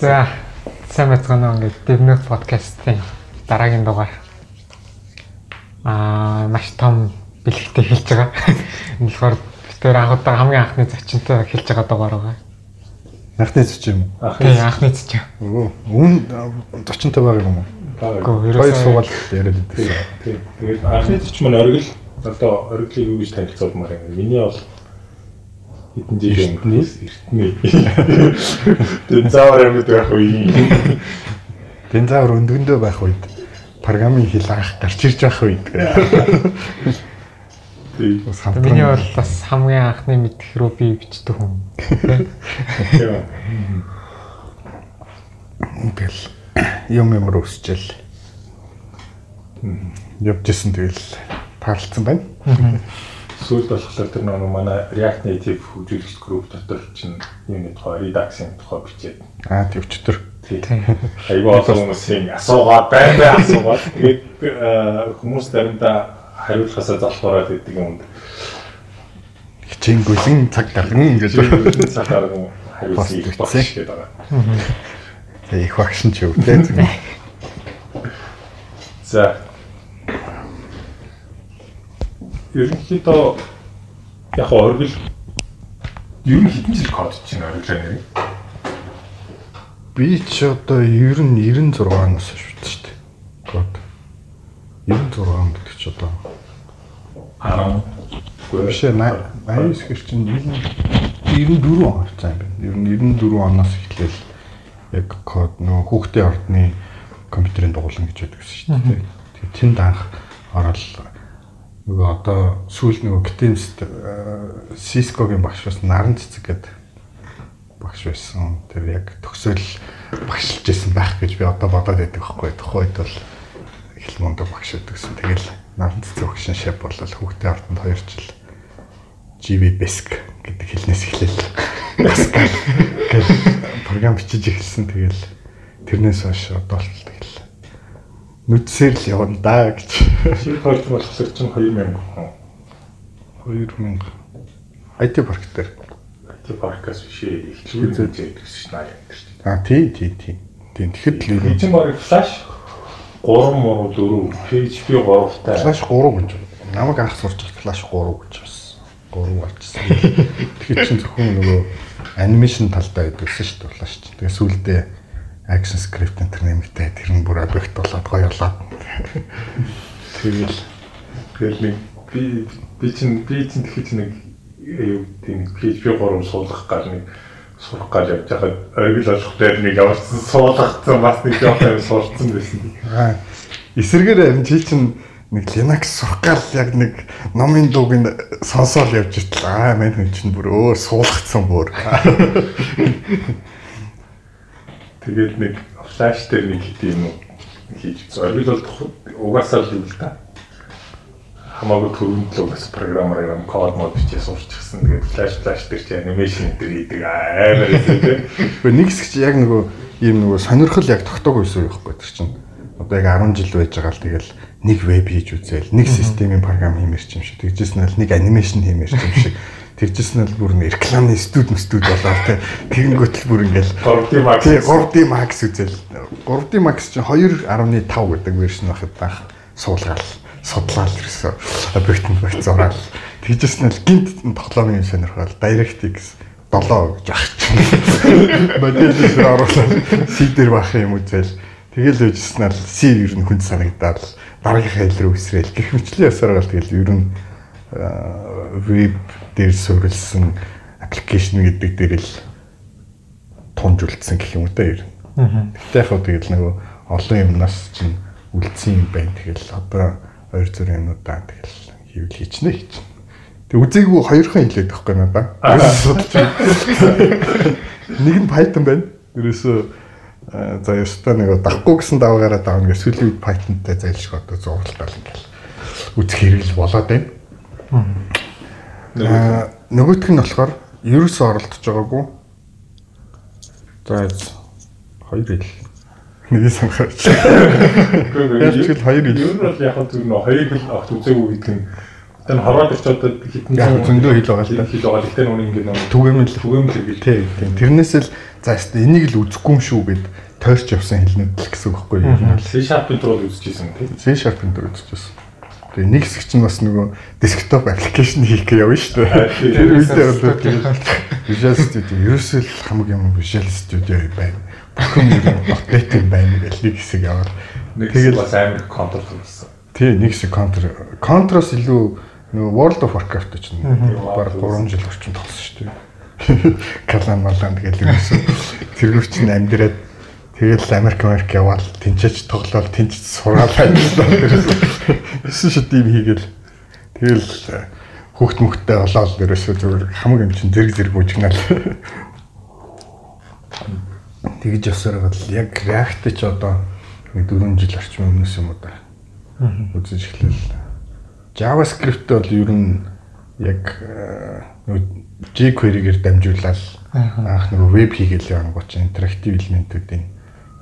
За сайн байцгаана уу ингээд Дэвнөх подкастын дараагийн дугаар. Аа маш том бэлэгтэй хэлж байгаа. Энэ болохоор битээр анх удаа хамгийн анхны зочинтой хэлж байгаа дугаар байгаа. Анхны зочин юм. Тийм анхны зочин. уу? Үн зочинтой байгаа юм уу? Гэхдээ Хоёр суугаад яриад. Тийм. Тэгээд анхны төч маань оргил одоо оргилыг юу гэж танилцуулмаар юм. Миний бол хэдэн жил өнгөрсөн эртний. Тэгээд заавар амьд байх үе. Динзавр өндгөндөө байх үед программын хэл анх гарч ирж байх үед. Бас миний бол бас хамгийн анхны мэдэх рүү би бичдэг хүн. Тийм. ингээл юм юмр өсчээл. Явжсэн тэгэл таарлцсан байна. Сүүлд болохоор тэр нэг манай React Native хөгжүүлэлт групп дотор чинь юуны тухай редакцийн тухай бичээд Аа тий өчтөр. тийм. Айгаа олон хүмүүсийн асуугаад байн бай асуугаад тэгээд хүмүүс заримдаа хариулахаасаа залхуураад идэг юмд Хичээн гүлэн цаг гарган гэж. Тэгээд цагаар нь Пост хариулсан их багш гэдэг байгаа. Тэгээ их багш нь ч юу те. За. Ерөнхийдөө яг оргил ер нь хэдэн жил код чинь ориглоо нэр. Би ч одоо ер нь 96 оноос шүтсэн шүү дээ. Код. 96 онд гэдэг ч одоо 10. биш ээ 89 гэр чинь 94 он харцаа юм байна. Ер нь 94 оноос эхлээл яг код нөгөө хүүхдийн ордны компьютерийн дугуулan гэж байдаг шүү дээ. Тэгээ тэнд анх орол нөгөө одоо сүүл нөгөө Gtms Cisco-гийн багш бас наран цэцэг гэдэг багш байсан. Тэр яг төгсөөл багшилж исэн байх гэж би одоо бодоод байдаг байхгүй. Тухайд бол их мундаг багш өгдөгсөн. Тэгэл наран цэцэг багшин шав болол хүүхдийн ордонд 2 жил GV Basic гэдэг хэлнээс эхлээл Pascal гэх програм бичиж эхэлсэн. Тэгэл тэрнээс хойш одоо л тэгэл нүдсээр л явна да гэж. Шинэ проект болохоор чинь 2000 хүн. 2000 IT парк дээр. Тэр паркас бишээ эхлүүлээд байдаг шин аа юм шүү дээ. А тий тий тий. Тийм тэгэхэд л Би чинь баг флаш 3 муу 4 PHP 3-тай. Flash 3 гэж. Намайг анх сурч Flash 3 гэж байсан. 3 болчихсон. Тэгэхээр чинь зөвхөн нөгөө анимашн талдаа байдагсан шүү дээ Flash чинь. Тэгээ сүүлдээ action script энэ төр нэмэгтэй тэр нь бүр объект болоод гоё болоод. Тэгэл Тэгэл нэг би би чинь би чинь тэгэхэд нэг юу тийм PHP 3 суулгах гал нэг сурах гал явж байхад оргил болох дээр нэг ямарсан суулгацсан бас нэг жоох юм сурцсан байсан. аа эсэргээр чи чинь нэг Linux сурах гал яг нэг номын дууг нь сонсоол явж итэл аа мань хүн чинь бүр өөр суулгацсан бүр. Тэгээд нэг флаш дээр нэг хит юм уу хийж оргил бол угаасаа л юм л та. Хамаагүй төрөнд л угаас програмаар юм код мод бичээ сурчихсан. Тэгээд флаш флаш дээр чи анимашн дээр хийдэг амар тийм. Гэхдээ нэг хэсэг чи яг нөгөө ийм нөгөө сонирхол яг тогтоог байсан юм байхгүй тэр чинь. Одоо яг 10 жил байж байгаа л тэгэл нэг веб хийж үзээл, нэг системийн програм хиймэрч юм шиг. Тэгжсэн нь нэг анимашн хиймэрч юм шиг. Тэгжсэн нь бүр нэг рекламны студ студ болоо те. Тэгэнгүүт л бүр ингээл 3D Max. тий 3D Max үзээл. 3D Max чинь 2.5 гэдэг вершн байхад байх суулгаал судлаал ерөөсө объектнд барьцаараал. Тэгжсэн нь гинт тоглоомын юм сонирхол DirectX 7 гэж ах чинь. Моделээр оруулаад C дээр бах юм үзэл. Тэгэл нь C ер нь хүнд санагдаад дараагийнхаа хэл рүү өсрөөл. Гэх мэтлээ ясараа тэгэл ер нь веб дээр суурилсан аппликейшн гэдэг дээр л тунж үлдсэн гэх юм та ер нь. Гэтэ яг хөө тэгэл нөгөө олон юмнаас чинь үлдсэн юм байна. Тэгэл одоо хоёр зүрх юмудаа тэгэл хийвэл хийчнэ хийч. Тэг үзээгүй хоёрхан хэлээд байхгүй надаа. Нэг нь Python байна. Ерөөсөө за ёстой нэг дахгүй гэсэн даваагаараа давна гэж сүүлийн үед Python-тай зайлшгүй одоо зурлалтай ингээл үзэх хэрэгэл болоод байна. Аа нөгөөх нь болохоор ерөөсөө оролдож байгаагүй. За хоёр хэл. Миний санхаач. Яг ч л хоёр хэл. Ер нь бол яг тэр нөө хоёр хэл авт үзээгүй гэдэг нь хорвоод ч одоо хитэн зөндөө хэл байгаа л да. хэл байгаа. Гэтэ нүг ингэ нэг Түгээмэл түгээмэл тий. тий. Тэрнээс л за яст энийг л үзэхгүй юм шүү гэд тойрч явсан хэлнүүд л гэсэн үг байхгүй юу? C sharp дээр бол үзчихсэн тийм. C sharp-ын дээр үзчихсэн. Тэгээ нэг хэсэг чинь бас нөгөө десктоп аппликейшн хийх гэж явна шүү дээ. Тэр үедээ бол Visual Studio ерөөсөө л хамгийн юм Visual Studio байна. Бүхэн юм апдейт юм байна гэж нэг хэсэг яваад. Нэг тэгэл бас амар контрол болсон. Тий, нэг хэсэг контр контроос илүү нөгөө World of Warcraft ч нэг баг 3 жил орчим тоглосон шүү дээ. Калан малан тэгэл ерөөсөө тэргүүч нь амьдраад тэгэл Америк Америк яваад тэнцэж тоглоод тэнцэж сургаал ажиллаа. Эсвэл шид юм хийгээл тэгэл хүүхд мөхтэй болоод ерөөсөө зүгээр хамаг юм чинь зэрэг зэрэг бүжгнал. Тэгж явсаар гал яг React ч одоо нэг 4 жил орчим өмнөөс юм уу да. Үзэж эхлэв. JavaScript бол ер нь яг jQuery-гээр дамжуулаад анх нөгөө веб хийгээл явангууд чинь интерактив элементүүдийн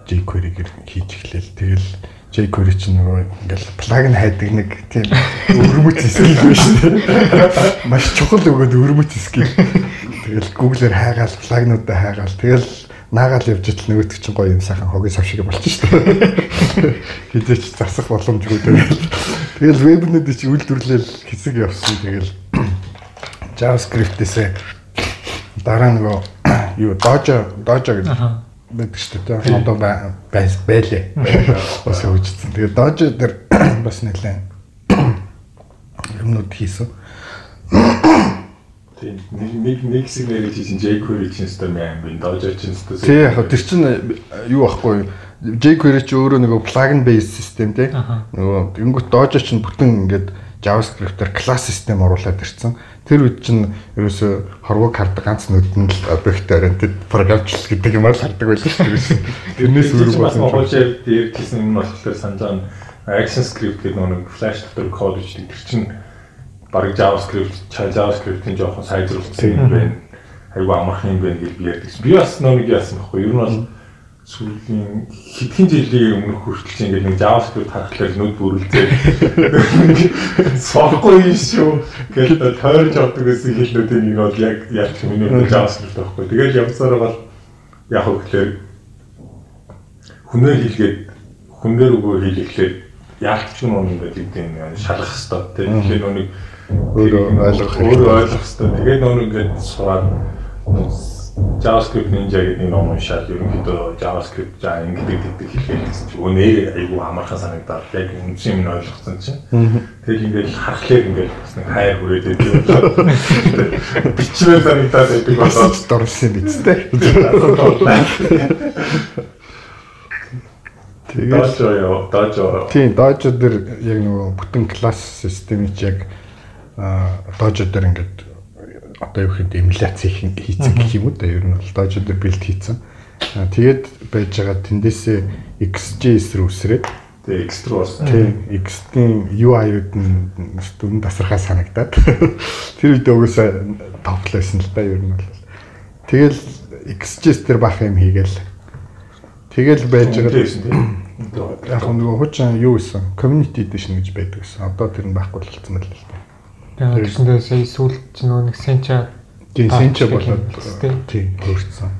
jQuery-гээр хийж эхлэв. Тэгэл jQuery чинь нөгөө ингээл плагин хайдаг нэг тийм өрмөц скил биш үү? Маш чухал өгөөд өрмөц скил. Тэгэл Google-ээр хайгаал плагинуудаа хайгаал. Тэгэл наагаал явж итл нөгөөдөг чинь гоё юм сайхан хогийн сав шиг болчих шүү дээ. Хизээч засах боломжгүй тэгэл. Тэгэл вебнүүд чи үйлдвэрлэл хэсэг явсан. Тэгэл JavaScript-ээсээ дараа нөгөө юу Dojo Dojo гэдэг байдаг шүү дээ. Одоо байлээ. Бас хөгжсөн. Тэгээ Dojo дээр бас нэлээд юмнууд хийсэн. Тийм нэг нэг хэсэг нэрийг хийсэн jQuery чинь өстөр мэн бин Dojo чинь өстөр. Тий яг тэр чинь юу ахгүй jQuery чи өөрөө нөгөө plugin based system тий. Нөгөө тэнгуут Dojo чинь бүтэн ингээд JavaScript-ээр класс систем оруулаад ирсэн. Тэр үед чинь ерөөсө хорвог хардаг ганц нүдэн л объект oriented програмчлал гэдэг юмар л хардаг байлаа шүү дээ. Тэрнээс өөр болсон. Монголчууд дээр хийсэн юм болохоор санаж байна. Action script гэдэг нэг flash дотор код бичдэг. Тэр чинь баг JavaScript, JavaScript-ийн жоохон сайжруулсан юм байна. Айгу амархан юм байна гэж би ярьдаг. Би бас нэг яасан байхгүй. Ер нь бол сүүлийн хэдхэн жилийн өмнөх хүртэл ингээд нэг JavaScript харахаар нүд бүрэлдээ. Сохгүй шүү. Гэтэл тойрч авдаг гэсэн хэлнүүдийн нэг бол яг яг миний хувьд JavaScript байхгүй. Тэгээд явсаар бол яг хөглөөр хүнээр хийлгээд хүнээр өгөө хийлгэхлээр яалт ч юм ингээд тийм шалгах хэрэгтэй тийм. Тэгэхээр нүг өөрөө ойлгох өөрөө ойлгох хэрэгтэй. Тэгээд нүг ингээд сураад JavaScript Ninja гэдэг нэг ном уншаад ерөнхийдөө JavaScript за ингэдэг гэдэг хэлгээд гэсэн чинь өө нэр айгүй амархан санагдаад яг үнсэн юм ойлгосон чинь. Тэгэл ингээд харахлаар ингээд бас нэг хайр хүрээд байдаг. Бичмээр санагдаад байдаг болоод дурсан биз дээ. Тэгээд Dojo яа, Dojo. Тийм, Dojo дээр яг нөгөө бүтэн класс системийг яг Dojo дээр ингээд одоо юу гэхэд эмуляц хийсэн гэх юм уу да ер нь бол дээр бэлт хийсэн. Тэгээд байж байгаа тэндээсээ XJS рүү үсрээд Тэгээ X рүү орсон. Тийм, X-ийн UI-уд нь дүн тасархаа санагдаад тэр үед угсаа товлоосон л да ер нь бол. Тэгэл XJS дээр бах юм хийгээл. Тэгэл байж байгаа. Яг нөгөө хучин юу гэсэн community edition гэж байдаг гэсэн. Одоо тэр нь байхгүй болсон байл л да. Тэгээ тэгсэндээ сая сүүлд ч нөгөө нэг Sencha Тийм Sencha болоод тийм өөрчлөсөн.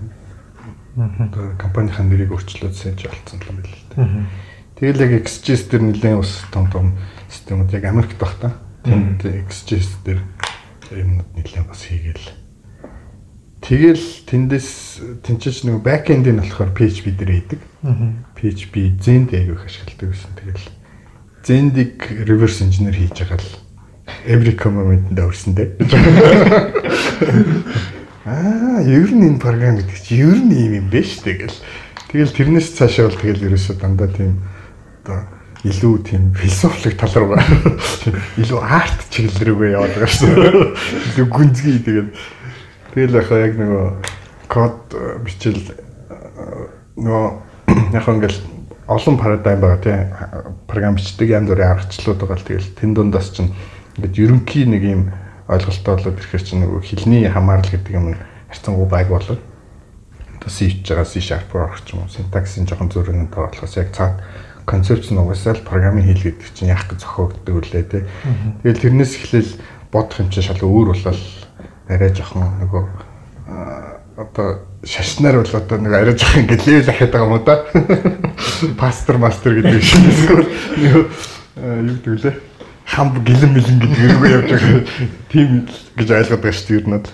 Одоо компанийн нэрийг өөрчлөөд Sencha болсон юм байл л да. Тэгэл яг XGS дээр нэлээд ус том том системүүд яг Америкт баг та. Тэнд XGS дээр юмнууд нэлээд бас хийгээл. Тэгэл тэндээс тэнцэж нэг бэкэнд нь болохоор PHP дээр хийдэг. PHP Zend аяг их ашигладаг гэсэн. Тэгэл Zend-ийг reverse engineer хийж байгаа л every comment-д өрсөндөө. Аа, ер нь энэ програм гэдэг чинь ер нь юм юм бэ ш тэгэл. Тэгэл тэрнээс цаашаа бол тэгэл ерөөсөө дандаа тийм одоо илүү тийм философик тал руу илүү арт чиглэл рүүгээ яваад байгаа шүү. Илүү гүнзгий тэгээд тэгэл яг яг нөгөө код бичил нөгөө яг ингээл олон парадайм байгаа тийм програм бичдэг янз бүрийн аргачлалууд байгаа л тэгэл тэн дундаас чинь ингээд ерөнхий нэг юм ойлголттой болоод ирэхээр чинь нөгөө хилний хамаарал гэдэг юм харьцангуй баг болоод одоо C хийж байгаа C sharp орох ч юм уу синтаксийн жоохон зөрүүнтэй болохоос яг цаад концепц нь угаасаа л програмын хэл гэдэг чинь яах гэж зохиогддог үлээ тий. Тэгэл тэрнээс эхлээл бодох юм чинь шал өөр болол арай жоохон нөгөө одоо шашнаар бол одоо нэг арай жоохон ингэ левел ахаад байгаа юм уу да. Пастор мастер гэдэг шиг эсвэл юу гэдэг лээ. Хамб гэлэн мэлэн гэдэг юм явж байгаа. Тийм гэж ойлгоод байгаа шүү дээ ер нь.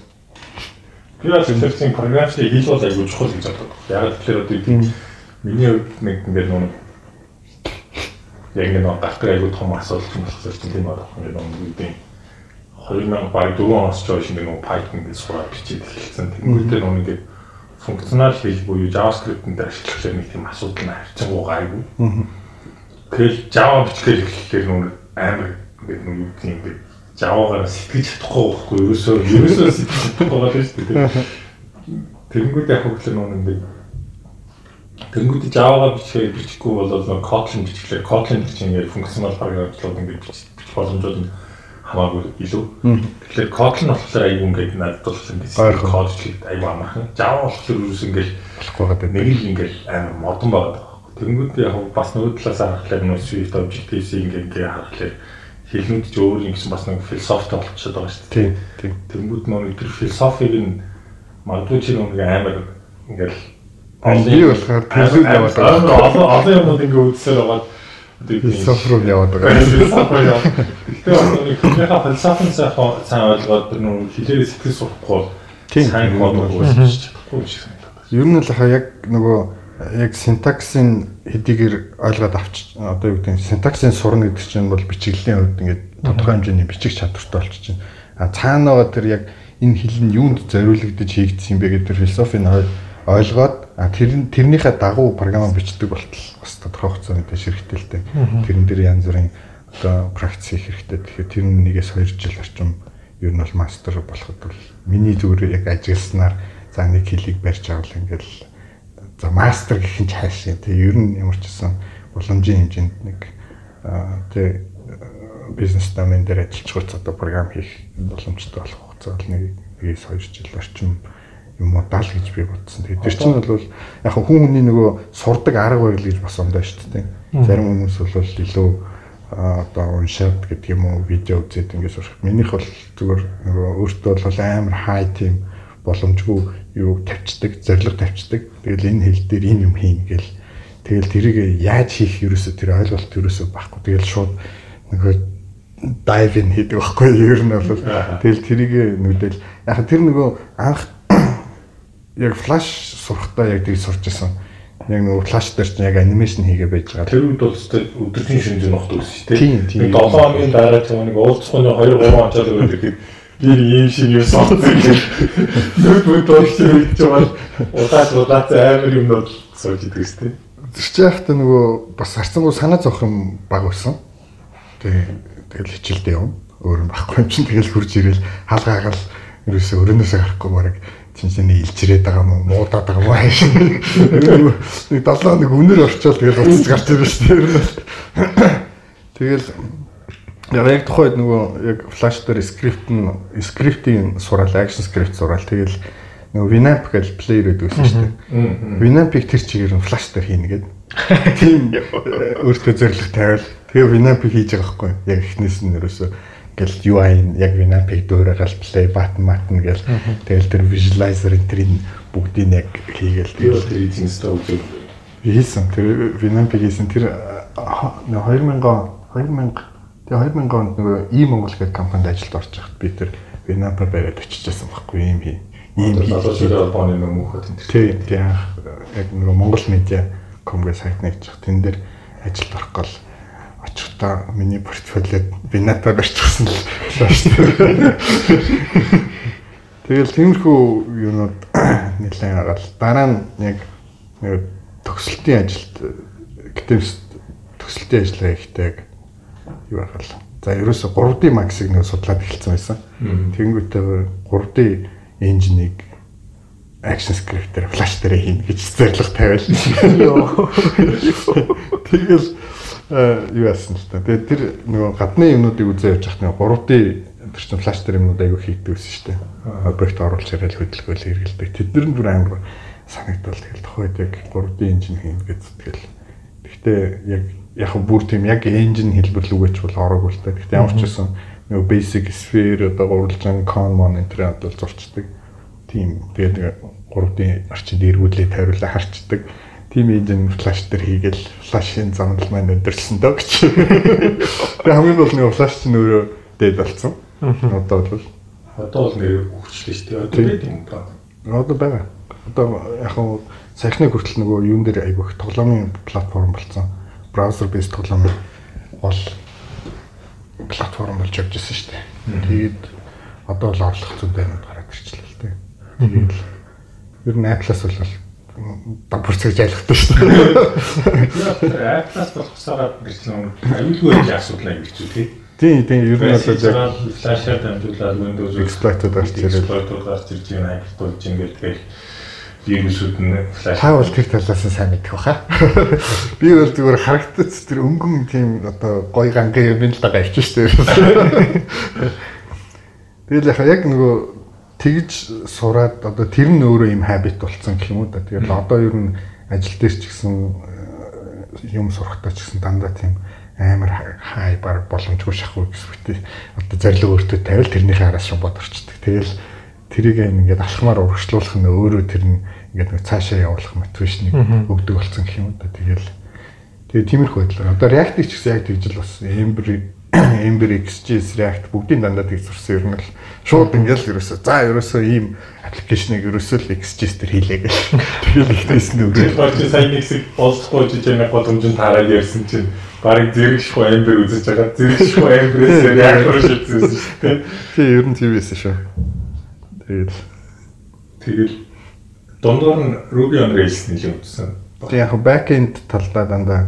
Би бас тэрчийн програмчдыг хэл бол айгүй чухал гэж боддог. Яг тэгэхээр одоо миний хувьд нэг ингээд нэг яг нэг гардаг айгүй том асуулт юм болохоор тийм байна. Ингээд нэг 2000 баг 4 оноос ч хойш нэг Python гэж сураад бичиж эхэлсэн. Тэнгүүтээ нэг ингээд функционал хэл буюу JavaScript-д ашиглахлаар нэг тийм асуудал нь харьцангуй гайгүй. Тэгэл Java бичлэгээр эхлэхээр нүг амар ингээд нүг юу тийм ингээд Java-гаар сэтгэж чадахгүй байхгүй ерөөсөө ерөөсөө сэтгэж чадахгүй байгаа шүү дээ. Тэнгүүд яг хөглөр нүг ингээд Тэнгүүд Java-гаар бичлэгээр бичихгүй бол Kotlin бичлэгээр Kotlin чинь ингээд функционал програмчлууд ингээд бичих боломжууд нь хамаагүй илүү. Тэгэхээр Kotlin болохоор аюу ингээд надад бол ингээд код хийхэд аюу амархан. Java болохоор юу ингээд болохгүй байгаа. Нэг л ингээд амар модон байгаа. Тэнгүүд яг бас нөгөө талаас харахад нөгөө Swift Objective-C ингээд ингээд харахад хэлнүүд ч өөр юм гэсэн бас нэг философи болчиход байгаа шүү дээ. Тийм. Тэнгүүд нөгөө тэр философиг нь магадгүй чи нөгөө амар ингээд би болохоор төлөв яваад байгаа. Олон олон юмуд ингээд үзсээр байгаа философи руу яваад байгаа. Философи яа. Тэгэхээр нэг хүнийхээ философийн сайн ойлгоод тэр нөө хилээрээ сэтгэл сурахгүй сайн код өгөөж чадахгүй юм шиг. Ер нь л хаа яг нөгөө яг синтаксийн хэдийгээр ойлгоод авч одоо юу гэдэг синтаксийн сурна гэдэг чинь бол бичиглэлийн хувьд ингээд тодорхой хэмжээний бичих чадвартай болчих чинь. А цаана байгаа тэр яг энэ хэл нь юунд зориулагдаж хийгдсэн юм бэ гэдэг философийн ойлгоод тэр тэрнийхээ дагуу програм бичдэг болтол бас тодорхой хугацааны дэш хэрэгтэйтэй. Тэрэн дээр янз бүрийн одоо практик хийх хэрэгтэй. Тэгэхээр тэр нэгээс 2 жил орчим ер нь бол мастер болоход бол миний зүгээр яг ажилласнаар за нэг хилийг барьж авал ингээл за мастер гэх нь цааш юм. Тэгээ ер нь ямар ч гэсэн уламжийн хэмжээнд нэг тэг бизнес домын дээр ажиллаж хурц одоо програм хийх боломжтой болох хугацаа бол нэг нэгээс 2 жил орчим юм уу дал гэж би бодсон. Тэгээд тэр чинь бол яг хүн хүний нөгөө сурдаг арга барил гэж бас ондоо шүү дээ. Зарим хүмүүс бол илүү одоо уншаад гэдэг юм уу видео үзээд ингээд сурах. Минийх бол зүгээр нөгөө өөртөө бол амар хай тим боломжгүй юу тавьчдаг, зориг тавьчдаг. Тэгэл энэ хэл дээр энэ юм хийн гэл. Тэгэл тэрийг яаж хийх ерөөсө тэр ойлголт ерөөсө байхгүй. Тэгэл шууд нөгөө дайв ин хийдэг байхгүй ер нь бол тэгэл тэрийг нүдэл яг тэр нөгөө анх яг флаш сурахтаа яг тийг сурч байсан. Яг нөгөө флаш дээр чинь яг анимашн хийгээ байж байгаа. Тэр үед бол өдөржин шинжэн нохт үзсэн тийм. Тийм. 7 хоногийн дараа нэг уулзсны 2 3 онцоод өгдөг гэхэд би ийм шиг юм сонсон. Нүд бүд дуурч хийж байгаа. Удаад удаад амар юм бол сууж идэг шүү дээ. Тэр чи яхта нөгөө бас харцангуй санаа зовх юм баг байсан. Тэгээ тэгэл хичээлдээ юм. Өөр юм байхгүй юм чинь тэгэл хурж ирэл хаалгаагаал ерөөсөө өрөөнөөсөө гарахгүй бараг чинчэний илчрээд байгаа уу муудаад байгаа юм аа нэг 7 нэг үнэр орчоод тэгээд уцаж гарч ирсэн шүү дээ тэгэл яг тухайд нөгөө яг флаш дээр скрипт нь скриптийн сураал акшн скрипт сураал тэгэл нөгөө Winamp гэж плеер гэдэг байсан шүү дээ. Winamp-ийг тэр чигээр нь флаш дээр хийнэ гэдэг тийм өөртөө зориг тавиал. Тэгээ Winamp-ийг хийж байгаа байхгүй. Яг эхнээс нь ерөөсөө гэл UI нь яг Winamp-ыг дөөрөөл play button button гэл. Тэгэл тэр visualizer энтрийн бүгдийг яг хийгээл тэгэл. Тэр easing store үзэл хийсэн. Тэр Winamp-ыг хийсэн. Тэр 2000 2000 тэгээ 2000 онд нөгөө и Монгол гэдэг компанид ажилд орж байхад би тэр Winamp бариад очижсэн байхгүй юм хий. Ийм холбооны нэг мөнхөд энэ тийм тийм яг нөгөө Монгол медиа комгийн сайт нэгж тэн дээр ажилд орох гол очихдоо миний портфолиод надад барьчихсан л байна. Тэгэл тиймэрхүү юмуд нэлээд агаал. Дараа нь яг төгсөлтийн ажилд гэтэмс төгсөлтийн ажиллагаа ихтэй яг юу ахал. За ерөөсө 3D Max-ыг нэг судлаад эхэлсэн байсан. Тэнгүүтээ 3D engine-ийг action script-ээр flash дээр хийнэ гэж зорилго тавиал. Тэгэл Э, юу яасан л та. Тэгээд тэр нөгөө гадны юмнуудыг үзээ явж хахад 3D тэр чинь флаш дээр юмнууд аягүй хийдэг гэсэн шүү дээ. Объект оруулж ирэл хөдөлгөөл хэрэгэлдэг. Тэд нар бүр амар санагдвал тэгэл тухайд яг 3D инжин хийн гэж тэгэл Гэхдээ яг яг бүр тийм яг engine хэлбэр лүгээч бол ороогүй л та. Гэхдээ ямар ч байсан нөгөө basic sphere одоо гурвалжин common энэ одоо зурчдаг. Тийм. Тэгээд 3D орчинд эргүүлээ тойруулаа харчдаг. Тим engine flash дээр хийгээл flash-ын замнал маань өндөрсөн дөө гэж. Тэгээд хамгийн гол нэг flash чинь өөрөө дээд болсон. Одоо бол Одоо бол нэр хөгжлөө шүү дээ. Одоо байд юм ба. одоо байгаа. Одоо яг хуу саяхны хүртэл нөгөө юун дээр айгүйх тоглоомын платформ болсон. Браузер based тоглоом бол платформ болж явж ирсэн шүү дээ. Тэгээд одоо бол орлох зүйн байранд гараад ирчихлээ л дээ. Тэгээд ер нь Apple-аас бол дампур цэгж айлхдаг шүү дээ. Apple-аас болохсараа гэсэн аюулгүй асуудал аяг хэцүү тий. Тийм тийм ер нь бол яг флашаар дамжуулаад Windows exploit гарч ирээд exploit гарч ирж байгаа хакер болж ингээд тэгэл вирусууд нь флаш Та бол тэр талаас нь сайн мэдэх баха. Би бол зүгээр харагдаж тэр өнгөн тийм одоо гой гангийн юм л дага ивч штэ. Тэгэл яхаа яг нөгөө тэгж сураад одоо тэр нь өөрөө юм habit болцсон гэх юм уу да. Тэгэл одоо ер нь ажил дээр ч гэсэн э, юм сурахтаа ч гэсэн дандаа тийм амар хай баг боломжгүй шахуу гэсвэтэй одоо зорилго өөртөө тавил тэрнийхээ араас шууд орчдөг. Тэгэл тэрийг ингээд алхмаар урагшлуулах нь өөрөө тэр нь ингээд нэг цаашаа явуулах мотивашныг өгдөг болсон гэх юм да. Тэгэл тэгээ тиймэрхүү байдлаар одоо React-ийг ч гэсэн яг тэгж л бас Ember Ember XJS React бүгдийн дандаа тийг сурсан юм л шууд ингээд л ерөөсөө за ерөөсөө ийм аппликейшнийг ерөөсөө л XJS дээр хийлээ гэж. Тэгэл ихтэйс нь Тэр өөрөө. бол чи сайн нэг хэсэг болцохгүй жижиг боломжинд хараад ярьсан чинь барыг зэрэгшгүй амбер үзэж байгаа. Зэрэгшгүй амберээс яг руу шийдсэн шүү дээ. Тий ер нь тийм байсан шүү. Тэгэл Тэгэл дундуур нь Ruby on Rails нэлээд үзсэн. тэг яг back-end талдаа дандаа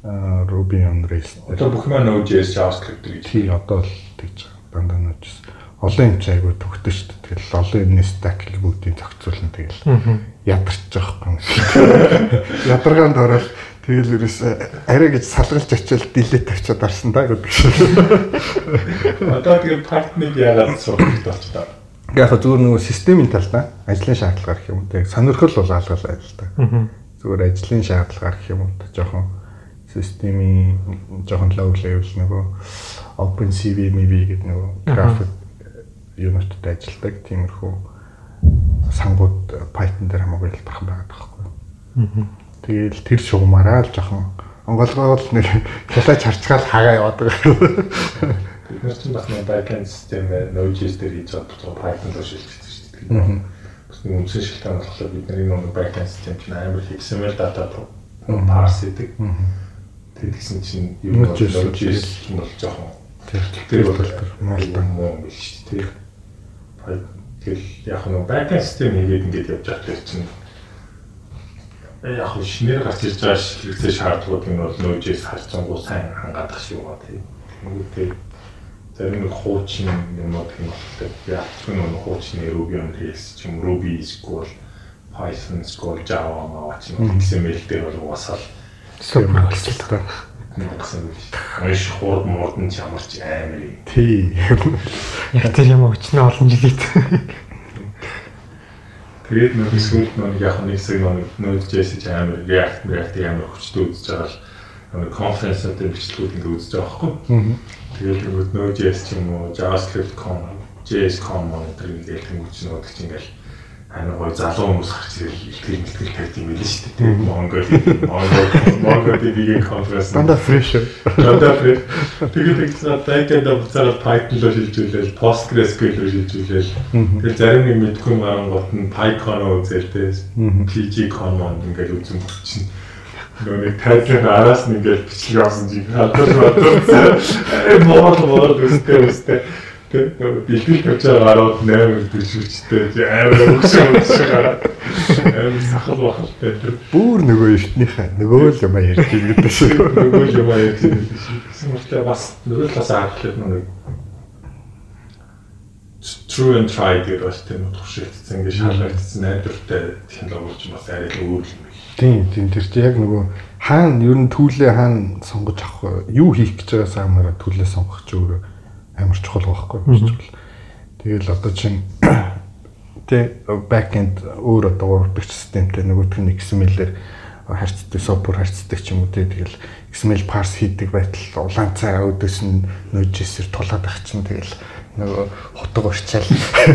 аа, Ruby on Rails Одоо бүх маань Node.js JavaScript гэж. тий одоо л тэгж байгаа. дандаа нөөжс. Олон юм чи айгу төгтөө шүү дээ. Тэгэл олон юмны stack-ийг бүгдийг зохицуулна тэгэл ядарч байгаа юм шиг. Ядаргаанд ороод тэгэл ерөөс арай гэж салгалж очил delete тавьчаад арсан да гэдэг шиг. Одоо тэгээ Python-ыг яагаад сурах гэж болж байгаа. Яг зүгээр нөгөө системийн талдаа ажлын шаардлагаар гэх юм те сонирхол бол алгалаа л та. Зүгээр ажлын шаардлагаар гэх юм уу та жоохон системийн жоохон low level нөгөө OpenCV MV гэдэг нөгөө график юунуудтай ажилладаг тиймэрхүү сангууд Python дээр хамаагүй л бахан байгаа байхгүй. Тэгээл тэр шугамаараа л жоохон онголгоол нэр хялаач харцгаал хагаа яваад байгаа. Бид нар чинь бас нэг backend систем Node.js дээр хийж байгаа Python руу шилжчихсэн шүү дээ. Бас нэг үндсэн шилтгаан болохоор бид нар энэ backend систем чинь амар XML data парс хийдэг. Тэгээд гэсэн чинь юу бол Node.js Node.js нь бол жоохон Тэр бол мал та. муу биш дээ. Тэгэл яг нэг backend систем хийгээд ингээд явж байгаа тэр чинь э, яг нь шинээр гарч ирж байгаа хэрэгцээ шаардлагууд нь бол Node.js харьцангуй сайн хангаадах шиг байна тийм. Үүтэй зарим нэг хуучин юмнууд юм. Яг ч нэг хуучин Ruby on Rails ч юм Ruby SQL Python SQL Java маа ч юм XML дээр бол уусаал юм болчихлоо. Маш хурд мурдан ч ямар ч амар юм. Тий. Яг тэр юм өчнө олон жилийн. Тэгээд нэг сүүлд нэг яг нэг хэсэг нэг Node.js амар React React амар хүчтэй үзэж байгаа л нэг конференсүүд бичлэгүүд ингэ үзэж байгаа байхгүй. Тэгээд нэг Node.js ч юм уу JavaScript com JS com monitor гэдэг хүмүүчнүүд ч ингээл амар гой залуу хүмүүс гарч ирэл ихтгэл ихтгэл тавьд юм байл шүү дээ. Mongo Mongo DB-ийн конференс. Дандаа fresh. Дандаа фрэ. Тэгээд ихсэн backend буцаад Python руу шилжүүлээл, PostgreSQL руу шилжүүлээл. Тэгээд зарим нэг мэдгүй марангууд нь PyCon үзэлтэй. PG-con маань ингээд үзэн чинь нөгөө нэг тайлбар араас нь ингээд бичлэг авсан чинь хадгалж бодсон. Э моол моол үстэй үстэй. Тэгээд бэлтгэл тавьж байгаа гарууд 8 дэлшүүчтэй амар өгсөн өгсөн гараад амар сахал бахалтай. Бүүр нөгөө эртнийхээ нөгөө л юм ярьж ирдэг шүү. Нөгөө л юм шүү. Тэгмээ бас нөгөө талаас харахад нэг true and try гэдэг бас тийм туршигдсан ингээд шалгагдсан найдвартай технологи ч бас арай л өөр юм. Тийм тийм тэр чинь яг нөгөө хаана ер нь түүлээ хаана сонгож авах юу хийх гэж байгаа саамаараа түүлээ сонгох ч өөрөө амар чухал байхгүй юу? Тэгэл одоо чинь тэ backend өөр одоо урдч системтэй нөгөөх нь XML-ээр харьцдаг, супер харьцдаг ч юм уу тий тэгэл XML parse хийдэг байтал улаан цай өдөөс нь нөөжсээр тулаад ах чинь тэгэл нөгөө хотог урчаал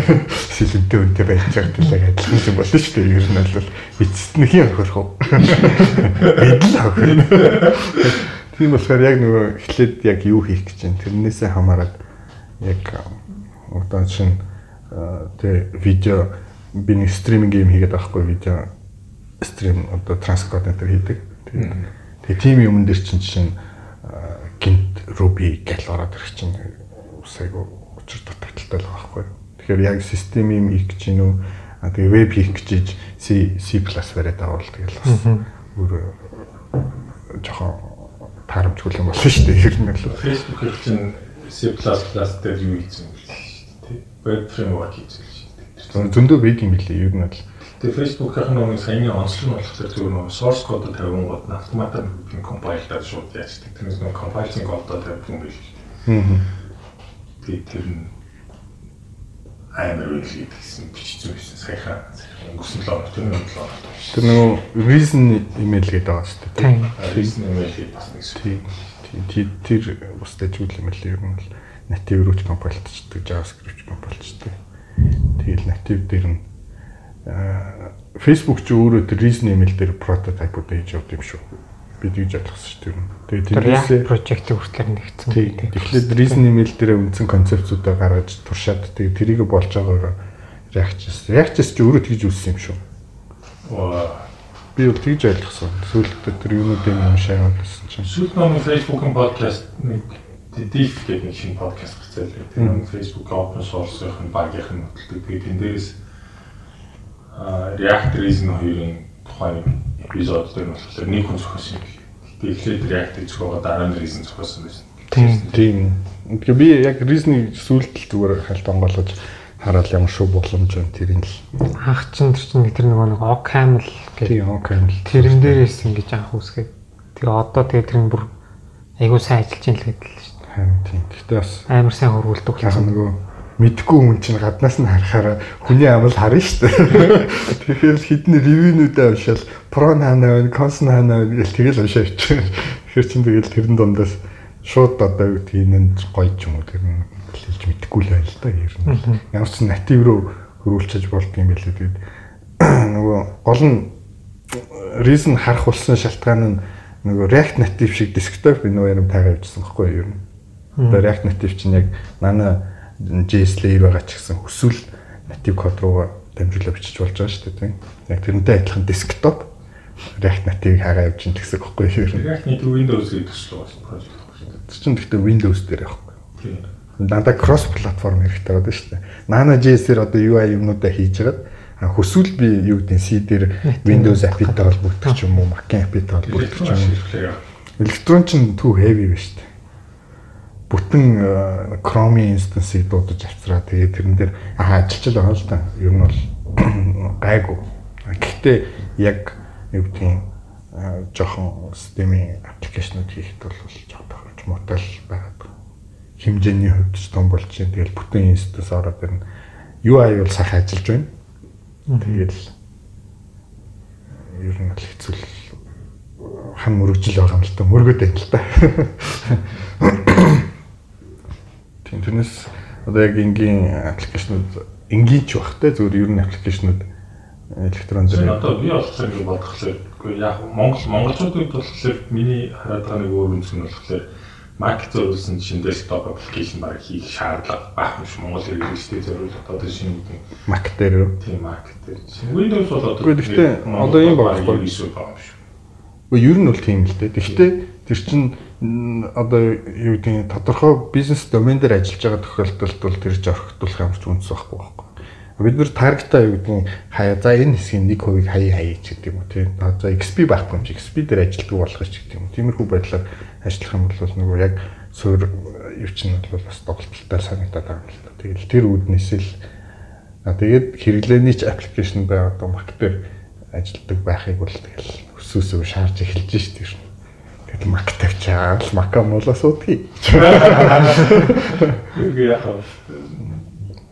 сэлэнтэй үнтэй байж байгаа гэдэг адилхан юм болно шүү дээ. Ер нь бол эцэстнхийн охирох уу. Эдл охир. Тийм болохоор яг нөгөө эхлээд яг юу хийх гэж байна. Тэрнээсээ хамаарат яг одоо чинь тэ видео би нэг стриминг юм хийгээд байхгүй видео стрим одоо транскод энэ хийдэг. Тэгээ тийм юм дээр чинь чинь гинт руби гэл ороод ирэх чинь усайгу учир дутагдaltaй л байхгүй. Тэгэхээр яг систем юм хийх гэж гинүү а тэгээ веб хийх гэж C C+ бариад авал тэгэл бас өөр жоохон таарамжгүй юм болно шүү дээ. Ер нь л Facebook-ийг чинь C++ дээр юу хийсэн юм бэ? Web framework хийсэн зөндөө бийг юм билээ ер нь бол. Тэгээ Facebook-ийн нэг саяны онцлог нь болохоор зөвхөн нэг source code тавиун гол нь автоматар compile-даар шууд яачдаг. Тэрнээс нэг compiling code тавьдаг юм биш. Аа. Тэгээ тэр нь амар үйл гэсэн бичсэн байсан саяхан өнгөрсөн л оноо тэр нэг л оноо. Тэр нөгөө reason email гэдэг байгаа шүү дээ. Тийм. Reason email гэдэг бас нэг тийм. Тэр тэр бусдад зүйл юм л ер нь бол native руу compile-чдаг, JavaScript compile-чдаг. Тэгэл native дээр нь Facebook ч өөрөө тэр reason email дээр прототипууд хийж явд юм шүү. Би тэгж ойлгосон шүү дээ. Тэгээд тэрнээсээ project хүртэл. Тийм. Тэгэхээр reason email дээр үндсэн концепцуудаа гаргаж туршаад тэгээд тэрийг болж байгаагаар React-с. React-с ч өөрөө тэгж үүссэн юм шүү. Би бол тэгж ойлгосон. Сүүлдээ тэр юунуудыг юм шаагаад байсан чинь. Сүүлд нэг Facebook-ын подкаст нэг Diff гэдэг нэг шинэ подкаст гарцаа л. Тэр нэг Facebook open source-ын багийнхан хөтөлдөг. Тэгээд тэн дээрээс React Reason хоёрын тухайн эпизод дээр нь болохоор нэг хүн юм. Тэгээд эхлээд React зохиогоо дараа нь Reason зохиосон байсан. Тийм. Тийм. Тэгэхээр би яг Reason-ийг сүүлдэл зүгээр хальт онгойлгож хараад ямар шүү боломж байна тэрийг л. Анх чин тэр чин тэр нэг нэг Ocaml гэх. Тийм Ocaml. Тэрэн дээрээс ингэж анх үсгээд. Тэгээ одоо тэгээ тэр нь бүр айгуу сайн ажиллаж ин л гэдэг л шүү. Харин тийм. Гэхдээ бас амар сайн хөрвүүлдэг болсон. Нөгөө мэдгүй хүн чинь гаднаас нь харахаараа хүний амал харна шүү дээ. Тэгэхээр хідний ревюнуудаа уншаал про хаана байна, конс хаана байна гэл тэгэл уншаа явчих. Тэгэхээр чинь тэгэл тэрэн дундаас шууд одоо юу тийм энэ гоё ч юм уу тэр нь хэлж мэдгүй л байл та ер нь. Ямар ч натив руу хөрвүүлчихэж болдго юм билээ. Тэгээд нөгөө гол нь reason харах болсон шалтгаан нь нөгөө React Native шиг desktop энэ юм тайгаа явуулсан байхгүй юу ер нь. Одоо React Native чинь яг манай JS layer байгаа ч гэсэн өсвөл native код руугаа дамжуулаад бичиж болж байгаа шүү дээ тийм. Яг тэрнтэй адилхан desktop React Native-ийг хагаа явж ин гэсэн үг байхгүй юу? React Native Windows гэдэг шүү дээ. Чинь гэхдээ Windows дээр явахгүй. Тийм. Дандаа cross platform хэрэгтэй байдаг шүү дээ. Nano JS-ээр одоо UI юмнуудаа хийж хагаад хөсвөл би юу гэдэг C дээр Windows API-тай холбогдох ч юм уу, Mac-ийн API-тай холбогдох ч юм уу. Электрон чинь too heavy ба шүү дээ бүтэн Chrome instance-ийг дуудаж авчраа. Тэгээд тэрэн дээр аа ажиллаж байгаа л да. Ер нь бол гайгүй. Гэхдээ яг юу гэдгийг жоохон системийн аппликейшнуд хийхэд бол жоохон тохирч муутай л байгаад хэмжээний хувьд ч том болж байна. Тэгэл бүтэн институт ороод ирнэ. UI бол сайхан ажиллаж байна. Тэгэл ер нь л хэцүү хан мөрөгжил байгаа юм л та мөргөд байна л та. Тийм тэрнээс одоо яг энгийн аппликейшнуд энгийн ч багтай зөвөр ер нь аппликейшнуд электрон зэрэг. Одоо би болохоор ингэ бодглохлоо. Гэхдээ яг Монгол монголчуудад болохоор миний хараад байгаа нэг өөр үнс нь болохоор Mac зориулсан шин desktop application баг хийх шаардлага байх юм шиг Монгол хэрэглэгчтэй зориулаад одоо шинэ үгэн Mac дээр үү? Тийм Mac дээр. Windows бол одоо Гэхдээ одоо юм байгаа байхгүй юу? Гэхдээ ер нь бол тийм л дээ. Гэхдээ тэр чинь одоо юу гэдэг тодорхой бизнес домен дээр ажиллаж байгаа тохиолдолд бол тэр зоригтуулах юм ч үнс байхгүй байхгүй. Бид нэр таргетаа юу гэдэг хаяа за энэ хэсгийн нэг хувийг хаяа хаяа ч гэдэг юм уу тийм. За XP байхгүй юм чи XP дээр ажилтдаг болох ч гэдэг юм. Тиймэрхүү байдлаар ажиллах юм бол нөгөө яг суур юу чинь бол бас тоглолттой санагдаад байгаа юм л та. Тэгэл тэр үүднээс л тэгээд хэрэглээний ч аппликейшн бай одоо Mac дээр ажилтдаг байхыг бол тэгэл өсөөсөө шаарч эхэлж шүү дээ Тэгэл мак тавьчаал мака молоо суудгийг. Юу яах вэ?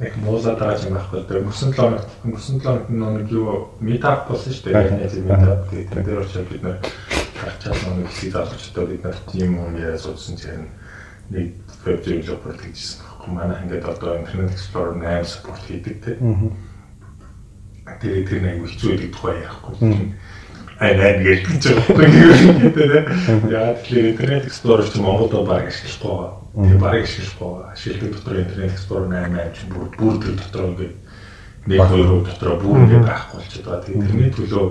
яг байгаа юм байхгүй. Тэр өнгөрсөн 7 хоног өнгөрсөн 7 хоног нэг юу meetup болсон шүү дээ. Яг нэг meetup тэгээд дээр очиж бид нэр гарчаад нэг хэсэг залуучдаа бид нар тийм юм яриа суудсан чинь нэг веб developer гэжсэн. Манай ингээд одоо Internet Explorer 8 support хийдэг те. Тэгээд тэр нэг хэцүү байдаг тухай ярихгүй. Ай наа гэж гэж байгаа. Яа тэгэхээр Internet Explorer чинь Монголд баг ашиглахгүй байгаа. Тэгээ баг ашиглахгүй байгаа. Ашигладаг дотор Internet Explorer 8 8 чинь бүр бүр тэр дотор ингээд нэг хоёр дотор бүр ингээд байхгүй болчиход байгаа. Тэгээ тэрний төлөө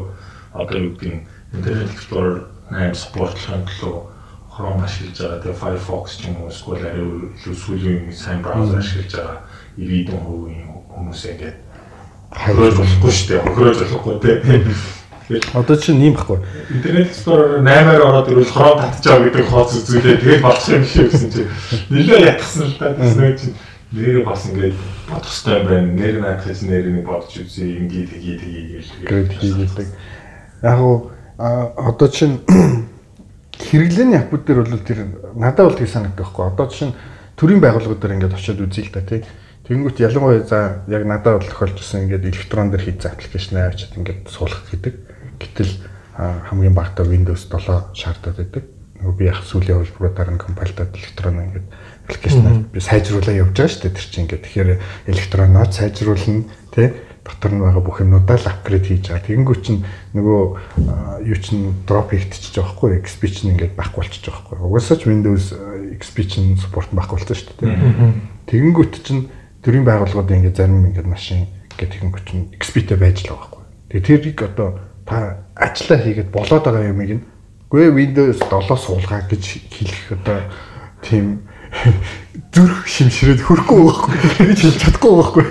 одоо юу гэдэг нь Internet Explorer 8 спортлын төлөө Chrome ашиглаж байгаа. Тэгээ Firefox ч юм уу эсвэл ари илүү сүүлийн сайн браузер ашиглаж байгаа 90% хүмүүс ингээд хойж болохгүй шүү дээ. Хойж болохгүй тий. Одоо чинь ийм байхгүй. Интернет Explorer 8-аар ороод ирвэл Chrome татчих байгаа гэдэг хооц үзүүлээ. Тэгээд болчих юм шиг гэсэн чинь нэлээ ятгсан л та. Тэснэ чинь нэр бас ингээд бодох хэрэгтэй юм байна. Нэр наадахс нэрийг бодож үзье. Ингээд тгий тгий гэж. Гэт хийгээд. Яг уу одоо чинь хэрэглээний аппууд дээр бол тэр надад бол тэг санагддаг байхгүй. Одоо чинь төрийн байгууллагууд дээр ингээд очиод үзье л та тий. Тэнгүүт ялангуяа за яг надад бол тохиолдсон ингээд электрон дээр хийсэн аппликейшн авчиад ингээд суулгах гэдэг. Гэтэл хамгийн багтаа Windows 7 шаардаад байдаг. Нөгөө би яг сүүлийн хувилбаруудаар нь компайлтад электрон ингээд аппликейшн би сайжруулаад явж байгаа шүү дээ. Тэр чинь ингээд тэгэхээр электроноо сайжруулна тий дотор нь байгаа бүх юмнуудаа л апгрейд хийж байгаа. Тэгэнгүүт чинь нөгөө юу чинь дроп хийгдчихэж байгаа хгүй XP чинь ингээд байхгүй болчихж байгаа хгүй. Угаасаа ч Windows XP чинь support байхгүй болсон шүү дээ. Тэгэнгүүт чинь төрийн байгууллагууд ингээд зарим ингээд машин гэдэг тэгэнгүүт чинь XP-тэй байж л байгаа хгүй. Тэгээ тэрийг одоо та ажиллаа хийгээд болоод байгаа юмыг нь үгүй Windows 7 суулгаа гэж хэлэх одоо тийм зүрх шимшрээд хөрөхгүй байхгүй гэж хэлж чадахгүй байхгүй.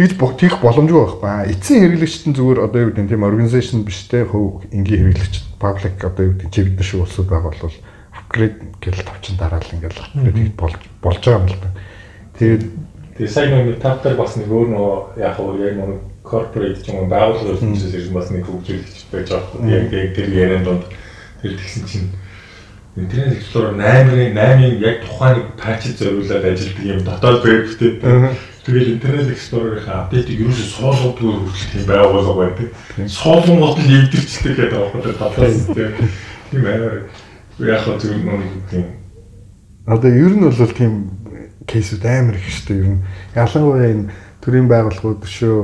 Тэгж тийх боломжгүй байхгүй. Эцсийн хэрэглэгчд нь зүгээр одоо юу гэдэг тийм организашн биш те хөв энгийн хэрэглэгчд паблик одоо юу гэдэг чи бид нар шиг улсууд байгаа бол апгрейд гэл тавчин дараал ингээл апгрейд болж байгаа юм л да. Тэгээд Тэгээ сайн нэг таптар бас нэг өөр нөө яг уу яг нэг corporate ч юм уу байгууллага хүмүүсээс ирсэн бас нэг хөгжүүлэгч байж байгаа. Яг тэр ярианд донд тэр тэгсэн чинь Интернет Explorer 8-ын 8-ын яг тухайн нэг патчд зориулаад ажилладаг юм дотоод вебтэй. Тэгэл Internet Explorer-ийн апдейтыг юу ч суулгадгүй хүртэл тийм байгуулга байдаг. Суулгууд нь эвдэрчдэг гэдэг аахгүй татаас тийм. Тийм амар яг хөө зөв нэг тийм. Одоо ер нь бол тийм кейсүүд амар их шүү дээ ер нь. Ялангуяа энэ төрийн байгууллагууд шүү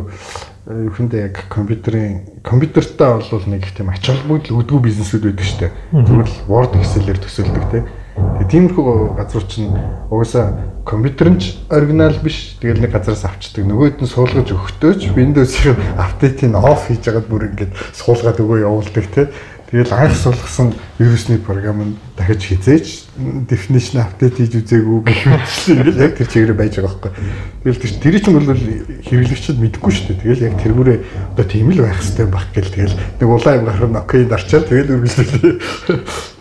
ерхэндээ яг компьютерийн компьютертай бол нэг тийм ач холбогдол өгдгүү бизнесүүд байдаг шүү дээ. Зүгээр л Word Excel-ээр төсөөлдөг тийм. Тэгээ тиймэрхүү газар чинь угаасаа компьютер нь ч оригинал биш. Тэгэл нэг газараас авчдаг. Нөгөөд нь суулгаж өгөхтөөч Windows-ийн апдейтыг оф хийж агаад бүр ингээд суулгаад өгөө явуулдаг тийм. Тэгэл анх суулгасан вирусны програм нь дахиж хизээч definition update хийж үзээгүй гэх мэт ингээл яг тэр чигээр байж байгаа байхгүй. Тэгэл тэр тэр чинь бол хэрэглэгчд мэдэхгүй шүү дээ. Тэгэл яг тэргүүрээ одоо тийм л байх хэрэгтэй баг гэл тэгэл нэг улаан юм гарах нь окей дарчаад тэгэл үргэлжлүүлээ.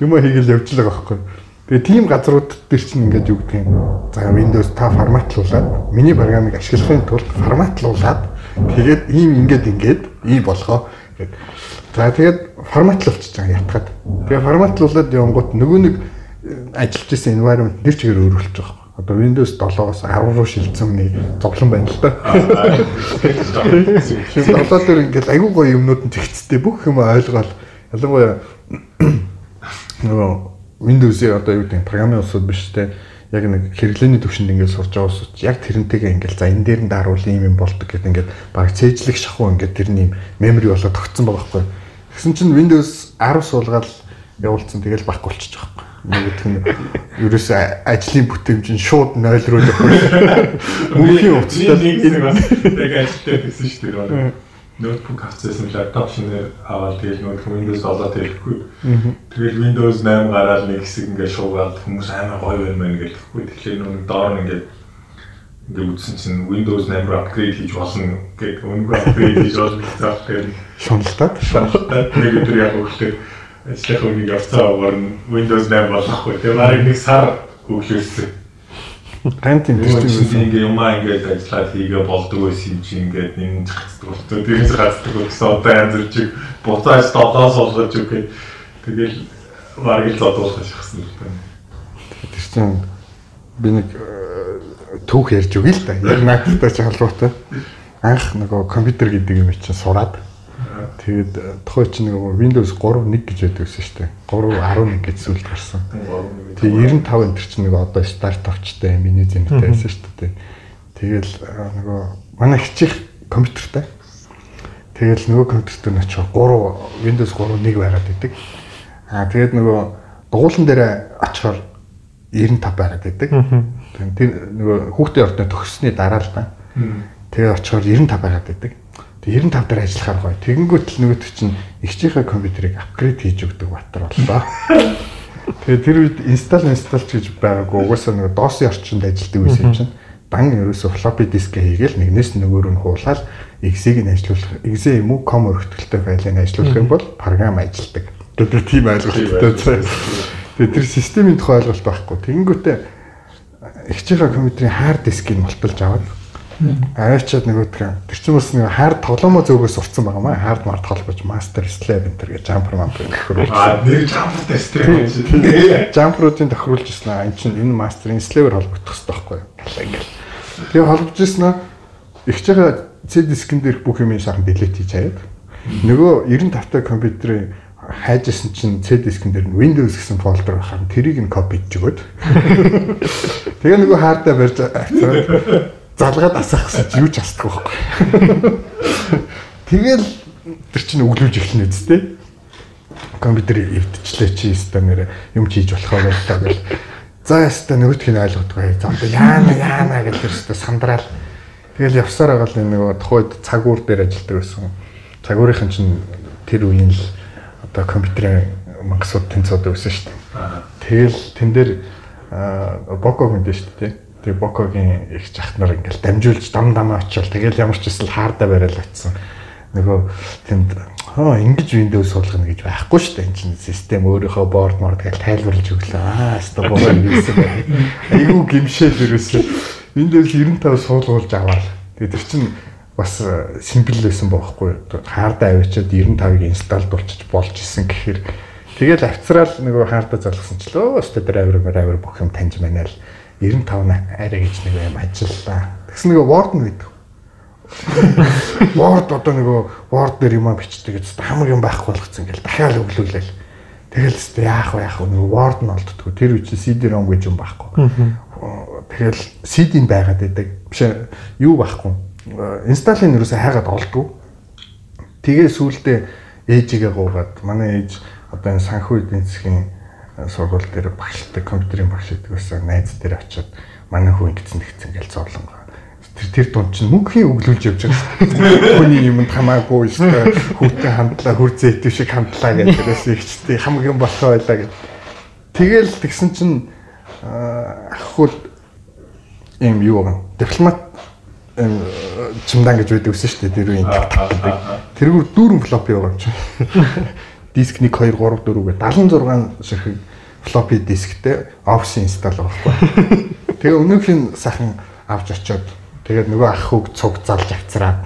Юм хийгээл явж л байгаа байхгүй. Тэгээ тийм газрууд дээр чинь ингээд юу гэдэг юм. За Windows та форматлуулаад миний програмыг ашиглахын тулд форматлуулаад тэгээд ийм ингээд ингээд ийм болохоо гэдэг За тэгээд форматлуулчихж байгаа ятгаад. Тэгээ форматлуулаад явангууд нөгөө нэг э, ажиллаж исэн environment нэр чигээр өөрчлөж байгаа. Одоо Windows 7-оос 10 руу шилжсэн нэг зовлон байна л да. Тэгээд 7 дээр ингээд айгүй гоё юмнууд нь тэгцтэй бүх юм ойлгоод ялангуяа нөгөө Windows-ийн одоо юу гэдэг програмын усуд биш те яг нэг хэрэглээний төвшөнд ингээд сурж байгаа ус яг тэрнтэйгээ ингээд за энэ дээр нь дааруул юм юм болдог гэдэг ингээд баг цээжлэх шахуу ингээд тэрний memory болоод тогтсон байгаа байхгүй. Тэгсэн чинь Windows 10 суулгаад явуулсан тэгэл баггүй болчих жоох. Нэг гэх нь ерөөсөө ажлын бүтээмж нь шууд 0 руу л өгөх. Мөнхийн уцтай нэг бас яг ажилтаа гэсэн шүү дээ. Ноутбук авчихсан лаптоп шинээр аваад тэгэл нөгөө Windows 7 тэрэхгүй. Тэгэл Windows 8 гараад нэг хэсэг ингээд шуугаад хүмүүс амар гоё байна мэн гэлэхгүй. Тэгэхээр нөгөө доор нь ингээд ингээд үтсэн чинь Windows 8 руу апгрейд хийж болно гэх өнгө апгрейд хийж болно заахгүй. Шуналтаад шуналтаад нэг өдөр яг өглөө ажлынхаа үнийг авцаагаар нь Windows 8 болохгүй. Тэгээ марыг нэг сар өглөөсөн. Гант энэ тийм ингээ юм аа ингээд ажиллаад хийгээ болдог байсан юм чи ингээд энэ зацдаг болтой. Тэрээс гацдаг гэсэн одоо янзэрч буцааж долоос болгож үгүй. Тэгэл марыг л зодуулах шахсан л байна. Тэр чинь би нэг түүх ярьж өгье л да. Яг наадтай ч халуутай. Анх нөгөө компьютер гэдэг юм чинь сураад тэгээд тухай чинь нөгөө Windows 3.1 гэж байдаг гэсэн шүү дээ. 3.11 гэж сүлд гарсан. Тэгээд 95 энэ чинь нөгөө одоо стартапчтай миний зэмтэй байсан шүү дээ. Тэгэл нөгөө манай хичих компьютертай. Тэгэл нөгөө компьютерт нь очиж 3 Windows 3.1 байгаад байдаг. Аа тэгээд нөгөө дугуулан дээр очихоор 95 байгаад байдаг. Тэр нөгөө хүүхдийн ордоо төгссөний дараа л да. Тэгээд очихоор 95 байгаад байдаг. Тэгээд 95 дээр ажиллахаар гоё. Тэгэнгүүт л нөгөөт чинь ихчийнхээ компьютерийг апгрейд хийж өгдөг батар боллоо. Тэгээд тэр үед install install гэж байгаагүй угаасаа нөгөө DOS-ийн орчинд ажилладаг байсан юм чинь дан ерөөсө floppy disk хийгээл нэгнээс нөгөөр нь хуулаад exe-ийг нь ажилуулах exe юм уу com өргөтгөлтэй файлыг ажилуулах юм бол програм ажилдаг. Тэр тийм ойлголттой. Тэгээ тэр системийн тухай ойлголт байхгүй. Тэгэнгүүтээ ихчийнхаа компьютерийн hard disk-ийг мулталж аваад аваачаад нөгөө тэр чинь бас нэг hard тоглоомоо зөөгөөс урцсан байгаа маа. hard mar тоглож master slave энэ төр гэж jumper jumper тохируулж. Аа нэр jumper slave. Jumper-уудын тохируулж ирсэн. Энэ чинь энэ master-ийн slave-ээр холбогдох хэрэгтэй байхгүй юу? Ингээл. Тэгээ холбож ирсэн аа их чага C дискэн дээр бүх юм сайхан delete хийж хаяад нөгөө 95 та компьютерийн хайжсэн чинь C дискэн дээр нь Windows гэсэн фолдер байхаар тэрийг нь копи хийж өгöd. Тэгээ нөгөө хаардаа барьж залгаад асах гэсэн юу ч асдаггүй байхгүй. Тэгэл тэр чинь өглөөж эхлэнэ үстэй. Компьютерийг эвдчихлээ чи өстө нэр юм хийж болохоор байлаа гэл. За өстө нөгөөдхийг ойлгодгоо. За яана яана гэж тэр сандраал. Тэгэл явсаар байгаа л нэг тухайд цагуур дээр ажилладаг байсан. Цагуурынхан чинь тэр үеийн л одоо компьютерийн мангасууд тэнцээд байсан шүү дээ. Тэгэл тэн дээр боко хүндээ шүү дээ. Тэгээ бокогийн их жахт нар ингээл дамжуулж дам дамаа очивол тэгэл ямар ч эсвэл хаардаа барайл очсон. Нөгөө тэнд хоо ингэж Windows суулгана гэж байхгүй шүү дээ. Энэ чинь систем өөрийнхөө board морд гэж тайлбарлаж өглөө. Аа, өстой боо гэсэн. Айгуу гимшээл ерөөсөө Windows 95 суулгуулж аваад. Тэгээ тэр чинь бас симпл байсан бохоггүй. Хаардаа авчиад 95-ыг инсталл дуулчих болж исэн гэхээр тэгэл авцраал нөгөө хаардаа залгасан ч лөө өстой дээр авир авир бүх юм таньж манаа л 95 арай гэж нэг юм ажиллаа. Тэгс нөгөө Word нь гэдэг. Word одоо нөгөө Word дээр юм бичдэг гэж хамаг юм байхгүй болгоцсон ингээл дахиад өглөөлөл. Тэгэл өстө яах вэ яах вэ нөгөө Word нь олддгоо. Тэр үчи CD-ROM гэж юм байхгүй. Тэгэл CD-н байгаад байдаг. Биш юу байхгүй. Install-ын юусаа хайгаад олдгоо. Тэгээ сүултээ ээжигээ гуугаад манай ээж одоо энэ санхүү эдийн засгийн сургууль дээр багшилдаг компьютерийн багш гэдэг байсан найз дээр очиод манай хүн ингэсэн тэгсэн гэж зовлон. Тэр тэр дунд чинь мөнхийн өглөөлж явж байгаа. Хүний юмд хамаагүй шүү. Хүүтэй хамтлаа, хүр зээт шиг хамтлаа гэж тэрээс ихчтэй хамгийн болохоо байлаа гэж. Тэгэл тэгсэн чинь ахгүй юм юу вэ? Дипломат чимдан гэж байдаг гэсэн шүү дээ. Тэр үеийн тэргүүр дүүрэн флоп яваа юм чинь диск 1 2 3 4 гэ 76 ширхэг floppy дисктэй Office install байхгүй. Тэгээ өнөөхний сайхан авч очиод тэгээд нөгөө ах хөг цуг залж авцраад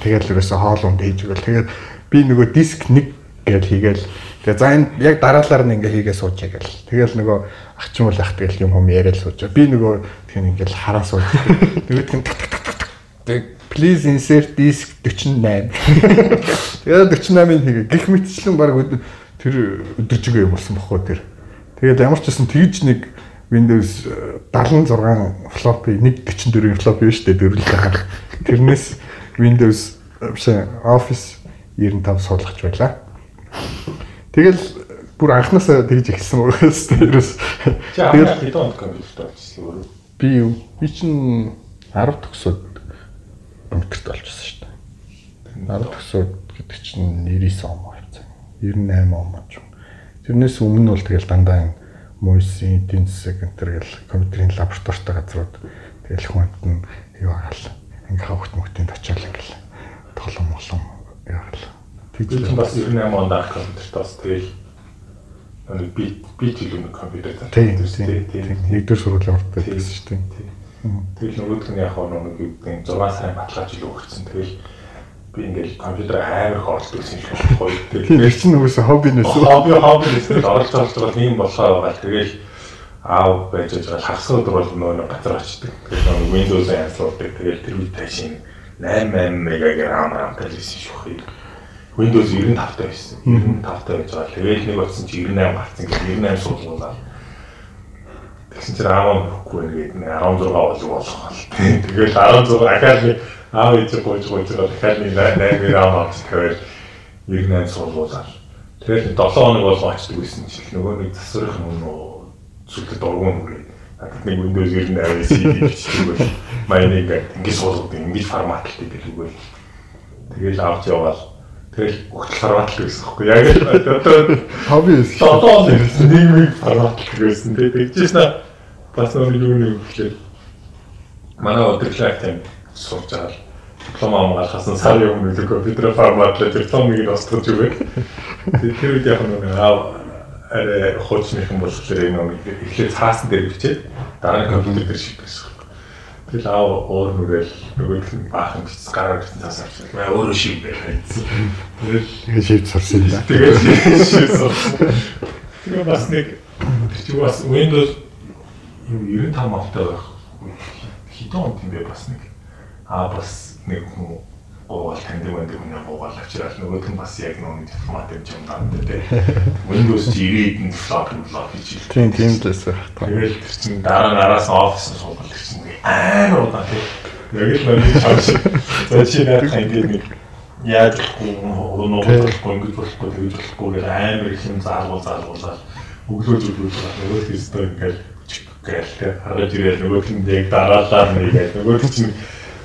тэгээд л ерөөсө хоол унд хийж өгөл. Тэгээд би нөгөө диск 1 гэж хийгээл тэгээ за энэ яг дараалал нь ингээ хийгээ суучаа гэл. Тэгэл нөгөө ахчин бол ах тэгэл юм юм яриад суучаа. Би нөгөө тийм ингээл хараа сууж. Тэгээд тэг please insert disk 48. Тэгээд 48-ыг хийгээ. Гэх мэтчлэн баг тэр өдөржигээ юм болсон бохгүй тэр. Тэгээд ямар ч гэсэн тэгж нэг Windows 76 floppy 144-ийн floppy биш үү дөрвөл байгаа. Тэрнээс Windows биш Office 95 суулгаж байлаа. Тэгэл бүр анханасаа тэгж эхэлсэн байгаас тэрээс тэгэл хэдэн онд компьютер болчихсон өөрөө. Би юу? Би чинь 10 төгсөөд компьютерт олчихсон шүү дээ. 10 төгсөөд гэдэг чинь 99 он явцсан. 98 он маж. Тэрнээс өмнө бол тэгэл дандаа энэ мөсийн эдийн засаг энэ төр гэл компьютерийн лабораторитой газрууд тэгэл хүнд нь юу хаал. Ингээ хавхт мөхтөнд очиад ингээл тоглоом молом яагаал. Тэгж бас 98 онд ах компьютерт бас тэгэл би би жилийн компьютер тийм тийм нэгдүгээр сургуулийн урд байсан шүү дээ. Тэгэл нөгөөх нь яг нэг гэдэг 6 сарын баталгаа жил өгсөн. Тэгэл би ингээл компьютер амар их оролдог юм шиг гоё. Тиймэр чинь нөгөөсө хобби нээсэн. Хобби хобби нээсэн оролж оролж байгаа юм болохоо байгаа. Тэгэл аав байж байгаа хагас өдөр бол нөгөө газар очдөг. Тэгээд нөгөө Windows-ын янзлуулдаг. Тэгээд тэр үед ташин 88 мегагийн RAM RAM-тай байсан шүү дээ. Windows 95 таа байсан. 95 таа байж байгаа. Тэгээд нэг болсон чи 98 гарсан. Тэгээд 98 суулгуулаа. Тэгсэн чинь RAM өгөхгүй ингээд 16 болов болох бол. Тэгээд 16 ахаад нэг аав ээж гойж гойж байгаа дахиад нэг 8 RAM авч тавиад 98 суулгуулаа. Тэгээд 7 хоног болго очдөг байсан чинь нөгөө нэг засварын өмнө зүгт дургуун үрээ. Надад нэг Windows 98 CD бичдэг бол ингээд ингэж суулгадаг ингэж форматлдаг гэх үгүй. Тэгэл авч яваал Тэгэл өгтөл форматлаг гэсэн хэвгүй. Яг л одоо хобби байсан. Долоо л ирсэн нийгмийн форматлаг байсан. Тэгээд тэгжээс на бас нэг юу нэг гэхлээр манай өдөрлөг тийм сурч байгаа л диплом амгаалхасан сарын өмнө л компьютер форматлаж дипломыг устгаж өгөө. Тэгээд тэр үед яг нэг аав арай хуучныхан болохоор энэ эхлээд цаасан дээр бичээд дараа нь компьютер дээр шийдвэрсэн. Тэгэл аав уур нүрэл нөгөөх нь баахан бичсэн гараар бичсэн цаас авчихсан. Маа өөрөө шиг байна. Тэгээ шийд сурсан юм да. Тэгээд шийд сурсан. Тэгээ бас нэг тэр чинь бас Windows юм 95 автай байх. Хитэн он тийм бай бас нэг. Аа бас нэг хүн гоогаал танд юм гэдэг хүн гоогаал авчирал нөгөөх нь бас яг нэг формат юм юм даа тэ. Windows 90-ийн флоп флоп хийж. Тийм тийм л байсан. Тэгэл тэр чинь дараа нараас офис суугаад тэр чинь амар удаа тий. Яг л нэг чамш. За чи яг ингээд нэг яаж нуугдахгүй ингэж болохгүй тэгж болохгүй гэх амар их юм заалгуул заалгуулаад өглөө зүгүүл нөгөө хэстэй ингээд гээл. Хараад ирээд нөгөө нь яг дараалал нэгээд нөгөө чинь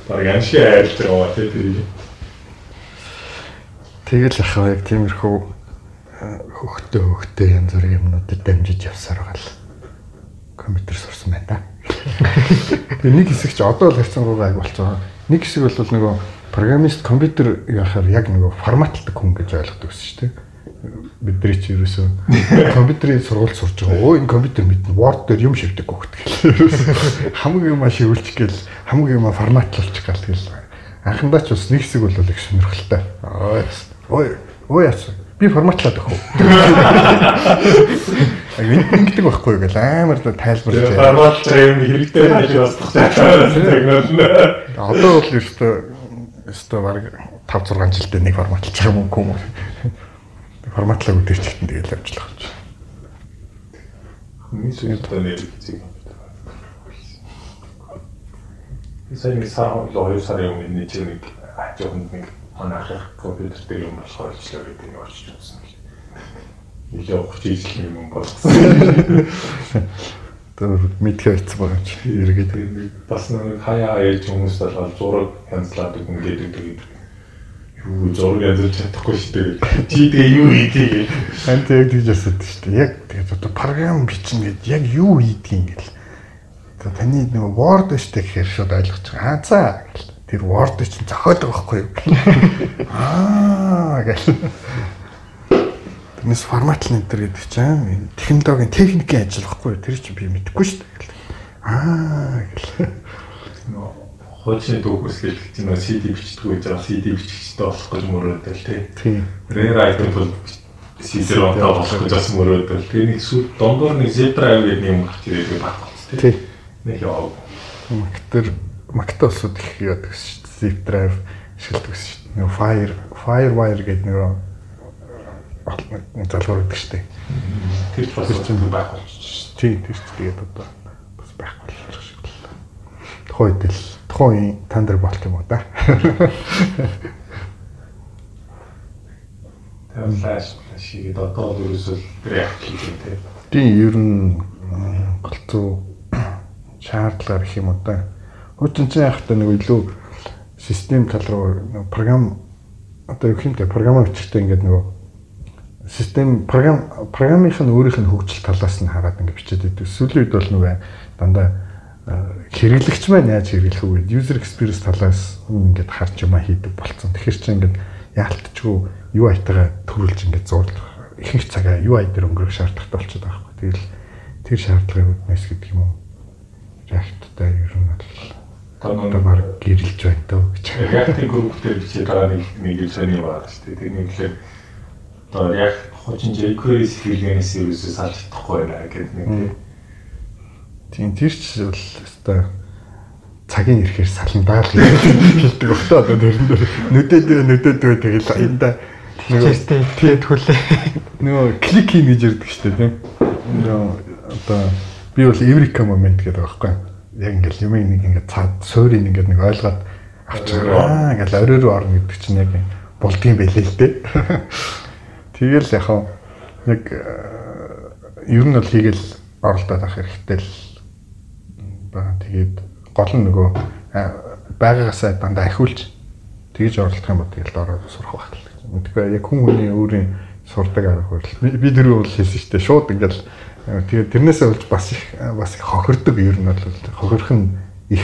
баг амшиг айлт яваа тий тэр. Тэгэл ах яг тиймэрхүү хөхтөө хөхтөө янз бүрийн юмнуудад дамжиж явсаар байгаа л компьютер сурсан байна да. Тэгээ нэг хэсэг ч одоо л харьцангуйгаа аяг болцоо. Нэг хэсэг бол нөгөө программист компьютер яхаар яг нөгөө форматладаг хүн гэж ойлгодог гэсэн шүү дээ. Бидний чи ерөөсөө компьютерийн сургууль сурж байгаа. Өө энэ компьютер мэднэ. Word дээр юм шивдэг гөхт. Хамгийн юм шивүүлчих гээл хамгийн юм форматлуулчих гал тэгэл. Анхандаа ч бас нэг хэсэг бол их сонирхолтой. Ой ой яасан би форматлаад өгөх үү. Ингэдэг байхгүй гэл амар тайлбарлаж. Форматлж юм хэрэгтэй байж бас тагнал. Одоо бол ерөөсөө ерөөсөө баг 5 6 жилдээ нэг форматлж байгаа юм уу? Форматлаг үдирчгтэн тэгэл явж л байгаа юм. Миний сүнтэй нэр хэцэг. Сайн нэг сар хоёр сарын өмнө нэг нэг ажинд нэг манайх компьютер дээр юм болохоор л гэдэг нь орчиж үзсэн. Нилээ ухаж ижил юм болсон. Тэр мэдхээ хэцүү байгаа чи эргээд бас нэг хаяа ээж хүмүүс болоод зураг янзлаад өгөн гэдэг тэгээд юу зураг янзлж чадахгүй шүү дээ. Чи тэгээ юу хийдгийг хан тэг тэгж асууад шүү дээ. Яг тэгээд одоо програм бичнэ гэд яг юу хийдгийг гэл. Одоо таны нэг Word штэ гэхээр шууд ойлгож байгаа. Аа за гэл тэр Word чинь зохиод байгаа байхгүй юу? Аа гэл. Тэрнээс форматлын энэ төр гэдэг чинь технологийн техникийн ажил байхгүй юу? Тэр чинь би мэдэхгүй шүү дээ. Аа гэл. Хуучин дүүхс гэдэг чинь нөө CD бичдэг гэж байгаа CD бичгчтэй болох гэж мөрөөдөл тий. Тийм. Rare item бол CD-ронтой болох гэж бас мөрөөдөл. Тэрний эсвэл дондор нэг zip drive гэдэг юм гарч ирээд баг болсон тий. Нэг яав. Мактер Макта усуд их яадаг шүү дээ. Zip drive шилдэг шүү дээ. Нэг Fire Firewire гэдэг нэг залгуур гэдэг шүү дээ. Тэр ч бас чинь байх болчих. Тийм тэр ч тэгээд одоо бас байх болох шиг л. Тухайн үед л тухайн үеийн Thunderbolt юм уу да. Тэр флаш шигэд одоо л ерөөсөө react хийх тийм. Тийм ер нь голцоо шаардлагаар их юм уу да. Хуучин чинь яхахтай нэг илүү систем тал руу програм одоо юу хэмтэй програм бичгтээ ингээд нөгөө систем програм програмынх нь өөрийнх нь хөгжил талаас нь хараад ингээд бичээд байдаг. Сүүлийн үед бол нөгөө дандаа хэрэглэгч маань яаж хэрэглэх гэдэг user experience талаас ингээд харж юмаа хийдэг болцсон. Тэгэхээр чи ингээд яалтчгүй UI-тайгаа төрүүлж ингээд зурлах ихэнх цагаа UI дээр өнгөрөх шаардлагатай болчиход байгаа байхгүй. Тэгэл тэр шаардлагын үднэс гэдэг юм уу? React-тай ер нь бол одоо баг гэрэлж байна тоо гэж. React-ийн групптэй бичиж байгаа нэг нэг сони байна шүү дээ. Нэг л одоо яг хочин jQuery сэтгэлгээнээс ерөөсөө салж чадахгүй байна гэдэг нэг тийм. Тийм тэр ч бол өстой цагийн ирэхээр саландаа л хэлдэг өгтөө одоо тэрэн дээр нүдэд нүдэд тэгэл энэ Тэстэй тэгээд хүлээ. нөгөө клик хийн гэж ярьдаг шүү дээ тийм. Нөгөө одоо би бол Eureka moment гэдэг байхгүй. Яг ингээл юм нэг ингээд цаад суурийг ингээд нэг ойлгоод авчихгаа. Ингээл орой руу орно гэдэг чинь яг болдгийн байлээ л дээ. Тэгэл яг хаа нэг ер нь бол хийгээл оролдоод авах хэрэгтэй л ба тэгээд гол нь нөгөө байгаагаасаа дандаа ахиулж тэгж оролдох юм бол тэгэл ороод сурах байх. Мэдгүй яг хүн хүний өөрийн сурдаг арга барил. Би дөрөв бол хэлсэн шүү дээ. Шууд ингээл тэгээд тэрнээсээ болж бас их бас их хохирдог ер нь бол хохирох нь их.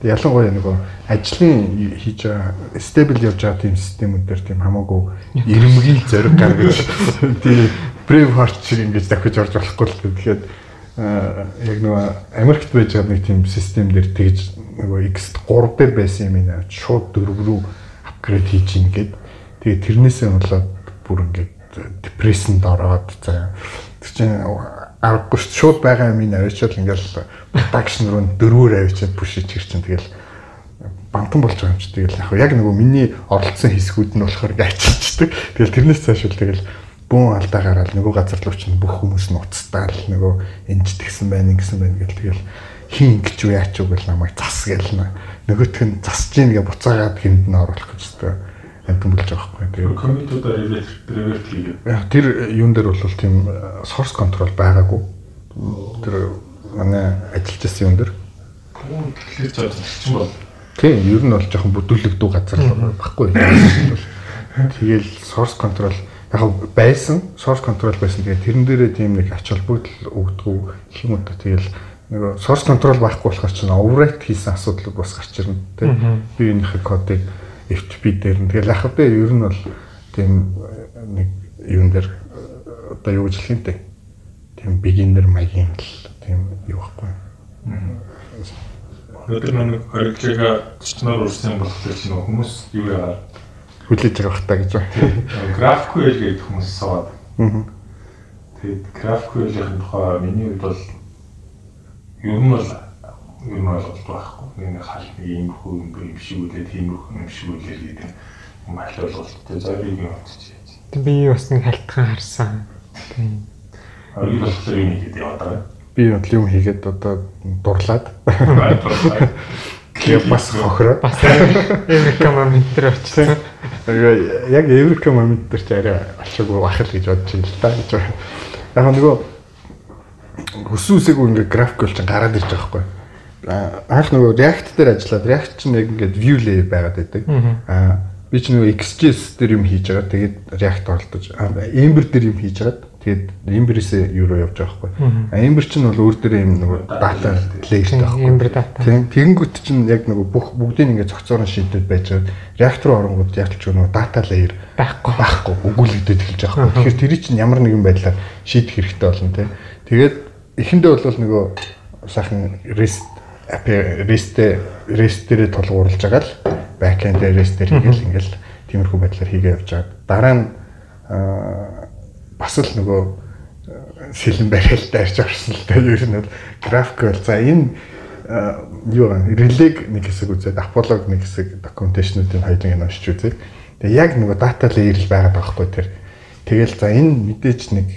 Ялангуяа нөгөө ажлын хийж байгаа стабил явж байгаа тийм системүүд дээр тийм хамаагүй ирэмгий зориг гаргаж тийм brave heart шиг ингэж давхиж орж болохгүй л тэгэхээр яг нөгөө Америкт байж байгаа нэг тийм систем дээр тэгж нөгөө X 3 дээр байсан юм аа шууд 4 рүү апгрейд хийж ийн гэдэг Тэгээ тэрнээсээ болоод бүр ингээд депрессэнд ороод за. Тэр чинь аргагүй шууд байгаа юм ин авчиад ингээл продакшн руу дөрвөр авчиад пушиж хэр чинь тэгэл бантан болж байгаа юм чи тэгэл яг нөгөө миний оролцсон хэсгүүд нь болохоор гайчилчдаг. Тэгэл тэрнээс цааш бол тэгэл бүүн алдаа гараад нөгөө газар руу чинь бүх хүмүүс нь уцтаал нөгөө энэч тэгсэн байна ингэсэн байна гэл тэгэл хин ингэж юу яач уу гэл намайг зас гэл нөгөөх нь засж ийн гэ буцаагаад хинд нь оруулах гэж байна амтан болж байгаа байхгүй. Тэгээд комментуудаар revert хийгээ. Тэр юун дээр бол тийм source control байгаагүй. Тэр манай ажиллаж байсан юун дээр. Тэгэхээр чинь бол. Тийм, ер нь бол жоохон бүдүүлэгдүү газар баггүй. Тэгэл source control яг байсан, source control байсан. Тэгээ тэрэн дээрээ тийм нэг ач холбогдол өгдөг гэх юм уу та. Тэгэл нөгөө source control байхгүй болохоор чинь overwrite хийсэн асуудал бас гарч ирнэ. Тэ. Би энийхээ кодыг FTP дээр нь тэгэл ах бэ ер нь бол тийм нэг юун дээр одоо юу гэж хэлэх юм те тийм beginner маягийн л тийм юу байхгүй. Өнөөдөр нэг хоригдлыг төчнөр урсан болохоор чинь хүмүүс юу яагаад хүлээж байгаа бах та гэж байна. GraphQL гэдэг хүмүүс суугаад. Тэгээд GraphQL-ийн тухай миний хувьд бол ер нь бол ер нь ойлголт байхгүй. Энэ хал нэг юм хөө юм шиг үлээ тийм юм шиг үлээ гэдэг юм хал ойлголттой зориг юм утчих. Тэг би бас нэг халтхан харсан. Тийм. А юу болохоор юм хийгээд яваад байгаа. Би бол юм хийгээд одоо дурлаад. Тэгээ бас хохроо. Бас Эврика моментэр очсон. Яг Эврика моментэр ч арай алшаагүй бах л гэж бодож байна л байна. Яг нөгөө хүссэн үсээгүй ингээ график бол ч гараад ирж байгаа байхгүй анх нөгөө React дээр ажиллаад React чинь яг ингээд view layer байгаад байдаг. Аа би ч нөгөө XJS дээр юм хийж байгаа. Тэгээд React оролдож Ember дээр юм хийж байгаа. Тэгээд Ember-ээс юу руу явж байгаа байхгүй. А Ember чинь бол өөр дээр юм нөгөө data layer таахгүй. Ember data. Тийм. Тэгэнгүүт чинь яг нөгөө бүх бүгдийг ингээд цогцоорон шийдэл байж байгаа. React руу оронгууд яг ч нөгөө data layer байхгүй байхгүй өгүүлэгдээд эхэлж байгаа байхгүй. Тэгэхээр тэр чинь ямар нэгэн байдлаар шийдэх хэрэгтэй болно тийм. Тэгээд эхэндээ бол нөгөө сайхан REST REST REST дээр тулгуурлаж байгаа л backend дээр REST дээр хийгээл ингээл тиймэрхүү байдлаар хийгээ явж байгаа. Дараа нь бас л нөгөө сэлэн барилтаа арч орсон л дээ. Ер нь бол GraphQL за энэ юу вэ? Relay нэг хэсэг үзээд Apollo нэг хэсэг documentation-уудын хоёулыг нь уншиж үзээд тэгээ яг нөгөө data layer л байгаад байгаа хгүй тэр. Тэгэл за энэ мэдээж нэг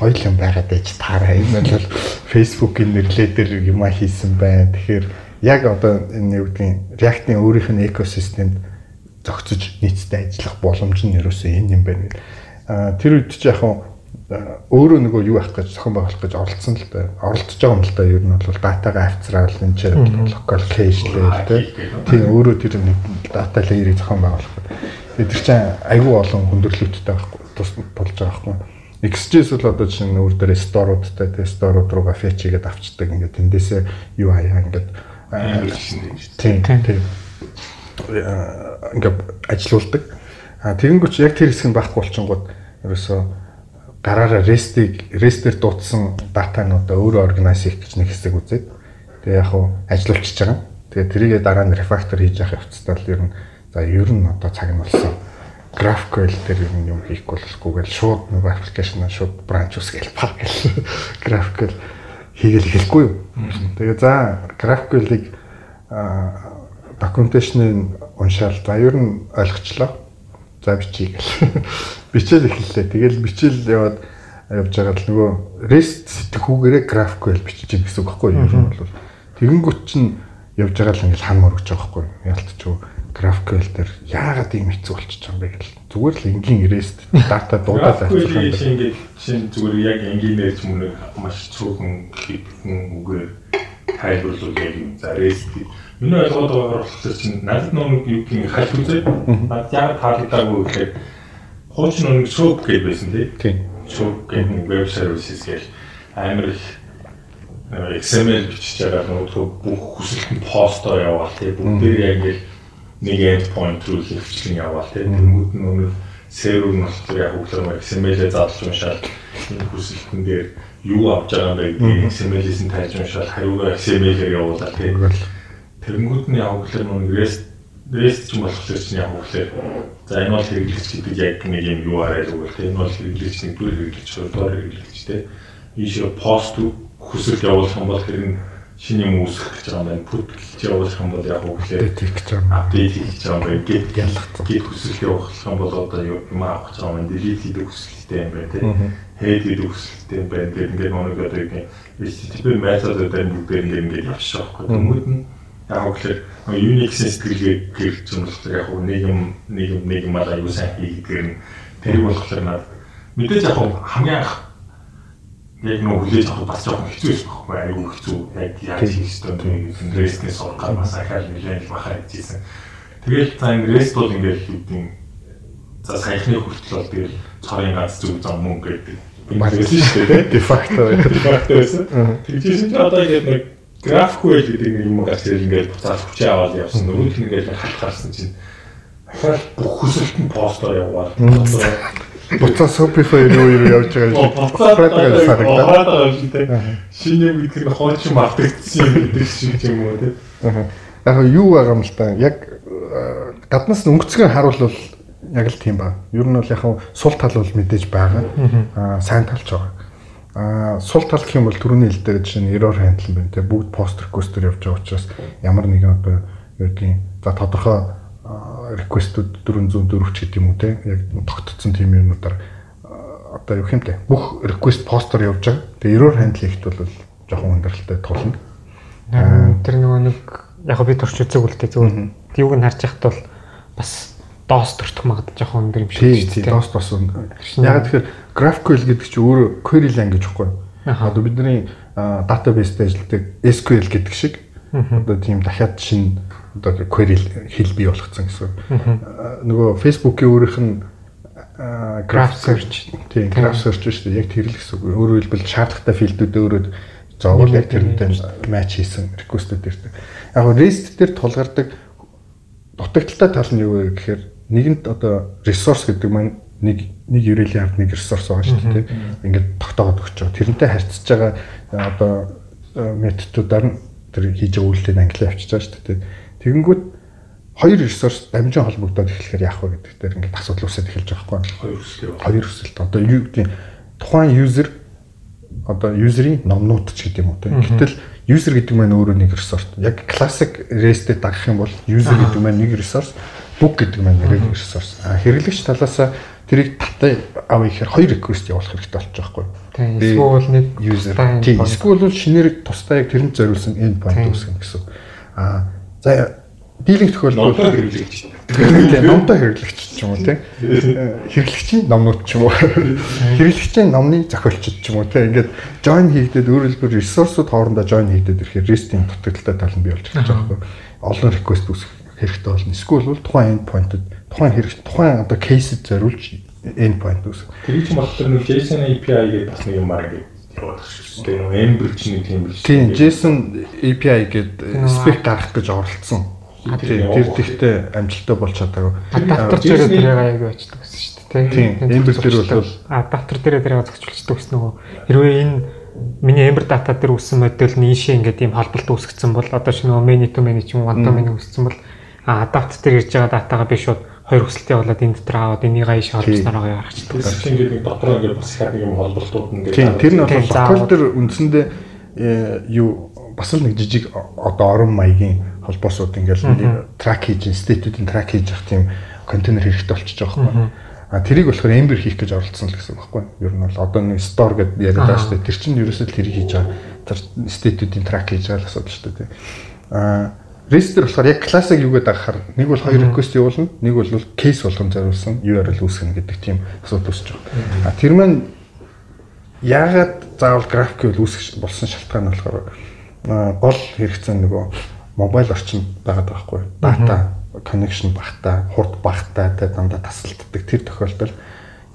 гоё юм байгаад байж таараа. Энэ бол Facebook-ийн нэрлэлээр юм а хийсэн байна. Тэгэхээр яг одоо энэ юу гэдгийг React-ийн өөрийнх нь экосистемд зохицож нийцтэй ажиллах боломж нь ерөөсөө энэ юм байна. Аа тэр үед ч яг өөрөө нөгөө юу авах гэж зохион байгуулах гэж оролцсон л да. Оролцож байгаа юм л да. Ер нь бол датагаа авцраал энэ ч локал кэшлээ тийм өөрөө тэр нэг дата лейерийг зохион байгуулах. Тэгээд тэр чинь айгүй олон хүндрэлүүдтэй байхгүй тус болж байгаа байхгүй XJS бол одоо чинь өөр дээр сторуудтай те сторууд руугаа fetch хийгээд авчдаг ингээд тэндээсээ юу хаяа ингээд тийм тийм ингээд ажилуулдаг. А тэгэнгүүт яг тэр хэсэг нь байхгүй болчингууд ерөөсөө гараараа REST-ийг REST-ээр дуудсан датануудаа өөрөө органайз хийх гэж нэг хэсэг үзээд тэгээ яг хуу ажилуулчихж байгаа. Тэгээ тэрийгээ дараа нь refactor хийж явах явцдаа л ер нь за ер нь одоо цаг нь болсон GraphQL дээр юм юм хийхгүй болохгүйгээл шууд нөгөө аппликейшнаа шууд бранч ус гээл баг гэл GraphQL хийгээл эхэлэхгүй юу. Тэгээ за GraphQL-ийг докюменташны уншаал за ер нь ойлгочлоо. За бичиж гэл. Бичээл эхэллээ. Тэгэл бичээл яваад явж байгаа л нөгөө REST сэтгүүгээрээ GraphQL бичиж гин гэсэн үг байхгүй юу? Ер нь бол тэгэнгүүт чинь явж байгаа л ингээл хан мөрөж байгаа байхгүй юу? Ялтчихв GraphQL дээр яагаад ийм хэцүү болчихж байгаа юм бэ гэл. Зүгээр л энгийн REST дата дуудаад авчих юм. GraphQL ингээд чинь зүгээр яг энгийнээр ч мөн маш цөөхөн хэвхэн үгээр тайлбарлуул яг юм. За REST миний ойлгоод байгаагаар болохоор чинь надад нэг юу гин хальт үзээ. Над яг таалагдаагүй гэхээр хуучин нэг SOAP гэж байсан тийм. SOAP гэх нэг web services гэж амар их XML бичиж байгаа нөгөө бүх хүсэлтэн постоо яваал тийм бүгдээр яг ингээд нэг endpoint руу хөвчлэн яваал тийм тэнгууд нь өнөө сервер нь болохоор яг хөглөм XML-ээ задлж уншаад энэ хүсэлтэн дээр юу авч байгаа юм бэ гэдгийг XML-ээс нь тайлж уншаад хариугаа XML-ээр явуулаад тийм тэнгууд нь яг хөглөм нэг REST REST ч юм болохоор чинь яг хөглөө за энэ бол хэрэглэгч гэдэг яг нэг юм юу арай л үгүй тийм энэ бол хэрэглэгч нэг бүр хэрэглэгч хоёрдугаар хэрэглэгч тийм ийшээ пост хүсэлт явуулах юм бол тэр нь шинэ юм үүсгэх гэж байгаа юм. Put гэж явуулах юм бол яг үгээр апдейт хийж байгаа. Апдейт хийж байгаа юм. Гэт ялгцсан. Гэт хүсэлт явуулах юм бол одоо юм авах гэж байгаа юм. Delete хийдэг хүсэлттэй юм байна тийм. Head хийдэг хүсэлттэй юм байна. Тэгээд ингээд нэг одоо юм HTTP энэ бүгдээр ингээд ингээд явчих байхгүй. Тэмүүд нь яг үгээр Unix-ийн сэтгэлгээ юм болохоор яг нэг юм нэг юм нэг юм аюу сайн хийгдгээр нь тэр болохоор надад мэдээж яг хамгийн анх яг нөө хүлээж авах бас жоохон хэцүү байсан байхгүй айгүй хэцүү яг яаж хийх ёстой вэ рестнээс сурах бас ахаар нэлээд бахаа хийжсэн. Тэгэл за энэ рест бол ингээд хэвдийн за саяхны хүртэл бол тэгэл цорын ганц зүг зам мөн гэдэг. Маркетинг шүү дээ дефакто дефакто байсан. Тэгжсэн чинь одоо ингээд нэг GraphQL гэдэг нэг юм гарч ирэл ингээд буцаад хүчээ аваад явсан. Нөгөөх нь ингээд халт гарсан чинь ахаар бүх хүсэлт нь постоор яваад Буцаа Shopify руу юу явж байгаа юм. Буцаад байгаа юм тийм. Шинэ юм гэдэг нь хооч мартагдсан юм гэдэг шиг юм уу тийм. Яг юу байгаа юм л та. Яг гаднаас өнгөцгөн харуулвал яг л тийм ба. Ер нь бол яг сул тал бол мэдээж байгаа. Аа сайн талч байгаа. Аа сул тал гэх юм бол түрүүний хэлдэг жишээ нь error handle байна те бүгд post request дээр явж байгаа учраас ямар нэгэн одоо юу гэдгийг за тодорхой реквестүүд 404 ч гэдэг юм уу те яг тогтцсон тийм юмнуудаар одоо юу хэмтэй бүх request постор явж байгаа. Тэгээ error handle хийхэд бол жоохон өндөрлөлтөй тулна. Тэр нөгөө нэг яг би турч үзег үлдээ зөв. Юуг нь харж яхад бол бас DOS төртөх магад жоохон өндөр юм шиг тийм DOS бас яг тэгэхээр GraphQL гэдэг чинь өөрөө query language гэхгүй. Одоо бидний database дээр ажилладаг SQL гэдэг шиг одоо тийм дахиад шинэ одоо query хэл бий болгоцсон гэсэн. Нөгөө Facebook-ийн өөрийнх нь graph search тийм graph search шүү дээ. Яг тэр л гэсэн үг. Өөрөөр хэлбэл шаардлагатай филдүүд өөрөө зовол яг тэрнтэй матч хийсэн request-үүд ирдэг. Яг REST дээр тулгардаг дутагдaltaй тал нь юу вэ гэхээр нэгэнд одоо resource гэдэг маань нэг нэг ерөөлийн ард нэг ресурс байгаа шүү дээ. Ингээд тогтоогод өгч байгаа. Тэрнтэй харьцаж байгаа одоо методуудаар нь тэр хийж байгаа үйлдэл англи авчиж байгаа шүү дээ. Тэгэнгүүт хоёр ресурс дамжин холбогдоод эхлэхээр яах вэ гэдэг дээр ингээд асуудал үүсэж эхэлж байгаа байхгүй хоёр хүсэл хоёр хүсэлт. Одоо юу гэдэг тухайн юзер одоо юзерийн номнууд ч гэдэг юм уу тийм гэтэл юзер гэдэг маань өөрөө нэг ресурс яг классик REST-д дагах юм бол юзер гэдэг маань нэг ресурс book гэдэг маань нэг ресурс а хэрэглэгч талаас тэрийг татаа авъя гэхээр хоёр request явуулах хэрэгтэй болчих жоохгүй тийм эсвэл нэг user тийм эсвэл шинээр тусдаа яг тэрэнд зориулсан endpoint үүсгэн гэсэн а За дийлэнх тохиолдолд хэрэглэгч. Тийм номтой хэрэглэгч ч юм уу тийм. Хэрэглэгчийн номнууд ч юм уу. Хэрэглэгчийн номны зохиолчд ч юм уу тийм. Ингээд join хийгдээд өөрөөр хэлбэл ресурсууд хоорондоо join хийгдээд ирэхээр REST-ийн дутагдaltaй тал нь бий болж байгаа байхгүй. Олон request үүсэх хэрэгтэй болно. Эсвэл бол тухайн endpoint-д тухайн хэрэгч тухайн одоо case-д зориулж endpoint үүсэх. Тэр чинь багтар нэг JSON API гэдэг бас нэг юм аа гэдэг яваад шүү. Тэгээ нэг Ember-ч нэг тийм биш. Тийм, JSON API гэдэг spec гаргах гэж оролцсон. Тийм, тэр тэгтээ амжилттай болж чадаагүй. Адаптер дээр тэрийг аяг байждаг гэсэн шүү дээ. Тийм, Ember дээр бол адаптер дээр тэрийг зохицуулдаг гэсэн нөгөө хэрвээ энэ миний Ember data дээр үүссэн модель нь ийшээ ингээд ийм холболт үүсгэсэн бол одоо шинэ many to many ч юм уу one to many үүссэн бол адаптер дээр ирж байгаа датагаа би шууд хоёр хүсэлтээ болоод энэ дотор аваад энийг аяш холбосноор гаргачихдаг. Тэгэхээр ингээд нэг дотроо ингээд бас их нэг юм холболтууд нь ингээд тийм тэр нь бол локал дээр үндсэндээ э, юу бас л нэг жижиг одоо орон маягийн холбоосууд ингээл трак хийж, стейтүүдийн трак хийж явах тийм контейнер хэрэгтэй болчихж байгаа байхгүй. А тэрийг болохоор Ember хийх гэж оролцсон л гэсэн үг байхгүй. Ер нь бол одоо нэг store гэдээ яриад байгаа шүү дээ. Тэр чинь ерөөсөө л тэрийг хийж байгаа. Тэр стейтүүдийн трак хийж байгаа л асуудал шүү дээ. А Рестер болохоор яг классик юу гэдэг ахаар нэг бол хоёр request явуулна, нэг бол кейс болгон зориулсан. URL үүсгэнэ гэдэг тийм асуудал үүсэж байгаа. А тэр маань яагаад заавал GraphQL үүсгэж болсон шалтгаан нь болохоор гол хэрэгцээ нөгөө мобайл орчинд байгаа байхгүй. Дата connection багтаа, хурд багтаа тэ дандаа тасалддаг тэр тохиолдолд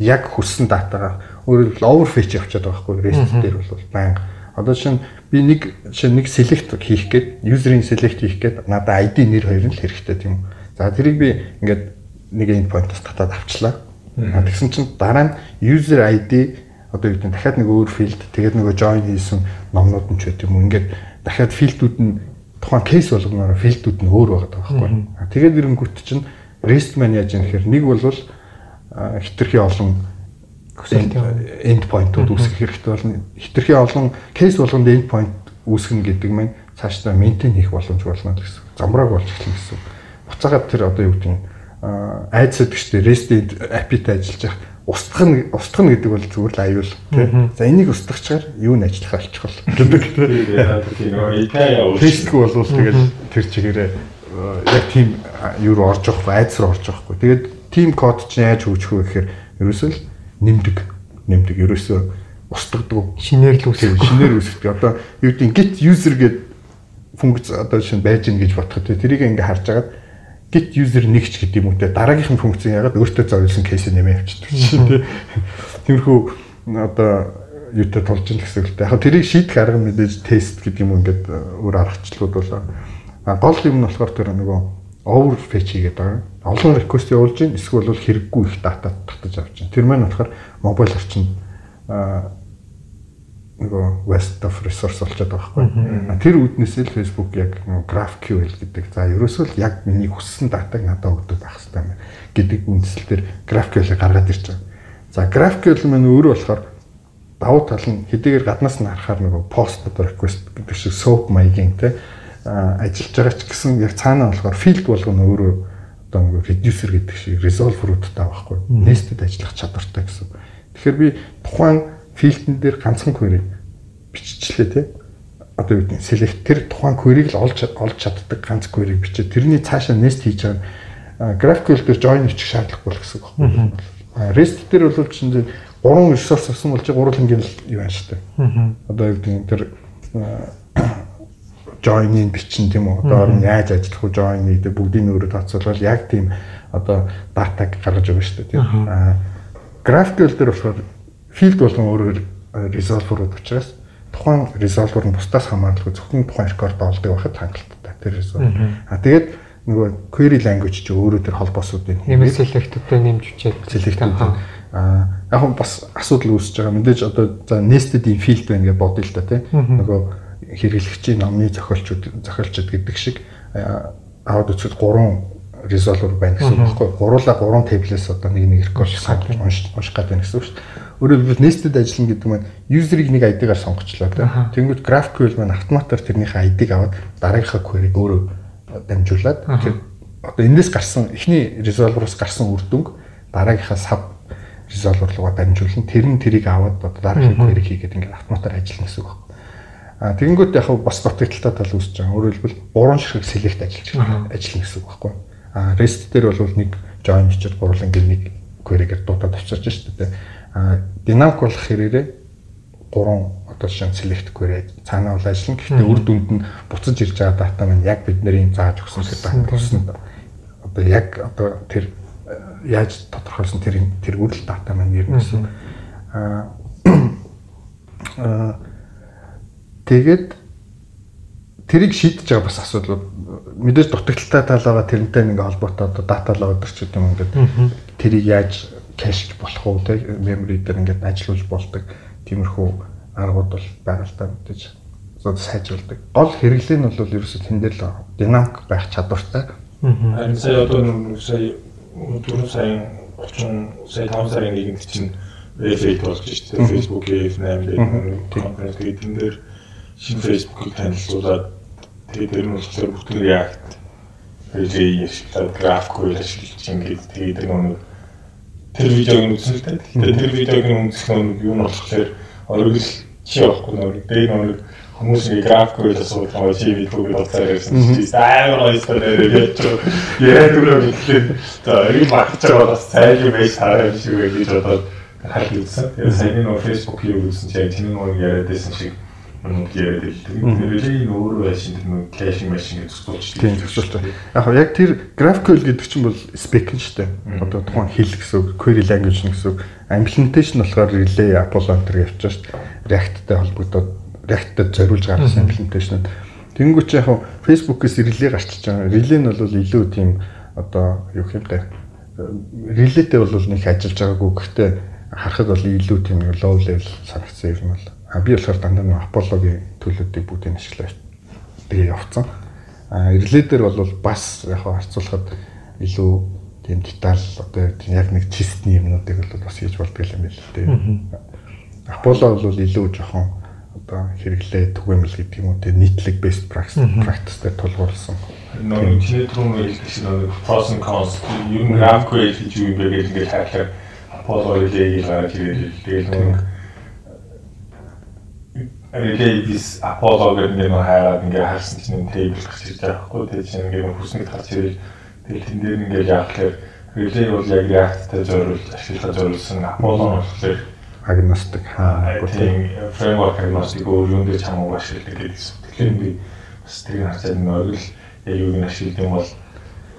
яг хүссэн датагаа өөрөөр overfetch явчихад байгаа байхгүй. REST дээр бол байнга Одоо чинь би нэг чинь нэг select хийх гээд user-ийн select хийх гээд надад ID нэр хоёр нь л хэрэгтэй тийм. За тэрийг би ингээд нэг endpoint-аас татаад авчлаа. Тэгсэн чинь дараа нь user ID одоо юу гэдэг дахиад нэг өөр field тэгээд нөгөө join хийсэн номнууд нь ч гэдэг юм ингээд дахиад филдүүд нь тухайн кейс болгоноор филдүүд нь өөр байгаа байхгүй. Тэгээд ирэнгүүт чинь REST man яаж юм гэхээр нэг бол хитрхи олон end point-ууд үүсгэх хэрэгтэй болно. Хитрхи олон кейс болгонд end point үүсгэнэ гэдэг маань цаашдаа maintain хийх боломж болно гэсэн. Замбрааг болж эхэлнэ гэсэн. Буцаагаад тэр одоо юу гэдэг нь айдсад гэжтэй REST API-тай ажиллаж явах устгах нь устгах нь гэдэг бол зүгээр л аюул тий. За энийг устгахчаар юу н ажиллах алчихвал гэдэг тий. Тестгүй болвол тэгэл тэр чигээрээ яг тийм юу руу орж явахгүй айдс руу орж явахгүй. Тэгээд team код чинь яаж хөгжих вэ гэхээр ерөөсөө л нэмдэг нэмдэг. Ерөөсөө устгадаг шинээр л үүсгэх шинээр үүсгдэг одоо юу гэдэг git user гэдэг функц одоо шинэ байж гин гэж бодоход тэрийг ингээ харж агаад git user нэгч гэдэг юм те. Дараагийнхын функц ягаад өөртөө зориулсан кейс нэмээ явчихдаг чинь те тиймэрхүү одоо юутай тулж ин гэсэн үг л те. Яг тэрийг шийдэх арга мэдээж тест гэдэг юм ингээд өөр аргачлалууд болоо. Гол юм нь болохоор тэр нөгөө over fetch хийгээд байгаа. Олон request явуулж гин эсвэл бол хэрэггүй их дата татаж авч гин. Тэр маань болохоор мобайл орчинд нөгөө waste of resource болчиход байгаа байхгүй. Тэр үүднээс л Facebook яг GraphQL гэдэг. За ерөөсөө л яг миний хүссэн датаг надад өгдөг байх хэрэгтэй юм гэдэг үндсэл дээр GraphQL-ийг гаргаад ирж байгаа. За GraphQL маань өөрөө болохоор давуу тал нь хэдийгээр гаднаас нь харахаар нөгөө post request гэдэг шиг SOAP маягийн те ажиллаж байгаа ч гэсэн яг цаанаа болохоор field болгоно өөрөө одоо нэг reducer гэдэг шиг resolver-уудтай байхгүй. Nested ажиллах чадвартай гэсэн. Тэгэхээр би тухайн field-н дээр ганцхан query биччихлээ тий. Одоо юу гэдэг select тэр тухайн query-г л олж олж чаддаг ганц query бичээ. Тэрний цаашаа nest хийж байгаа GraphQL дээр join хийчих шаардлагагүй л гэсэн үг. REST дээр бол чинь гурван resource авсан бол чи гурван л юу байна шүү дээ. Одоо юу гэдэг тэр join-ийн бичин тийм үү? Одоо орон яаж ажиллах вэ? Join гэдэг бүгдийн өөрө тооцоолол яг тийм одоо датаг гаргаж өгнө шүү дээ тийм. Аа GraphQL дээр болохоор field болгон өөрөөр resolver-ууд учраас тухайн resolver нь бусдаас хамааралгүй зөвхөн тухайн рекорд олдог байхад хангалттай тэр resolver. Аа тэгээд нөгөө query language чи өөрөө тэр холбоосуудыг нэмэлт select-тэй нэмж үчээд select аа яг бас асуудал үүсэж байгаа. Мэдээж одоо за nested-ийн field байна гэж бодъё л та тийм. Нөгөө хэрэглэгчийн номны зохиолчуд зохиолчуд гэдэг шиг аваад үзэхэд гурван resolver байна гэсэн үг байхгүй. Гуруула гурван таблээс одоо нэг нэг рекорд сонгож унших гад байна гэсэн үг шүү дээ. Өөрөөр хэлбэл nested ажиллана гэдэг маань user-ыг нэг ID-гаар сонгочлоо тийм. Тэнгүүд GraphQL маань автоматар тэрнийхээ ID-г аваад дараагийнхаа query-г өөрөө дамжуулаад тэр одоо эндээс гарсан эхний resolver-оос гарсан үр дүнг дараагийнхаа sub resolver руугаа дамжуулна. Тэр нь тэрийг аваад одоо дараагийн query хийгээд ингээд автоматар ажиллана гэсэн үг байна. А тэгэнгүүт яг бас дутагдaltaй тал үүсэж байгаа. Өөрөөр хэлбэл гурван ширхэг select ажиллаж ажиллана гэсэн үг байхгүй. А rest дээр бол нэг join хийчихэд гурван ингээд нэг query-гээр дуудаад авчирч шүү дээ. А dynamic болох хэрээрээ гурван одоо шин select query цаанаа бол ажиллана. Гэхдээ үр дүнд нь буцаж ирж байгаа дата маань яг бидний зааж өгсөн гэдэг тусна. Одоо яг одоо тэр яаж тодорхойлсон тэр тэр үрэл дата маань нэр нэсэн. А Тэгээд тэрийг шийдэж байгаа бас асуудал мэдээж дутагдaltaй тал байгаа тэрнтэй нэг холбоотой одоо дата л байгаа ч юм ингээд тэрийг яаж кэшж болох уу те memory дээр ингээд ажиллуулж болдог тиймэрхүү аргууд бол та мэдээж зод сайжруулдаг. Гол хэрэглээ нь бол ерөөсөө тэн дээр л динамик байх чадвартай. Харин сая одоо нэг сая 4 сая 30 сая 5 сарын нэгэнд чинь F8 болж шүү дээ. Facebook F8 гэдэг конференц тэгээд тэн дээр шинэ Facebook-ыг танилцуулаад тэгээд тэр нь болохоор бүтэн React relay ашиглаад GraphQL ашиглаж ингээд тэгээд тэр нэг тэр видеог нь үзсэн л дээ. Тэгээд тэр видеог нь үзэх нэг юу нь болохоор оргил чи явахгүй нэг дээр нэг хүмүүс нэг GraphQL асуудаг байгаа чи видеог бодсаар ирсэн чи амар ойстой нэрээ яа түрүү гэхлээр за энэ багч байгаа бас сайн юм байж таарах шиг гэж бодоод харж үзсэн. Тэгээд сайн нэг Facebook-ийг үзсэн чинь тийм нэг яриад байсан шиг юм яриад хэлдэг. Нэрээ өөрөө байшин тэр нэг кэшинг машин гэж зөксүүлж. Тийм зөксүүлж. Яг яг тэр GraphQL гэдэг чинь бол spec нь шүү дээ. Одоо тухайн хэл гэсэн үг, query language гэсэн үг. Implementation болохоор relay Apollo энэ явж шүү дээ. React-тай холбогдоод React-тай зориулж гаргасан implementation. Тэнгүүч яг Facebook-ээс relay гарчиж байгаа. Relay нь бол илүү тийм одоо юу юм бэ? Relay-тэй бол нэг ажиллаж байгаагүй. Гэхдээ харахад бол илүү тийм low level санагдсан юм бол А би болохоор дандаа нэг Apollo-гийн төлөвүүдийг бүгдийг ашиглаж тэгээ явцсан. А ирлээдэр бол бас яг харьцуулахад илүү тийм деталь одоо яг нэг чистний юмнуудыг бол бас хийж болдго юм байна л дээ. Apollo бол илүү жоохон одоо хэрэглээ түгээмэл гэдэг юм уу тийм нийтлэг best practice practice дээр тулгуурласан. Нөгөө чиний түрүүн шиг нөгөө pros and cons. Ер нь GraphQL гэж юу юм бэ гэж ингээд харахаар Apollo хэлээ гараад тэгээд тэгээд нөгөө Релейвис Apollo гэдэг нэг хайраад ингээ харсан чинь тейбл гарч ирж байгаа хгүй тэгээд чинь ингээ хүснэг гарч ирэл тэгээд тэн дээр ингээ яахлаар релей бол яг React-тай зориулж ашиглаж зориулсан Apollo нь болохоор agnostic хаа тийм framework agnostic өөр юм дээр чамаагүй ашигладаг гэдэг юм. Тэгэхээр би бас тэрийг харцаад нэг оргил яг юуг нь ашиглаж юм бол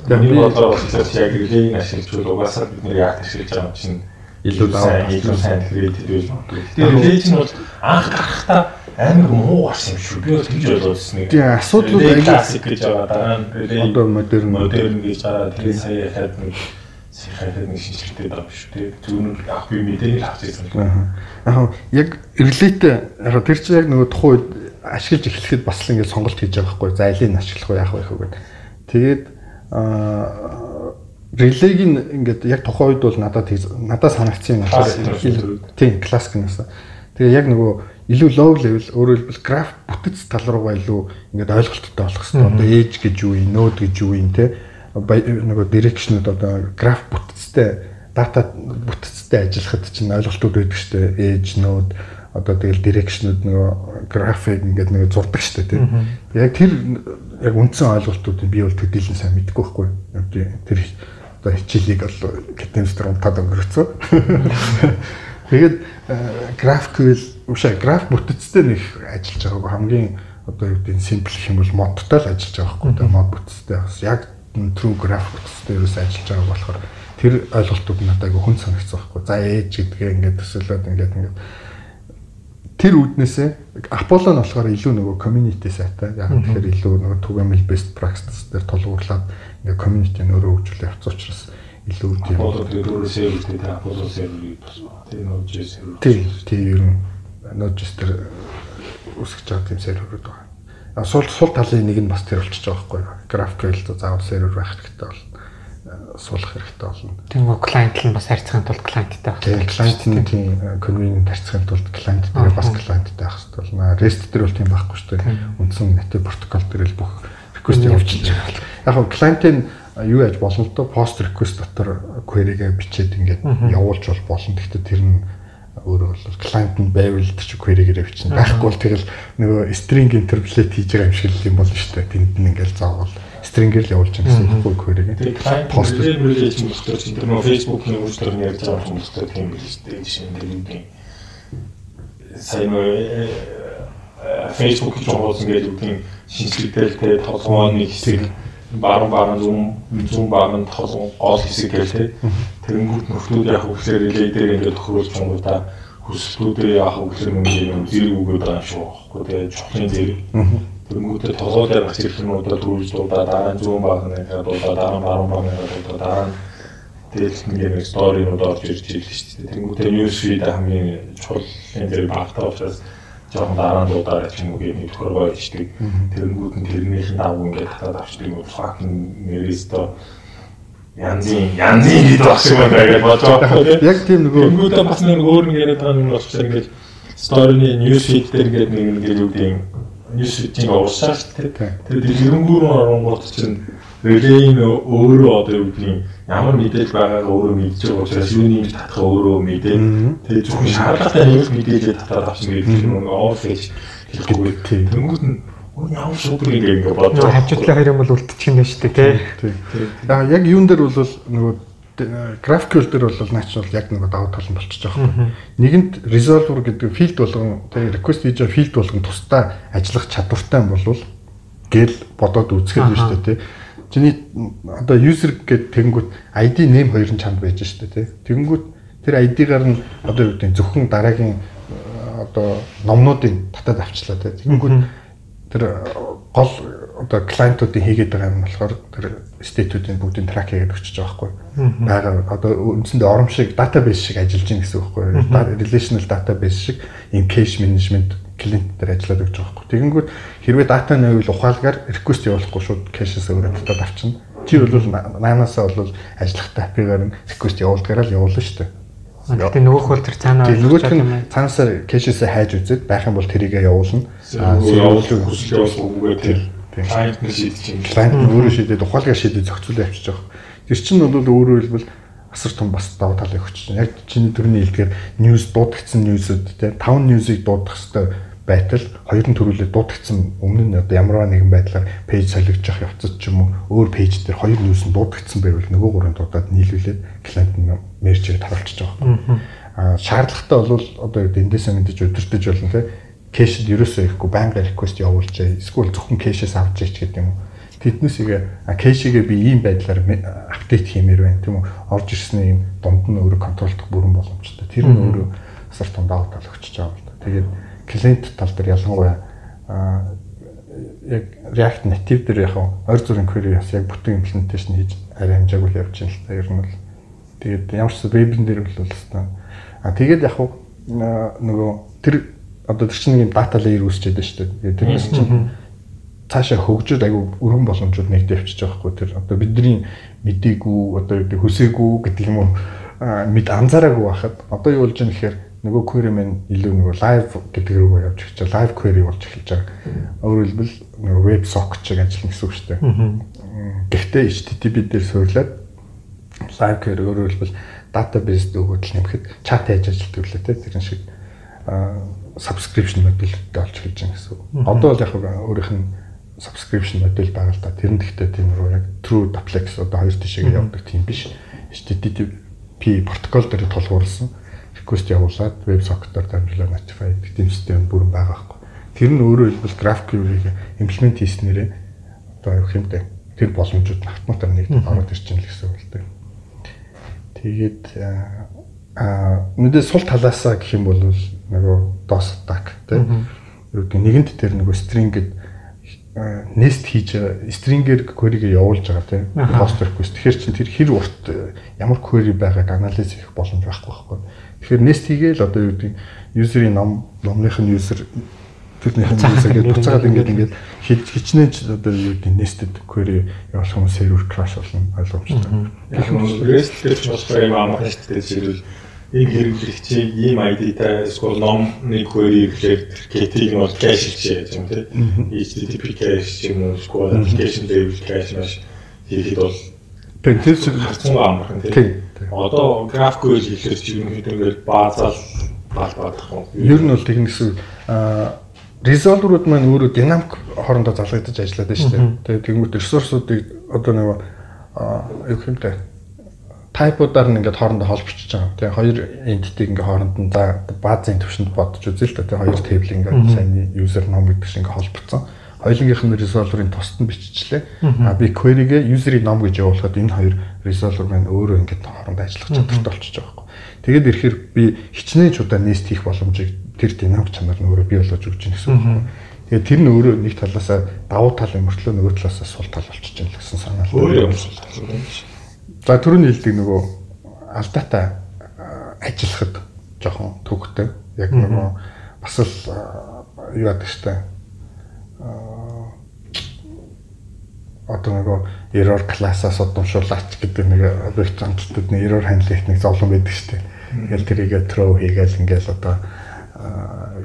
Миний бодлоор бол яг релейг ашиглаж угаасаа бид нэр React ашиглаж байгаа юм чинь илүү сайн илүү сайн байж магадгүй. Тэгээд релей чинь бол анх гарахтаа амар муу гарсан юм шүү. Би бол тэгж ойлгосон нэг. Тийм асуудал классик гэж байгаа дараа нь одоо модерн модерн гэж байгаа. Тийм сая яхад нэг сихахад нэг шинжилгээтэй байгаа шүү дээ. Зүүн ах би мэдээний л авч ирсэн. Аа. Яг яг тэр чинь яг нөгөө тухайн үед ашиглаж эхлэхэд бас л ингээд сонголт хийж байгаа байхгүй. За алийг ашиглах уу яах вэ гэхэд. Тэгээд аа релейг нь ингээд яг тухайн үед бол надад надад санагдсан юм. Тийм классик нээс. Тэгээ яг нөгөө илүү low level өөрөөр хэлбэл граф бүтэц тал руугаа илүү ингээд ойлголттой болох хэрэгтэй. Одоо ээж гэж юу юм, нode гэж юу юм те нөгөө direction-д одоо граф бүтцтэй дата бүтцтэй ажиллахад чинь ойлголтууд байдаг шүү дээ. Age, node одоо тэгэл direction-д нөгөө график ингээд нөгөө зурдаг шүү дээ тийм. Яг тэр яг үндсэн ойлголтуудыг би бол төдийлэн сайн мэдэхгүй байхгүй. Тэр одоо хичээлийг бол кетемстер унтаад өнгөрөөцөө. Тэгээд GraphQL Ушаа граф бүтцтэй нэг ажиллаж байгаагүй хамгийн одоо юу гэдэг симпл гэх юм бол модтой л ажиллаж байгаа байхгүй одоо мод бүтцтэй бас. Яг true graph бүтцтэй ерөөс ажиллаж байгаа болохоор тэр ойлголтууд надад айгүй хүн санагдсан байхгүй. За ээж гэдгээ ингээд төсөөлөд ингээд ингээд. Тэр үүднээсээ Apollo нь болохоор илүү нөгөө community сайтай. Яг тэгэхээр илүү нөгөө түгээмэл best practice дээр тулгуурлаад ингээд community нөрөө хөгжүүлээ авц учраас илүү тийм Apollo дээр өөрөө сервистэй Apollo сервер бас тийм нөгөө сервер тийм тийм ер нь Node.js-тер үсгэж байгаа тийм серверүүд байгаа. А сул сул талын нэг нь бас тэр болчихж байгаа байхгүй юу? GraphQL заавал сервер байх хэрэгтэй бол суулгах хэрэгтэй болно. Үү клиент нь бас харьцахын тулд клиенттай байх. Тийм клиент нь тийм convenient харьцахын тулд клиент дээр бас клиенттай байх хэрэгтэй болно. REST дээр бол тийм байхгүй шүү дээ. Үндсэн native протокол дээр л бүх request явуулж байгаа. Яг нь клиентын юу яаж болно л доо post request дотор query-гээ бичээд ингээд явуулж бол болно. Гэхдээ тэр нь өөрөө бол client нь байвал тэр чи query-гээр бичнэ. Байхгүй бол тэгэл нөгөө string interpolate хийж байгаа юм шиг юм болно шүү дээ. Тэнд нь ингээл заавал string-ээр л явуулж байгаа гэсэн үг query-гээ. Тэгээд client post relate юм болохоор чи тэр нөгөө Facebook-ийн үйлчлэр ярьж байгаа юм болохоор тийм биш дээ. Жишээ нь юм. Сайн Facebook гэж хоосон гэдэг үгний шинжилгээтэй нэг хэсэг баруун баруун зүүн зүүн баруун толгой гол хэсэг гэл тээ. Тэрэнгүүт нөхдүүд яг үгээр илээ дээр ингээд тохируулж чонгуудаа хүсэлтүүдээ яг үгээр юм зэрэг өгöd байгаа юм шүү байхгүй тэгээ чухлын зэрэг. Тэрэнгүүтээ толгой дээр гарч ирэх юмудаа дөрвөлж дуудаа дараа нь зүүн баруун нэгээ дуудаа дараа нь баруун баруун нэгээ дуудаа дараа нь тэгэл нэг нэг сторинууд орж ирж ирлээ шүү дээ. Тэрэнгүүтээ news feed хамгийн чухал энэ зэрэг багтаа учраас жоохон дараа нь дуудаад ч юм уу гэх мэт хөргөө ичдэг. Тэрэнгүүд нь тэрнийх нь давуу ингээд татаад авчдаг юм факт нэрээстөө янзын янзын хэд багш юм байна гэж бодож байгаа. Яг тийм нөгөө тэнгүүдээ бас нэг өөр нэг яриад байгаа юм болохоор ингээд story-ны news feed дээр ингээд нэг ингээд юу гэдэг news feed-ийг уурсаа шүү дээ. Тэгээд тэрнгүүр оронгууд чинь relay-ийн өөрөө одоо юу гэдэг ямар мэдээлэл байгаагаа өөрөө мэдж байгаа учраас юуны татах өөрөө мэдээ. Тэгээд зөвхөн шаардлагатай нэг мэдээлэл татаад авсан гэдэг юм уу оф гэж хэлэхгүй. Тэнгүүд нь ямар супер ингээд ингээд бодож. Хажуудлын хоёр юм бол үлдчих юм байна шүү дээ тий. Аа яг юун дээр бол нөгөө GraphQL дээр бол наач бол яг нэг давуу тал нь болчихж байгаа юм. Нэгэнт resolver гэдэг field болгон тэгээ request хийж байгаа field болгон тусдаа ажиллах чадвартай юм болвол гэл бодоод үзэхэд байна шүү дээ тий. Чиний одоо user гэдэг тэгэнгүүт ID name хоёр нь чанд байж дээ тий. Тэгэнгүүт тэр ID-гаар нь одоо юу гэдэг зөвхөн дараагийн одоо номнуудыг татаад авчлаа тий. Тэгэнгүүт тэр гол одоо клиентуудын хийгээд байгаа юм болохоор тэр стейтүүдийн бүгдийг трак хийгээд өчөж байгаа байхгүй. Бага одоо үндсэндээ ором шиг database шиг ажиллаж байна гэсэн үг байхгүй. Relational database шиг ийм cache management клиент дээр ажиллаад өгч байгаа байхгүй. Тэгэнгүүт хэрвээ дата нэвэл ухаалгаар request явуулахгүй шууд cache-с өөрөө татаад авчна. Чи бол наанасаа бол ажиллахтай API-гаар нь request явуулдгаараа л явуулна шүү дээ. Гэтэ нөгөөх бол тэр цаанаа нөгөөх нь цаанасаа cache-сээ хайж үзээд байх юм бол тэрийгэ явуулна. Аа явуулах хүсэл явуулахгүйгээр тэр Клиент нь шийдэж байна. Клиент нь өөрөө шийдээд ухаалгаар шийдээд зохицуулаад авчиж байгаа. Тэр чинь бол өөрөөр хэлбэл асар том бас даваа талыг өгч байна. Яг чиний төрний хэлдгээр news дуудагдсан news-үүд те 5 news-ыг дуудах хэвээр байтал хоёр нь төрүүлээд дуудагдсан өмнө нь одоо ямарваа нэгэн байдлаар пэйж солигдчих явцад ч юм уу өөр пэйж дээр хоёр news нь дуудагдсан байвал нөгөө гурван дуудаад нийлүүлээд клиент нь мерчээр харуулчихж байгаа. Аа шаардлагатай бол одоо эндээсээ мэдээж өдөртөж болно те кэшэд ерөөсөө ихгүй байнга реквест явуулж эсвэл зөвхөн кэшээс авч ич гэдэг юм уу. Тэднээс игээ кэшигээ би ийм байдлаар апдейт хиймээр байна тийм үү. Орж ирсний ийм дунд нь өөрөө контролдох бүрэн боломжтой. Тэр нь өөрөө асар том давуу тал өгч байгаа юм л да. Тэгээд клиент тал дээр ялангуяа яг React Native дээр яг ойр зүрийн query бас яг бүтэн implementation хийж арай хамжаагүй явж байна л да. Ер нь бол тэгээд ямар ч вебн дээр бол хэвээр а тэгээд яг нөгөө тэр одоо тэр чинь юм дата layer үүсчихэд байна шүү дээ. Тэрнээс чинь цаашаа хөгжөөд айгүй өргөн боломжууд нэгдэж авчиж байгаа хгүй тэр. Одоо бидний мдээгүй одоо юу хүсээгүй гэдэг юм уу? Мэд анзаараагүй байхад одоо юу болж байгаа нэхэр нөгөө query маань илүү нөгөө live гэдэг рүү явж эхэлж байгаа. Live query болж эхэлж байгаа. Өөрөөр хэлбэл нөгөө web socket шиг ажиллана гэсэн үг шүү дээ. Гэхдээ HTTP дээр суурлаад live query өөрөөр хэлбэл database дүүгэл нэмэхэд chat хийж ажилладаг те тэрэн шиг subscription модультэй болж эхэлж байгаа гэсэн үг. Одоо бол яг өөрийнх нь subscription модель байгаа л да. Тэр нь гэхдээ тийм рүү яг true duplex одоо хоёр тишээгээ явдаг тийм биш. HTTP протокол дээр тулгуурласан request явуулаад WebSocket-оор дамжуулаад notify гэдэг тийм систем бүрэн байгаа байхгүй. Тэр нь өөрөө хэлбэл GraphQL-ийг implement хийснээрээ одоо юу хэмтэй тэр боломжууд автоматар нэгдэж ороод ирж байгаа гэсэн үг л дээ. Тэгээд аа мэдээ сул талаасаа гэх юм бол нөгөө DOS attack тийм юу гэдэг нэгэнт тэр нөгөө string гэд nest хийж string-ээр query-гээ явуулж байгаа тийм post request. Тэгэхээр чин тэр хэр урт ямар query байгааг анализ хийх боломж байхгүй байхгүй. Тэгэхээр nest хийгээл одоо юу гэдэг user-ийн ном номных нь user тэрнийх нь user-гээ буцаагаад ингээд ингээд хичнээн ч одоо юу гэдэг nested query явуулах юм server crash болно ойлгомжтой. Яг нь REST дээр ч болохоор юм амархан шүү дээ зэрэг нэг хэрэглэгчийг ийм ID-тай эсвэл номны query гэхээр KT-г нь бол cache хийж юм тий. HTTP cache юм уу эсвэл application level cache маш хийхэд бол тэр чинь хацсан амархан тий. Одоо GraphQL гэхээр чи юм хэд ингээд баазаал балбаадах юм. Ер нь бол тэгнэсүү аа резолверууд маань өөрөө динамик хоорондоо залгагдаж ажиллаад байна шүү дээ. Тэгээ тэгмэт ресурсуудыг одоо нэг юу хэмтэй тайпуудаар нь ингээд хоорондоо холбогдож байгаа. Тэгээ хоёр entity ингээд хооронд нь за баазын төвшөнд бодож үзээ л та. Тэгээ хоёр тейбл ингээд сайн user ном гэдэг шиг ингээд холбогдсон. Хоёулынх нь resolver-ийн тусад нь биччихлээ. А би query-гээ user-ийн ном гэж явуулахад энэ хоёр resolver маань өөрөө ингээд хооронд ажиллах чадвартай болчихж байгаа юм. Тэгээд ирэхээр би хичнээн ч удаа nest хийх боломжийг тэр динамик чанар нь өөрөө бий болгож өгч байгаа гэсэн үг байна. Тэгээд тэр нь өөрөө нэг талаасаа давуу тал юм мөртлөө нөгөө талаасаа сул тал болчихж байгаа гэсэн санаа л. Өөрөө юм сул тал. За түрүүний хэлдэг нөгөө алдаатай ажиллахад жоохон төвхтэй. Яг нөгөө бас л юу яадаг штэ. Одоо нөгөө error class-аас удамшуулаач гэдэг нэг объект амтлалтад нэг error handling техник зовлон байдаг штэ. Ингээл тэрийгэ throw хийгээл ингээл одоо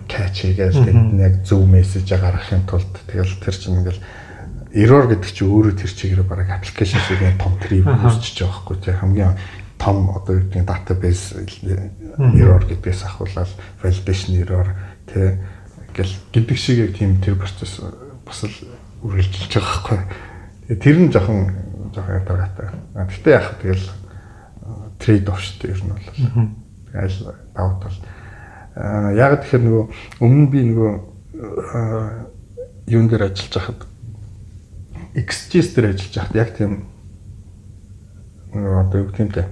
catch хийгээл тэгээд яг зөв мессеж гаргахын тулд тэгэл тэр чинь ингээл error гэдэг чинь өөрөө тэр чигээр бараг application шиг том tree үүсчихэж байгаа байхгүй тий хамгийн том одоо юу гэдэг database error гэдгээс ахуулаад validation error тий гэл гэдэг шиг яг тийм тэр процесс бас л үргэлжилж байгаа байхгүй. Тэр нь жоохон жоохон ядаргатай. Гэхдээ яг тэгэл трейд оф шүү дээ ер нь бол. Аль бол. Аа яг тэгэхээр нөгөө өмнө би нөгөө юун дээр ажиллаж байхад XGS дээр ажиллаж байхад яг тийм одоо юу гэх юм те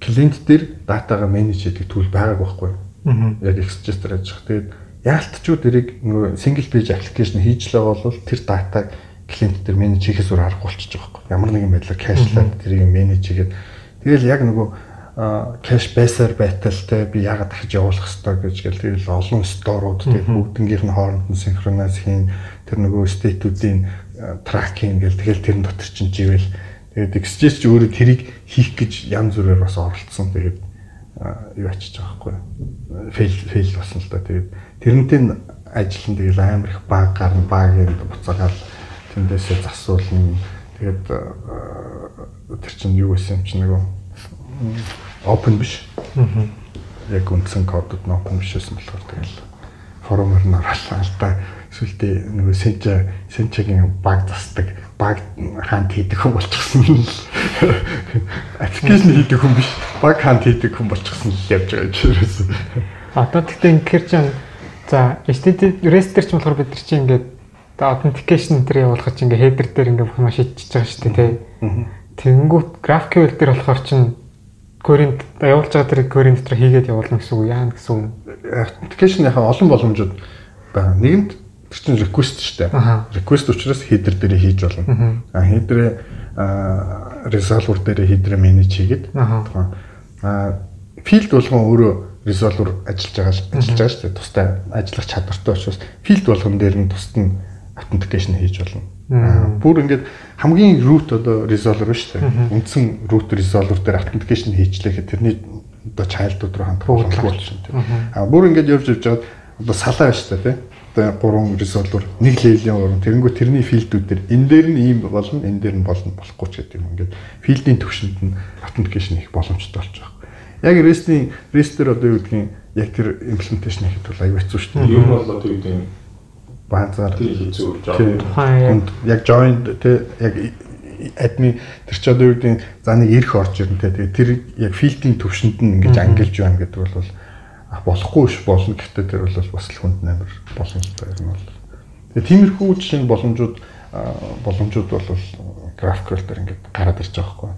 клиент дээр датагаа менеж хийдэг түүл байгааг байхгүй. Яг XGS дээр ажиллах. Тэгээд яалтчууд эрийг нөгөө single page application хийж л байгаа бол тэр датаг клиент дээр менеж хийхээс өөр арга болчихж байгаа байхгүй. Ямар нэгэн байдлаар кэшлаад тэрийг менеж хийгээд тэгэл яг нөгөө кэш байсаар байталтай би яагаад дахиж явуулах хэрэгтэй гэж гэл тэгэл олон сторууд тэгэл бүгднгийнх нь хооронд нь синхрониз хийн тэр нөгөө стейтүүдийн тракинг гэл тэгэл тэрэн дотор чинь живэл. Тэгээд exchange ч өөрөө тэрийг хийх гэж янз бүрээр бас оролцсон. Тэгээд юу ачиж байгаа байхгүй фейл фейл болсон л да. Тэгээд тэрнтэй ажил нь тэгэл амар их баг гарна. Багийн буцаагаал тэндээсээ засуулна. Тэгээд тэр чинь юу гэсэн юм чи нөгөө open биш. Аа. Яг үндсэн кодод open биш байсан болохоор тэгэл. Форумер нь оруулаа л да. Эсвэл нөгөө сенча сенчагийн баг засдаг баг хаант хийдэг хүн болчихсон. Аппликейшн хийдэг хүн биш. Баг хаант хийдэг хүн болчихсон л явж байгаа ч ерөөсөө. Одоо тэгтээ ингээр чинь за HTTP REST дээр ч болохоор бид нар чинь ингээд authentication тэр явуулах чинь ингээд header дээр ингээд бүх юм шийдчихэж байгаа шүү дээ тий. Тэнгүүт GraphQL дээр болохоор чинь query явуулж байгаа тэр query дотор хийгээд явуулна гэсэн үг яа гэсэн үг. Application яхаа олон боломжууд байна. Нэгэнт Тэр чинь request шүү дээ. Request учраас header дээрээ хийж болно. А header-ээ resolver дээрээ header manage хийгээд тухайн field болгон өөрөө resolver ажиллаж байгаа ажиллаж байгаа шүү дээ. Тустай ажиллах чадвартай учраас field болгон дээр нь тусад нь authentication хийж болно. Бүр ингээд хамгийн root одоо resolver шүү дээ. Үндсэн root resolver дээр authentication хийчлээхэд тэрний одоо child-ууд руу хандах боломжтой болчихсон тийм. А бүр ингээд явж явж байгаа одоо салаа байна шүү дээ тийм 3 resolver нэг левлийн уран. Тэгэнгүү тэрний филдүүд төр энэ дээр нь ийм болно энэ дээр нь болно болохгүй ч гэдэг юм. Ингээд филдийн төвшөнд нь authentication хийх боломжтой болж байгаа. Яг REST-ийн REST-ээр одоо юу гэдгийг яг тэр implementation хийхэд бол аюу хэцүү шүү дээ. Ер нь бол одоо юу гэдэг баазар тухайн яг joined те яг админ тэр ч одоо юу гэдэг за нэг ирэх орж ирнэ те тэр яг филдийн төвшөнд нь ингээд ангилж байна гэдэг бол болохгүй ш болно. Гэхдээ тэр бол бас л хүнд амар боломжтой юм бол. Тэгээ тиймэрхүү жишээ боломжууд боломжууд бол графикл дээр ингээд гараад ирж байгаа хгүй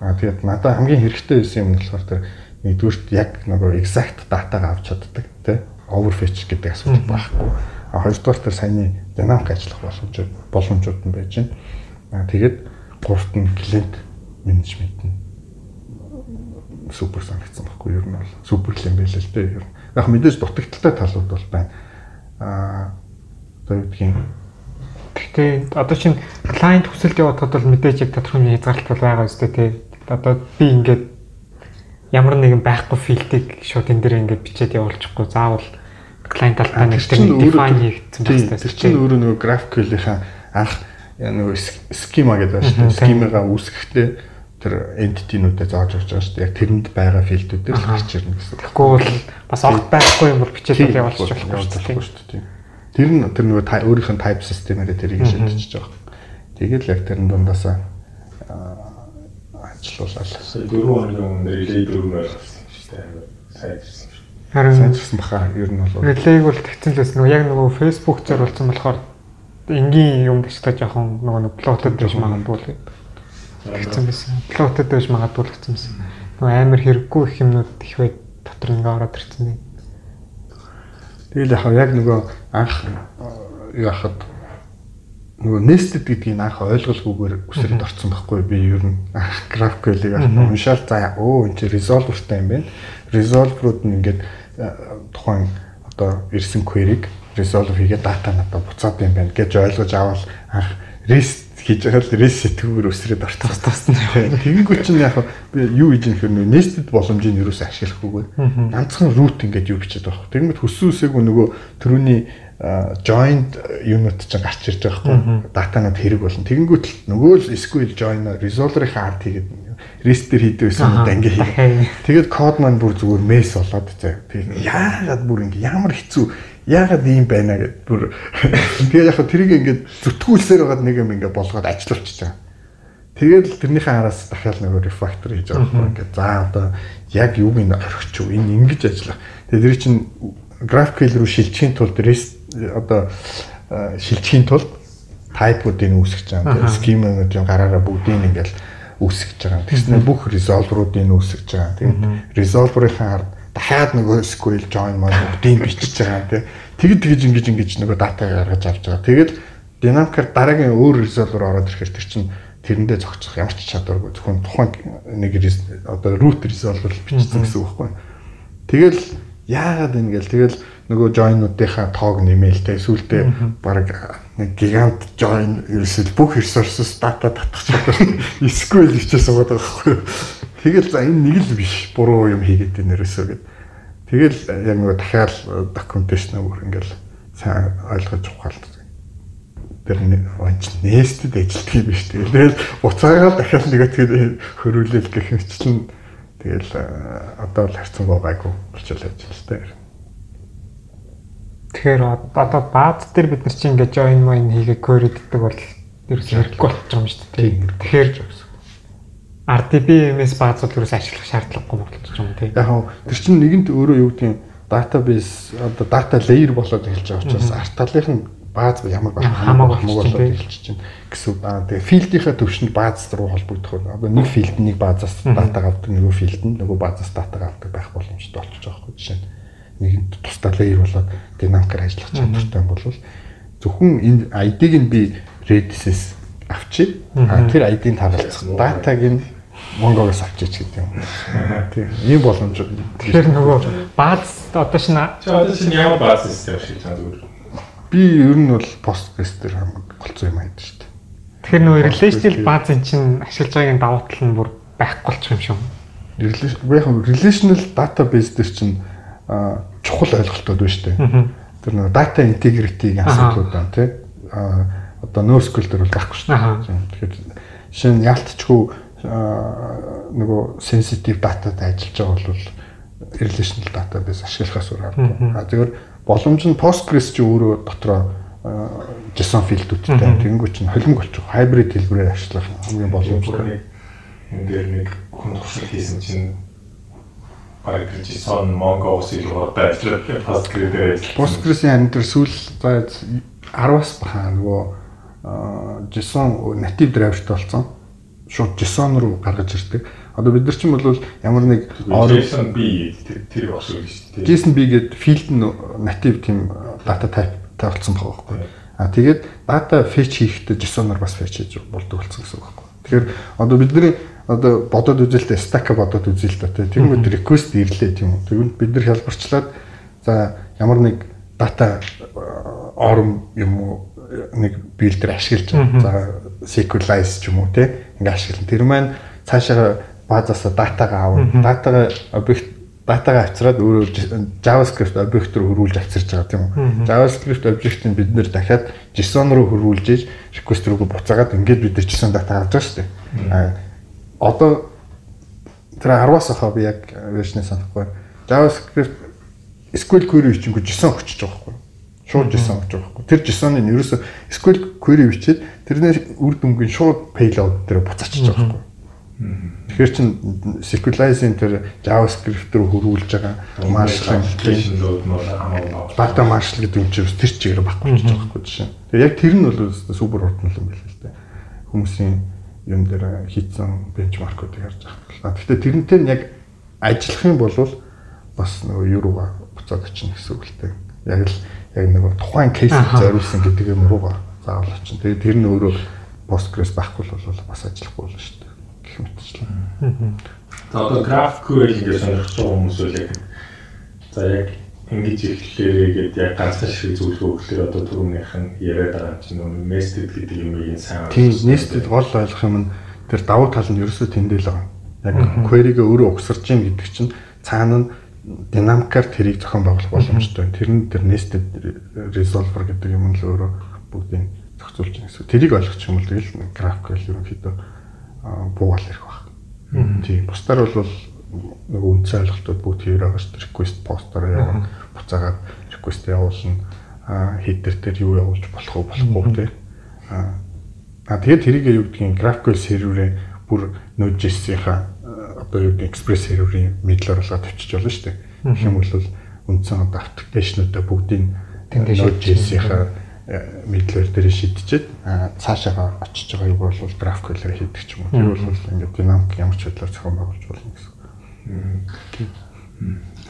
аа тэгээд надад хамгийн хэрэгтэй байсан юм нь болохоор тэр нэгдүгürt яг нөгөө exact датагаа авч чаддаг тэ? Overfetch гэдэг асуудал байхгүй. А хоёрдугаар тэр саяны динамик ажиллах боломжууд боломжууд нь байж байна. А тэгээд гуравт нь клиент менежмент нь супер санагдсан байхгүй? Ер нь бол супер юм байл л дээ. Ер нь. Яг мэдээж дутагдaltaй талууд бол байна. А одоо юу гэдгийг Гэхдээ одоо чинь клиент хүсэлт явуулахад бол мэдээж яг тодорхой нэг хязгаарлалт бол байгаа үстэй тий. Одоо би ингээд ямар нэгэн байхгүй филдийг шууд энэ дээр ингээд бичээд явуулчихгүй заавал клиент талдаа нэг тэр define хийгдсэн байна. Тэр чинь өөрөө нөгөө GraphQL-ийн анх нөгөө schema гэдэг байна шүү дээ. Schema-га үүсгэхдээ тэр entity-нүүдэд зааж авч байгаа шүү дээ. Яг тэрэнд байгаа филдүүдээр л гарч ирнэ гэсэн. Тэгэхгүй бол бас огт байхгүй юм бол бичээд явуулчих болохгүй шүү дээ. Тэр нь тэр нөгөө өөрийнх нь type system-ээрээ тэрийг шийдчихэж байгаа. Тэгэл яг тэрэн дундаасаа ажиллуулаад. Дөрөв хоногийн өмнө relay дөрөв байсан шүү дээ. Сайн Харин сайжирсан баха ер нь бол. Relay бол тэгсэн л байсан нөгөө яг нөгөө Facebook зориулсан болохоор энгийн юм дэжтэй жоохон нөгөө плотод байж магадгүй л гэсэн байсан. Плотод байж магадгүй л гэсэн байсан. Нөгөө амар хэрэггүй их юмнууд их бай дотор ингээ ороод ирсэн юм. Тэгэл яг яг нөгөө анх яхад нөгөө nested гэдгийг анх ойлголгүйгээр үсрэнд орсон байхгүй би ер нь GraphQL-ийг уншаал за оо энэ чинь resolver-тай юм байна. Resolver-ууд нь ингээд тухайн одоо ирсэн query-г resolve хийгээд дата надад буцаад юм байна гэж ойлгож авал анх rest хийж байгаа л reset-гээр өсрээд. Тус тусна. Тэгэнгүүт чинь яг би юу хийж юм хэрнээ nested боломжийг юу ч ашиглахгүйгээр ганцхан root ингээд юу бичээд байгаа. Тэгмэд үсээгүй нөгөө төрөний joined unit чинь гарч ирж байгаа хгүй. Датанууд хэрэг болно. Тэгэнгүүт л нөгөө л SQL join resolver-ийн арт хийгээд rest дээр хийдэг байсан юм данги хий. Тэгээд код маань бүр зүгээр mess болоод заа. Тэгээд яагаад бүр ингэ ямар хэцүү яагаад ийм байна гэд бүр тэгээд яг тэрийг ингээд зүтгүүлсээр байгаад нэг юм ингээд болгоод ажиллуулчихж байгаа. Тэгээд тэрнийхээ араас дахиад нөгөө refactor хийж байгаа байхгүй ингээд за одоо яг юуг нь орхич юу энэ ингэж ажиллах. Тэгээд тэр чинь GraphQL руу шилжихийн тулд rest одоо шилжихийн тулд type-уудыг үүсгэж байгаа. Schema-уудын гараараа бүгдийг ингээд үүсгэж байгаа. Тэгснээр бүх resolver-уудыг үүсгэж байгаа. Тэгээд resolver-ийн ард дахиад нөгөө SQL join мод бүгдийг бичиж байгаа тий. Тэгэд тэгж ингэж ингэж нөгөө дата гаргаж авч байгаа. Тэгээд динамикаар дараагийн өөр resolver ороод ирэхээр тэр чинь тэрэндээ зогцох ямар ч чадваргүй зөвхөн тухайн нэг одоо root resolver бичсэн гэсэн үг байхгүй. Тэгэл яагаад ингэ гэл тэгэл нөгөө join-уудынхаа тоог нэмэлтэй сүултээ баг нэг гигант join ерөөсөл бүх resources data татах чадвар SQL хичээс байгаа байхгүй. Тэгэл за энэ нэг л биш буруу юм хийгээд байна ерөөсөө гэд. Тэгэл яг нөгөө дахиад documentation өөр ингээл сайн ойлгож ухаалт. Тэр онч nested ажилтг юм биш. Тэгэл буцаагаад дахиад нэгэ тэгээд хөрүүлэл гэх мэтлэн тэгэл одоо л харцсан байгаагүй болчихлоо ажилттай. Тэгэхээр одоо бааз дээр бид нар чинь ингээд join mine хийгээ гэдэг бол ерөөсөө хэрэггүй болчих юм шүү дээ. Тэгэхээр RDB-ээс баазууд юус ашиглах шаардлагагүй болчих юм тий. Яг хөө тэр чинь нэгэнт өөрөө юу гэдэг юм database одоо data layer болоод эхэлж байгаа учраас арт талынх нь бааз ямар байх хамаагүй болоод эхэлж чинь гэсэн. Аа тэгээ филдийнхаа төвшөнд бааз руу холбогдох. Одоо нэг филд нэг баазаас дата авдаг, нөгөө филд нь нөгөө баазаас дата авдаг байх боломжтой болчих жоохоо жишээ нь. Нэгэнт тусдаа layer болоод динамикаар ажиллах чадвартай бол зөвхөн энэ ID-г нь би Redis-с авчи. А тэр ID-нд харуулцах датаг нь Монгоос авчиж гэдэг юм. Тийм. Ийм боломж. Тэгэхээр нөгөө бааз одоо шин одоо шин ямар бааз систем шиг чад өөр. Би ер нь бол Postgres дээр хамаг болцсон юм аа шүү дээ. Тэгэхээр нөгөө relational баазын чинь ашиглаж байгаагийн давуу тал нь бүр байхгүй болчих юм. Яг relational database дээр чинь чухал ойлголтууд байна шүү дээ. Тэр нөгөө data integrity-ийн асуудлууд байна тийм. Одоо NoSQL дээр бол байхгүй шүү дээ. Тэгэхээр жишээ нь ялтчгүй нөгөө sensitive dataтай ажиллаж байгаа бол relational database ашиглахаас өөр аргагүй. А зөвөр боломж нь Postgres чи өөрөө дотроо JSON филдүүдтэй тэгэнгүүт чинь холимог болчих hybrid хэлбэрээр ашиглах хамгийн боломжтой. Энэ дээр нэг хүн туршилт хийсэн чинь баг JSON Mongo-с илүү одоо ажиллаад Postgres дээр ажиллаж. Postgres-ийн амтэр сүүл 10-аас бахаа нөгөө JSON native driver-тай болсон шууд JSON руу гаргаж ирдэг. Одоо бид нар ч юм бол ямар нэг JSON B тэр бас үү шүү дээ. JSON B гэдэг field нь native тийм data type тавьсан байгаа байхгүй. А тэгээд data fetch хийхдээ JSON-оор бас fetch хийж болдог болсон гэсэн үг байхгүй. Тэгэхээр одоо бидний одоо бодоод үзэлтэй stack бодоод үзэл тийм үү request ирлээ тийм үү. Тэгвэл бид нар хялбарчлаад за ямар нэг data ором юм уу нэг билдер ашиглаж за sequelize ч юм уу те ингээ ашиглана. Тэр маань цаашаа базаас датагаа авна. Датагаа объект датагаа авчираад өөрөө JavaScript объект руу хөрвүүлж авчирч байгаа тийм үү. JavaScript объектыг бид нэр дахиад JSON руу хөрвүүлж ийж request рүүгээ буцаагаад ингээд бид JSON дата авч байгаа шүү дээ. Одоо тэр 10-аас ахаа би яг вершнээ санахгүй. JavaScript SQL query хийчихгүй JSON өчөж байгаа байхгүй шууд JSON гэж байгаа байхгүй. Тэр JSON-ыг ерөөсө SQL query бичээд тэрнээ үр дүнгийн шууд payload дээр буцаачих байгаа байхгүй. Тэгэхээр чин sequelize-ийн тэр JavaScript руу хөрвүүлж байгаа marshal data marshal гэдэг юм чинь тэр чигээр ч байгаа байхгүй жишээ. Тэгээ яг тэр нь бол супер хурдан юм байл л дээ. Хүмүүсийн юм дээр хийцэн бенчмаркуудыг харж байгаа. Гэхдээ тэрнтэй нь яг ажиллах юм бол бас нөгөө юу руугаа буцаад очно гэсэн үг л дээ. Яг л яг нэг тухайн кейсийг зориулсан гэдэг юм руугаа заавал очин. Тэгээд тэр нь өөрөө Postgres байхгүй бол бас ажиллахгүй болно шүү дээ. Гэх мэтчлээ. За одоо GraphQL гэж сонирхож байгаа хүмүүс үл яг за яг ингэж эхлэлээрээ гээд яг ганцхан шиг зөвлөгөө өгөхлөөр одоо түрүүнийх нь яриад байгаа чинь нөө nested гэдэг юм ийм сайн Тийм nested гол ойлгох юм нь тэр давуу тал нь ерөөсөө тэндэл байгаа. Яг query-гээ өөрөө угсарч ийн гэдэг чинь цаана нь динамикаар тэрийг зохион байгуулах боломжтой. Тэр нь тэр nested resolver гэдэг юм л өөрөө бүгдийг зохицуулж байгаа гэсэн. Тэрийг ойлгох юм бол тэгэл GraphQL ерөнхийдөө буугаал ирэх баг. Тийм. Бусдаар бол нөгөө үндсэн ойлголтууд бүгд here байгаа шүү дээ. Request post-оор яваа буцаагаад request явуулна. А header дээр юу явуулж болох уу болохгүй тий. А а тэгээд тэрийг юу гэдгийг GraphQL серверээ бүр Node.js-ийнхаа одоо Express серверийн мэдлэр болгоод тавьчих болно шүү дээ. Гэх юм бол үндсэн одоо аппликейшнуудаа бүгдийг Node.js-ийнхаа мэдлэр дээр шийдчихэд цаашаа очиж байгаа юу бол GraphQL-ээр хийдэг ч юм уу. Тэр бол ингээд динамик ямар ч байдлаар зохион байгуулж болно гэсэн.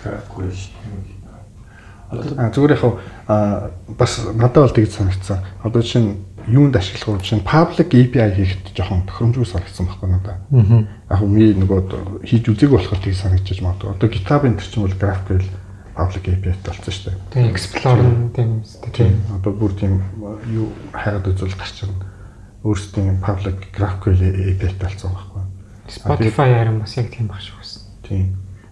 GraphQL А зүгээр яг бас надад бол тэгж санагдсан. Одоо чинь юунд ашиглах вэ? Чинь public API хийхэд жоохон тохиромжгүй санагдсан байхгүй надад. Яг ми нөгөө хийж үзег болохоор тийг санагдчих магадгүй. Одоо GitHub энэ чинь бол GraphQL public API-тай болсон шүү дээ. Тийм Explorer тийм тийм. Одоо бүр тийм юу хайгаад үзвэл гарч ирнэ. Өөрсдийн public GraphQL API-тай болсон байхгүй. Spotify харин бас яг тийм баг шүү гэсэн. Тийм.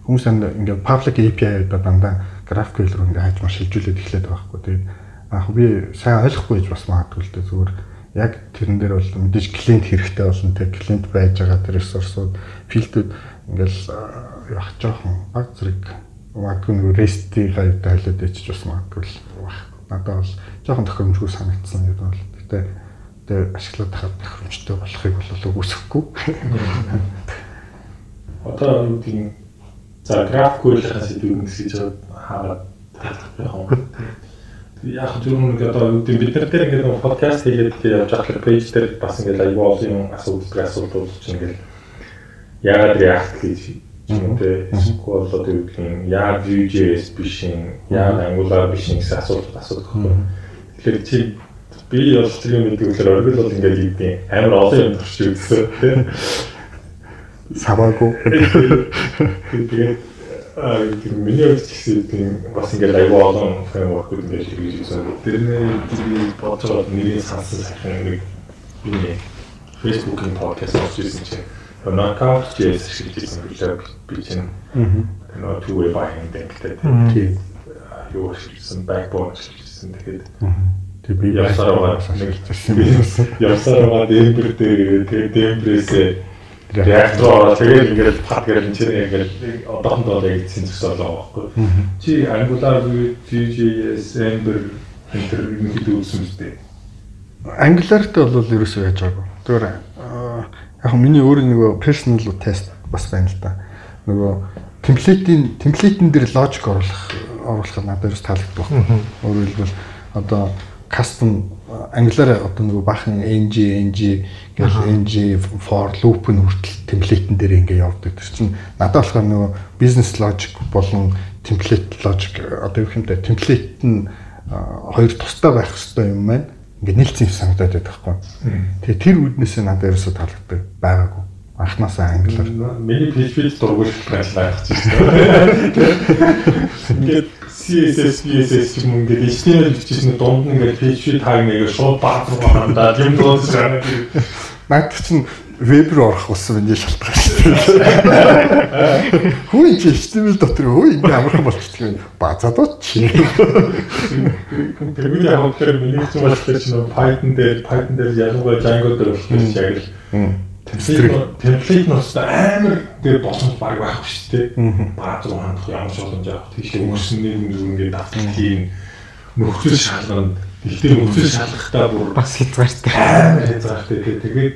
Хүмүүс ингээд public API-удаа дандаа GraphQL руу ингээд хайж маш шилжүүлээд эхлэдэг байхгүй. Тэгээд яг би сайн ойлгохгүй гэж бас магадгүй л дээ зүгээр яг тэрэн дээр бол мэдээж клиент хэрэгтэй болно тэг клиент байж байгаа тэр ресурсууд филдүүд ингээл яг жоохон баг зэрэг магадгүй нэг REST-ийн гайвтай хайлаад ичж бас магадгүй л баг. Надад бол жоохон тохиромжгүй санагдсан юм бол гэтээ тэгээ ашиглаад тахад тохиромжтой болохыг бол үгүйсэхгүй. Одоо юу гэдэг за GraphQL-аас сэдвүүн гэж хаагаад яг яг зөвхөн нэг одоо юу гэдэг бид нар дээр ингээд подкаст хийгээд явж байгаа пэйж дээр бас ингээд аюул олон асуудал асуудал чинь ингээд яагаад React гэж юм те эсвэл одоо юу гэдэг юм яагаад Vue.js биш юм яагаад Angular биш юм гэсэн асуудал асуудаг байхгүй. Тэгэхээр чи би бол тэр юм гэдэг үгээр оргил бол ингээд юу гэдэг амар олон юм туршиж үзсэн те саваагүй. Тэгээд Аа миний хувьд ч гэсэн тийм бас ингээд аюу олон фреймворкуд ингээд хийж үзсэн. Тэрний би бодцоод нэрийг сансан сайхан нэг би Facebook-ийн podcast хийсэн чинь knockout JS шиг хийсэн билээ би чинь нөгөө two way buying гэдэг тийм юу хийсэн backbone хийсэн тэгээд Тэг би явсаар байгаа нэг явсаар байгаа дэмбэр дээр тэгээд дэмбрээсээ реактор тэгээд ингээд пат гэрэл энэ чинь ингээд одоохондоо яг эцсийн зөксөл байгаа байхгүй. Чи Angular JS Ember энэ төр ингээд үзсэн үстэй. Angular-т бол ерөөсөө яаж байгаагүй. Тэгвэр яг миний өөр нэг personal test бас байна л да. Нөгөө темплейтийн темплейтэн дээр логик оруулах оруулах надад ерөөс таалагддаг. Өөрөөр хэлбэл одоо custom Angular одоо нөгөө бахан ng ng гэх ng for loop нь хүртэл темплейтэн дээр ингээ явдаг. Тэр чинь надад болохоор нөгөө business logic болон template logic одоо юу юмтай темплейт нь хоёр тустай байх хэрэгтэй юм байна. Ингээ нийлцсэн юм санагдаад байдаг байхгүй. Тэгээ тэр үднээсээ надад ерөөсөө таалагддаг байгаагүй анханасаа англиар. Миний PHP дургуй байлаа гэж байна. Ингээд CSS, CSS юм ингээд HTML бичсэн дунд нь ингээд PHP таг нэгэ шууд баг руу хандаад юм дуусч байгаа. Наад чинь веб руу орох болсон миний шалтгаан шүү дээ. Хүү чи HTML дотор хөө ингэ амархан болчихдаг юм. Базадууд чи. Тэр миний яг тэр миний ч болчихсон чинь Python дээр Python дээр ялангуяа Django дээр болох яг л темплейт нь бас амар дээр боломж баг байхгүй шүү дээ. Бааз руу хандах ямар ч боломж авах. Тийш өгснээ ингээд давтал хийн нөхцөл шалгана. Гэхдээ нөхцөл шалгахтаа бүр бас хязгаартай. Амар хязгаартай тий. Тэгээд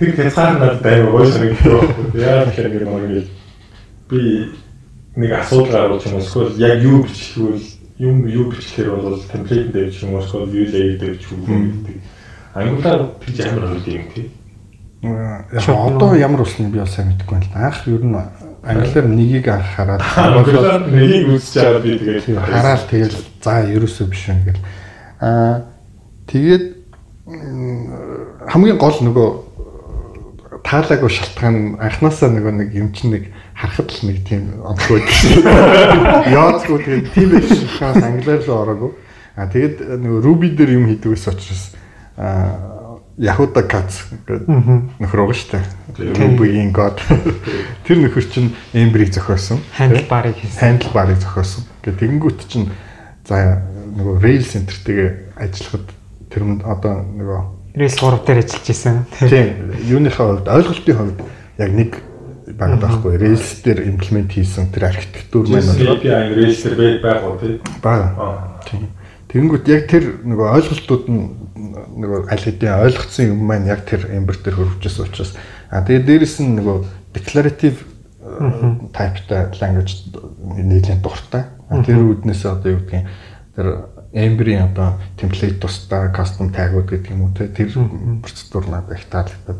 тэр хязгаар надад амар гоёсоо гэдэг байхгүй. Яа тэгэхээр ингээд нэг ингээд би нэг асуудал гаргаж юм эсвэл яг юу бичихвэл юм юу бичлэхээр бол темплейт дээр ч юм уу эсвэл view layer дээр ч юм уу гэдэг. Angular гэж амар хөлтэй юм тий яг одоо ямар усны би бол сайн мэдэхгүй байна л да. Анх ер нь англиар нэгийг анх хараад англиар нэгийг үзэж байгаа би тэгээд хараад тэгэл за ерөөсөө биш юм гэл. Аа тэгээд хамгийн гол нөгөө таалаагүй шалтгаан анханасаа нөгөө нэг юм чинь нэг харахад л нэг тийм онцгой. Яацгүй тэгээд тийм биш шахаас англиар руу ороогүй. А тэгээд нөгөө Ruby дээр юм хийдэг ус учраас а Yahuda Cats гэдэг нөхөр байгаа шүү дээ. Ruby-ийн god. Тэр нөхөр чинь Ember-ийг зохиосон. Handlebar-ыг хийсэн. Handlebar-ыг зохиосон. Гэхдээ тэгэнгүүт чинь за нөгөө Rail Center-тэйгээ ажиллахад тэр нь одоо нөгөө Rails 3 дээр ажиллаж исэн. Тийм. Юуныхаа хувьд ойлголтын хувьд яг нэг баг байхгүй. Rails дээр имплемент хийсэн тэр архитектур маань API Rails дээр байх уу тий? Бага. Тийм. Тэгэнгүүт яг тэр нөгөө ойлголтууд нь нөгөө аль хэдийн ойлгоцсон юм маань яг тэр Ember дээр хөрвчээс учраас. А тэгээд дээрэс нь нөгөө declarative type-тай language нийлэн дуртай. Тэр үүднээс одоо юу гэдгийг тэр Ember-ийн одоо template тусдаа custom tag-ууд гэдэг юм уу те тэр процедур надад их таалагдаад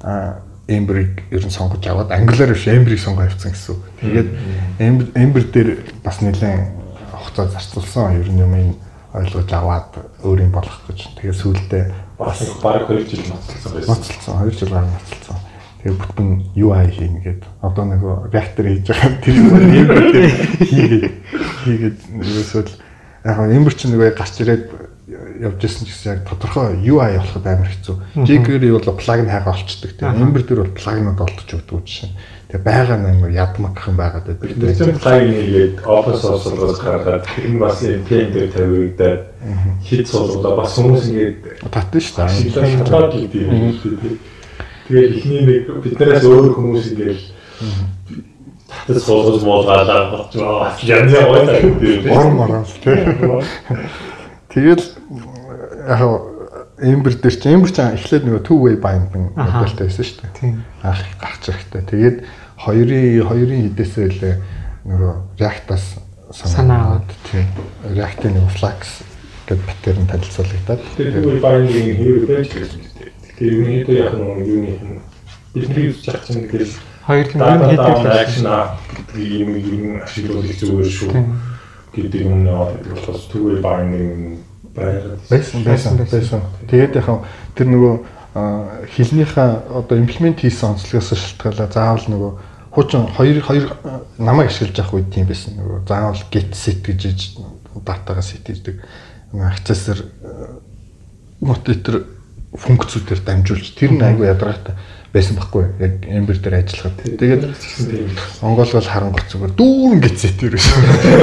а Ember-ийг ер нь сонгож аваад Angular биш Ember-ийг сонгоо авчихсан гэсэн үг. Тэгээд Ember дээр бас нэлээд хугацаа зарцуулсан. Ер нь юм ойлгож аваад өөрийн болох гэж. Тэгээд сүүлдээ бас баг 2 жил ноцолсон байсан. Ноцолсон 2 жил гарсан ноцолсон. Тэгээд бүтэн UI хийнэ гээд одоо нэг reactor хийж байгаа тэр юм хийгээд хийгээд ерөөсөө яг эмбер чинь нэг гарч ирээд явж исэн ч гэсэн яг тодорхой UI болоход амар хэцүү. jQuery бол плагин хайгаа олцдог тийм. Ember дээр бол плагинууд олдож өгдөг жишээ. Тэгээ байгаа нэг ядмагх юм байгаад байдаг. Тэр чинь плагин хийгээд source болгож гаргаад нь бас NPM дээр тавигдаад хит суулгуулаа бас хүмүүс ингээд татсан шүү дээ. Татаад гэдэг. Тэгээд эхний нэг биднээс өөр хүмүүс ингээд татсан суулгаж муулгаалаа байгаа. Янз янз гоё морон тийм. Тэгэл яг Ember дээр чи Ember ч эхлээд нөгөө two way binding модельтэй байсан шүү дээ. Тийм. Анх гарч ирэхтэй. Тэгээд хоёрын хоёрын хідээсээ л нөгөө React-аас санаа аваад тийм. React-ийн нөгөө Flux гэдэг паттерн танилцуулагдаад. Тэгээд way binding хэвээр байж гэсэн юм дээ. Тэгээд юуны яг нэг юуны бидний юус чах чинь тэгэл хоёр л дата юм хийдэг. акшн гэдэг юм юм ашиглуулах зүгээр шүү гэдэг юм болохоос two way binding байгаад Байсан байсан байсан. Тэгээд яг тэр нөгөө а, хилнийхээ одоо имплемент хийсэн онцлогоос шалтгаалаа заавал нөгөө хуучин хоёр хоёр намайг ашиглаж авах үед тийм байсан нөгөө заавал get set гэж датагаа set хийдэг accessor мотитор функцүүдээр дамжуулж тэр нь айгүй ядаргаатай байсан байхгүй яг Ember дээр ажиллахад. Тэгээд онгоолгол харангуй зүгээр дүүрэн гитсэт ерөөс.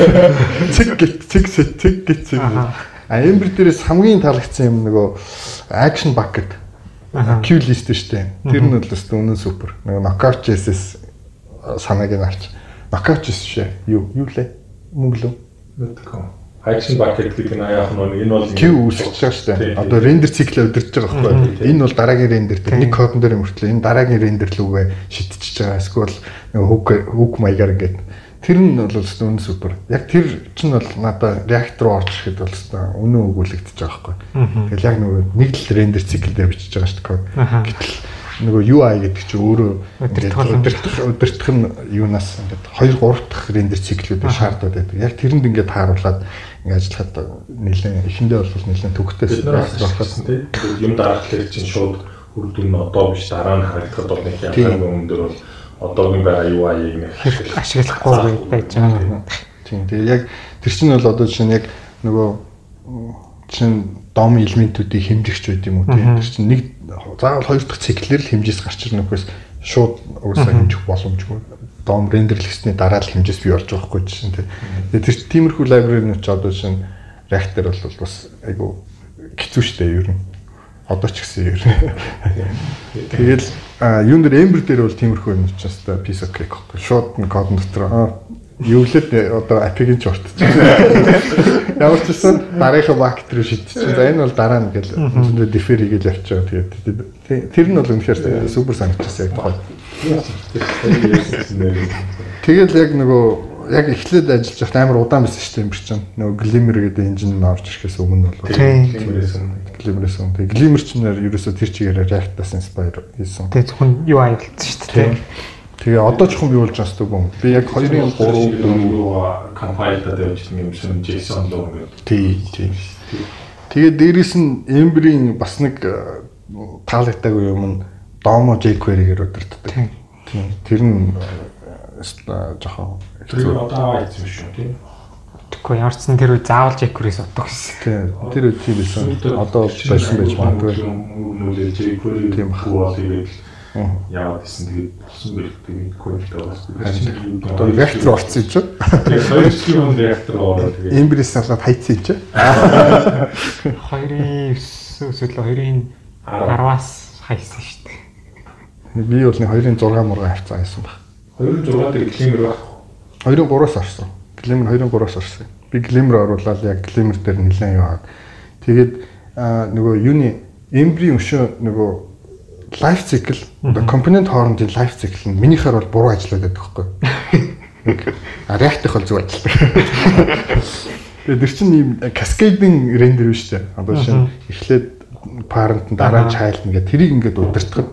Цэг гит цэг сет цэг гитсэт. А Ember дээрээс хамгийн таалагдсан юм нөгөө action bucket. Queue list дээ. Тэр нь бол өстө үнэн супер. Нөгөө knockout JS санааг нь авч. Knockout JS шээ. Юу юу лээ? Мөнгөлөө. мэдгүй. Action bucket гэдэг нь яг нэг энэ бол Queue үүсгэж байгаа дээ. Одоо render цикл удирдах байгаа байхгүй. Энэ бол дараагийн render дээр нэг кодон дээр мөртлөө энэ дараагийн render лүүгээ шидчихэж байгаа. Эсвэл hook hook маягаар ингээд тэр нь бол өстө үнэн супер. Яг тэр чинь бол надад reactor руу орж ирэхэд бол өстө үнэн өгүүлэгдэж байгаа байхгүй. Тэгэл яг нөгөө нэг л render цикл дээр бичиж байгаа шүү дээ. Гэтэл нөгөө UI гэдэг чинь өөрөө удирдах удирдах нь юунаас ингээд 2 3 дахь рендер циклүүдээр шаардаад байдаг. Яг тэрэнд ингээд тааруулаад ингээд ажиллахад нэлээд эхэндээ бол нэлээд болохсон тийм юм дараахлаар чинь шууд хүрдүн нь одоо биш дараа нь харагдахад бол нэг яг өндөр бол одоогийн байгаа UI-ийг нэг ашиглахгүй байж байгаа. Тийм. Тэгээ яг тэр чинь бол одоо жишээ нь яг нөгөө чинь дом элементүүдийг хэмжигч байд юм уу тийм. Тэр чинь нэг заавал хоёр дахь циклэр л хэмжээс гарч ирнэ үхээс шууд угаасаа хэмжих боломжгүй. Дом рендерлэгсний дараа л хэмжээс бий болж байгаа хгүй чинь тийм. Тэгээ тэр чинь тиймэрхүү лайбраринууд ч одоо чинь React-ээр бол бас айгу хэцүү шттэ ер нь. Одоо ч гэсэн ер нь. Тэгэл а, юун дээр Ember дээр бол тиймэрхүү юм учраас та piece of cake гэхгүй. Шууд нь код дотор аа Юулээд одоо апигийн ч ортчих. Ямар ч гэсэн дараагийн бакт руу шидчихсэн. За энэ бол дараа нь гэл зөндөө дефер хийгээл явчих. Тэгээд тэр нь бол үнэхээр супер санагдчихсан яг тухай. Тэгэл яг нөгөө яг эхлээд ажиллаж байхад амар удаан байсан шүү дээ юм чинь. Нөгөө Glimmer гэдэг энжин нь орж ирэхээс өмнө бол Glimmer-ээс өмнө. Тэгээ Glimmer ч нэр ерөөсөө тэр чигээр React-аас inspire хийсэн. Тэгээ зөвхөн UI болсон шүү дээ. Тэгээ одоо ч хүн биулж байгаа юм. Би яг 2-ын 3 4 компайлдад явуулсан юм шиг JSON руу ингээд тий, тий. Тэгээ дээрэс нь Ember-ийн бас нэг э, таалагдаагүй юм нь Domo jQuery-гээр удирддаг. Тэр нь э, өстой жоохон Тэр одоо хийсэн шүү тийм. Тэгэхгүй ямар ч сан тэр үе заавал Jacqueries утга гэсэн. тийм тэр үе тийм байсан. Одоо байсан байж магадгүй. Нүлээ Jacquerie Тийм. Тэгээд Мгм. яваад исэн тэгээд болсон байх тэгээд кодтой бас. Одоо реактор орцсон чинь. Тэгээд хоёр жилийн реактор ороод тэгээд Эмбрис салаад хайцсан чинь. 2-ын 9 эсвэл 2-ын 10-аас хайсан шүү дээ. Би бол нэг 2-ын 6 мурга авцсан байсан баг. 26 дээр климер байх. 2-ын 3-аас орсон. Глимер 2-ын 3-аас орсон. Би глимер оруулаад яг глимер дээр нэлээд яваад. Тэгээд нөгөө юуны эмбри өшөө нөгөө лайф цикл одоо компонент хоорондын лайф цикл нь минийхээр бол буруу ажиллаад байдаг байхгүй. А реактих бол зөв ажилладаг. Тэгээд тэр чинь ийм каскадинг рендер биш үү? Одоо шинэ эхлээд парент дараа нь child нэгээ тэрийг ингээд удирдахад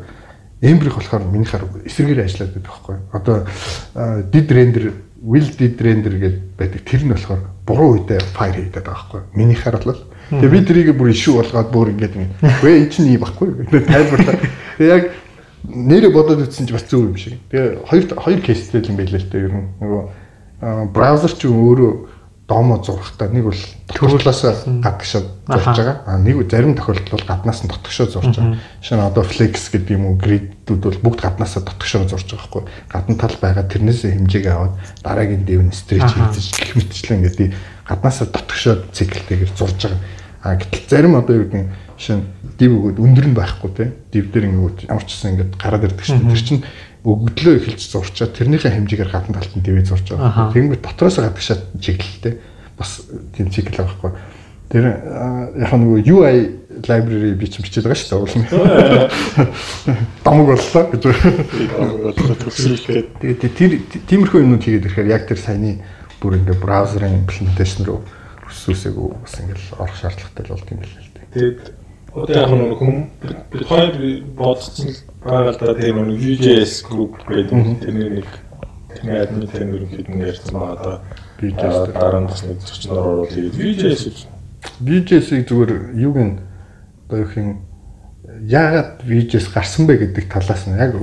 эмбрих болохоор минийхээр эсрэгээр ажиллаад байдаг байхгүй. Одоо did render will did render гэдэг байдаг. Тэр нь болохоор буруу үедээ fire хийдэг байгаа байхгүй. Минийхээр бол Тэгээ би тэрийг бүр ишүү болгоод бүр ингээд үгүй энэ чинь ийм байхгүй. Тайлбарлаа. Тэгээ яг нэрээ бодоод үзсэн чинь бас зөв юм шиг. Тэгээ хоёр хоёр кейстэй юм байлээ л дээ ер нь. Нөгөө браузер ч өөрөө домо зурхтаа нэг бол төрөлөөс гадагшаа зурж байгаа. А нэг зарим тохиолдолд бол гаднаас нь дотгошоо зурж байгаа. Шинэ одоо flex гэдэг юм уу grid-үүд бол бүгд гаднаасаа дотгошоо зурж байгаа байхгүй. Гадна тал байгаа тэрнээс хэмжээг аваад дараагийн дэв нь stretch хийж гэх мэтчлэн гэдэг гаднаасаа дотгошоо циклтэйгээр зурж байгаа. А гэтэл зарим одоо юу гэдэг нь шинэ див өгөөд өндөр нь байхгүй те. Див дээр ингээд ямар ч гэсэн ингээд гараад ирдэг шин. Тэр чинь өгдлөө эхэлж зурчаад тэрнийхээ хэмжээгээр гадна талд нь дивээ зурж байгаа. Тэгэнгүүт дотроос гадагшаа чиглэлтэй бас тийм цикл байгаа байхгүй. Тэр яг нөгөө UI library би ч бичээд байгаа шүү дээ уулын. Дамаг боллоо гэж. Тэгээд тэр тиймэрхүү юмнууд хийгээд ирэхээр яг тэр саяны бүр ингээ браузерын имплементашн руу өсөөсөөгөө бас ингээл орох шаардлагатай л болт юм билээ л дээ. Тэгээд одоо яг нэг хүм бид хоёр бодсон байгаа л да тэр нэг VJS group гэдэг тэрний нэг тэрний админ тэр ерөнхийдөө ярьсан байгаа да. Аа, дараа нь бас нэг зочноор оруулаад тэгээд VJS гэж VJS-ийг зүгээр юуг нь одоо юу юм яагаад VJS гарсан бэ гэдэг талаас нь яг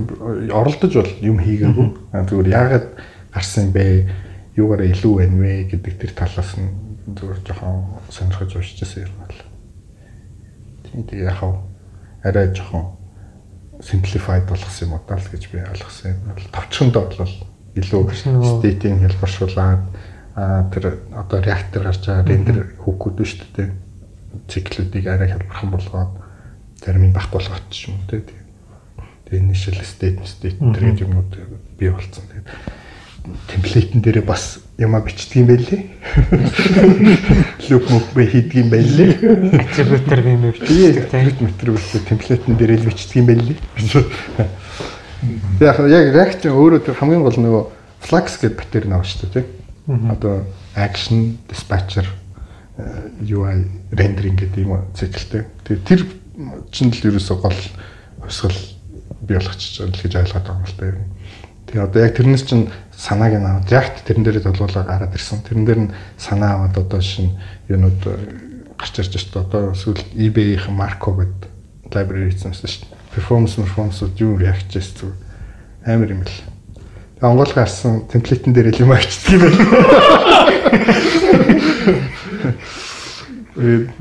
оролдож бол юм хийгээгүй. Зүгээр яагаад гарсан бэ? Юугаараа илүү байна вэ гэдэг тэр талаас нь зүгээр жоохон сонирхож уншижсэн юм байна. Тийм тийм яг хав арай жоохон simplified болгосон юм уу даа л гэж би ойлгосон юм. Товчхондоо бол илүү state-ийн хэлбэршүүлээд тэр одоо реактор гарч байгаа рендер хүүкүүд нь шүү дээ циклүүдийг арай хэлбэрхэн болгоод зарим нь бах болгоод ч юм уу те. Тэгээ initial state state тэр гэдэг юмуд бий болсон. Тэгээд темплейтэн дээрээ бас яма бичдэг юм байлээ. Loop move бэ хийдэг юм байлээ. Attribute-ээр би юм Тэгээ бичдэг тийм. тэрт метр үлээ темплейтэн дээрээ л бичдэг юм байлээ. Яг яг reaction өөрөө тэр хамгийн гол нөгөө flux гэдэг батер нав шүү дээ тийм. Одоо action dispatcher э, UI rendering гэдэг юм циклтэй. Тэгээ тэр чинь л ерөөсөө гол хувьсгал бий болгочих жоо л гэж ойлгоод байгаа юм л та юм. Тэгээ одоо яг тэрнээс чинь санааг нь аваад React тэрэн дээрээ толгуулаа гараад ирсэн. Тэрэн дээр нь санаа аваад одоо шин юунууд гарч ирж байна. Одоо сүүл eBay-ийн Marco гэдэг library хийсэн шүү дээ. Performance performance юу React-ээс зүг амар юм л. Онгол гарсан темплейтэн дээр л юм авчдаг юм байна. Э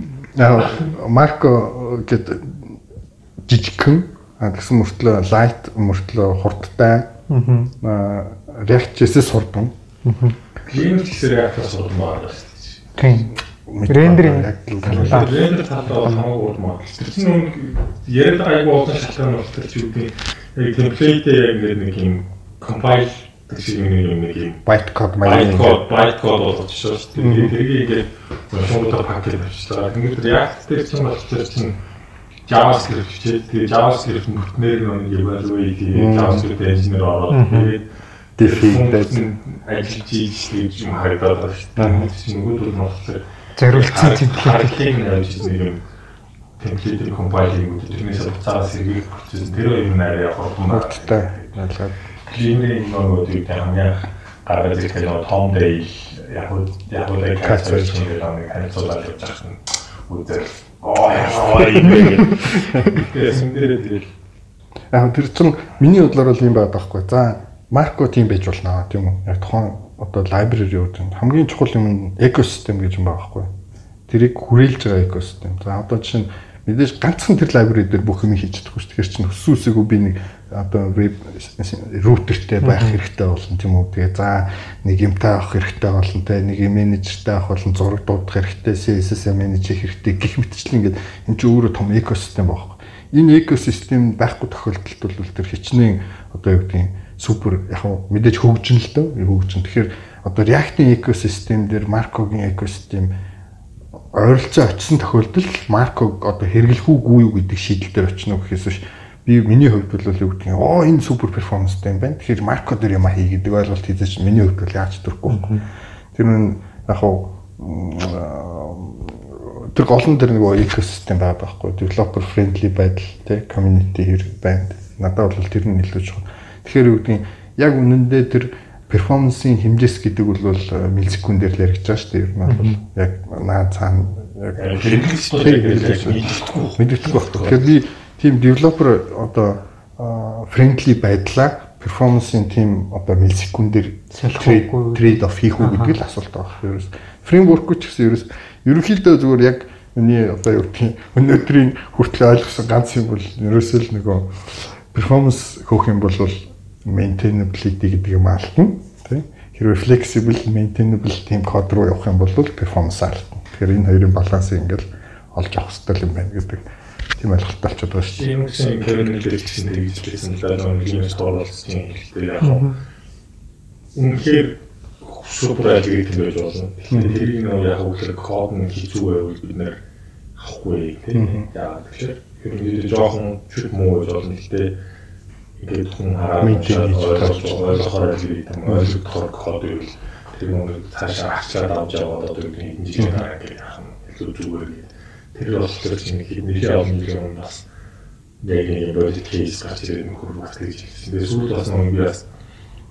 Марко гэдэг жижигхэн а тэгсэн мөртлөө light мөртлөө хурдтай аа React-ээс сурдан. климер гэсэн реактор сурсан байгаа шүү дээ. Тийм. Рендеринг. Рендер талаа бол хамаагүй урмаа. Тэр чинь нэг яриад айгүй олон шалтгаан бол тэр чинь үгүй. Яг темплейт яг ингээд нэг юм compile нэг юм нэг юм bytecode bytecode bytecode болгож шүү дээ. Тэгээд тэрийг ингээд шууд пакет авчихлаа. Тэгээд React дээр чинь бол тэр чинь JavaScript хичээд тэгээд JavaScript мөртнөр нэг evaluate тэгээд JavaScript engineer ороод тэгээд defeated ажиллаж хийж юм харагдаад байна шүү дээ. Чинь нөгөөдөл нь болохоор Зориулсан темплейт. Харагдгийг авчиж нэг юм. Темплейт компайлинг тэрнээс буцаад сэргийг процесс. Тэр юм арай хурдан хурдтай ялгаад Клининг нөгөөдийг хамгийн гаргаж ирэх нь Том Дэй яг яг яг Catch кацч нэг танилцуулаад явж байгаа юм. Үзэл. Оо юм. Тэгээс юм дээр тэгэл яг тэр чин миний бодлоор бол юм байгаа байхгүй. За марко тийм байж болно тийм үү? Яг тухайн одоо library үүд хамгийн чухал юм экосистем гэж юм байгаа байхгүй. Тэрийг хүрээлж байгаа экосистем. За одоо жишээ нь мэдээж ганцхан тэр library дээр бүх юм хийж чадахгүй шүү. Тэгэхээр чинь өссөн үсээгөө би нэг одоо веб рутертэй байх хэрэгтэй болно тийм үү. Тэгээ за нэг юмтай авах хэрэгтэй болно те нэг менежертэй авах болон зураг дуудах хэрэгтэй, CSS менежер хэрэгтэй гэх мэтчлэн ингээд энэ чинь өөрөө том экосистем байна. Энэ экосистем байхгүй тохиолдолд бол тэр хичнээн одоо юу гэдгийг супер яг мэдээж хөгжин л дөө хөгжин. Тэгэхээр одоо React-ийн экосистем дээр Marco-гийн экосистем ойролцоо очисон тохиолдолд Марко одоо хэрэглэх үгүй юу гэдэг шийдэл дээр очино гэхээс биш би миний хувьд бол юу гэдэг нь оо энэ супер перформанстай юм байна. Тэгэхээр Марко дээр юм хий гэдэг ойлголт хийжээч миний хувьд бол яаж төрөхгүй. Тэр нь яг хав тэр голон дээр нөгөө экосистем байгаа байхгүй developer friendly байдал тий community хэр байна. Надад бол тэр нь илүү чухал. Тэгэхээр юу гэдэг нь яг үнэндээ тэр перформансын хэмжээс гэдэг бол миллисекундээр л яригдж байгаа шүү дээ. Ер нь бол яг наа цаана яг мэддэггүй байх. Тэгэхээр би тийм девелопер одоо friendly байдлаа перформансын тийм одоо миллисекундээр трейд оф хийх үү гэдэг л асуулт байгаа. Ерөөс фреймворк ч гэсэн ерөөс ерөнхийдөө зүгээр яг миний одоо юу гэх юм өнөөдрийн хүртэл ойлгосон ганц юм бол ерөөсөө л нөгөө перформанс хөөх юм бол maintainability гэдэг юм алдна тий хэрвээ flexible maintainable team код руу явах юм бол performance алдна тэгэхээр энэ хоёрын балансыг ингээл олж авах хэрэгтэй юм байна гэдэг тийм ойлголт болчиход байгаа шүү дээ. Тийм үсэн Кевин хэлсэн тэгж хэлсэн л нэг юм стор болсон хэлтэй яг үнэхээр супер алгоритм байж болно. Тэгэхээр тэрийг нөө яг үгээр код нь хийцүү байвал бид нэр авахгүй тийм. Яа тэгэхээр ерөнхийдөө жоохон чүт муу байж болно. Гэхдээ ингээд хүн хараад ойлгож ойлгохоор алгоритм ойлгохоор код байвал тэр нэг цаашаа арчаад авч яваад одоо нэг жижиг хараа гэх юм илүү зүгээр. Тэр болохоор чинь хэдний олон юм бас яг нэг бодит кейс гарч ирэх нөхөр бас тэгж хэлсэн. Тэр сүүл бас нэг бас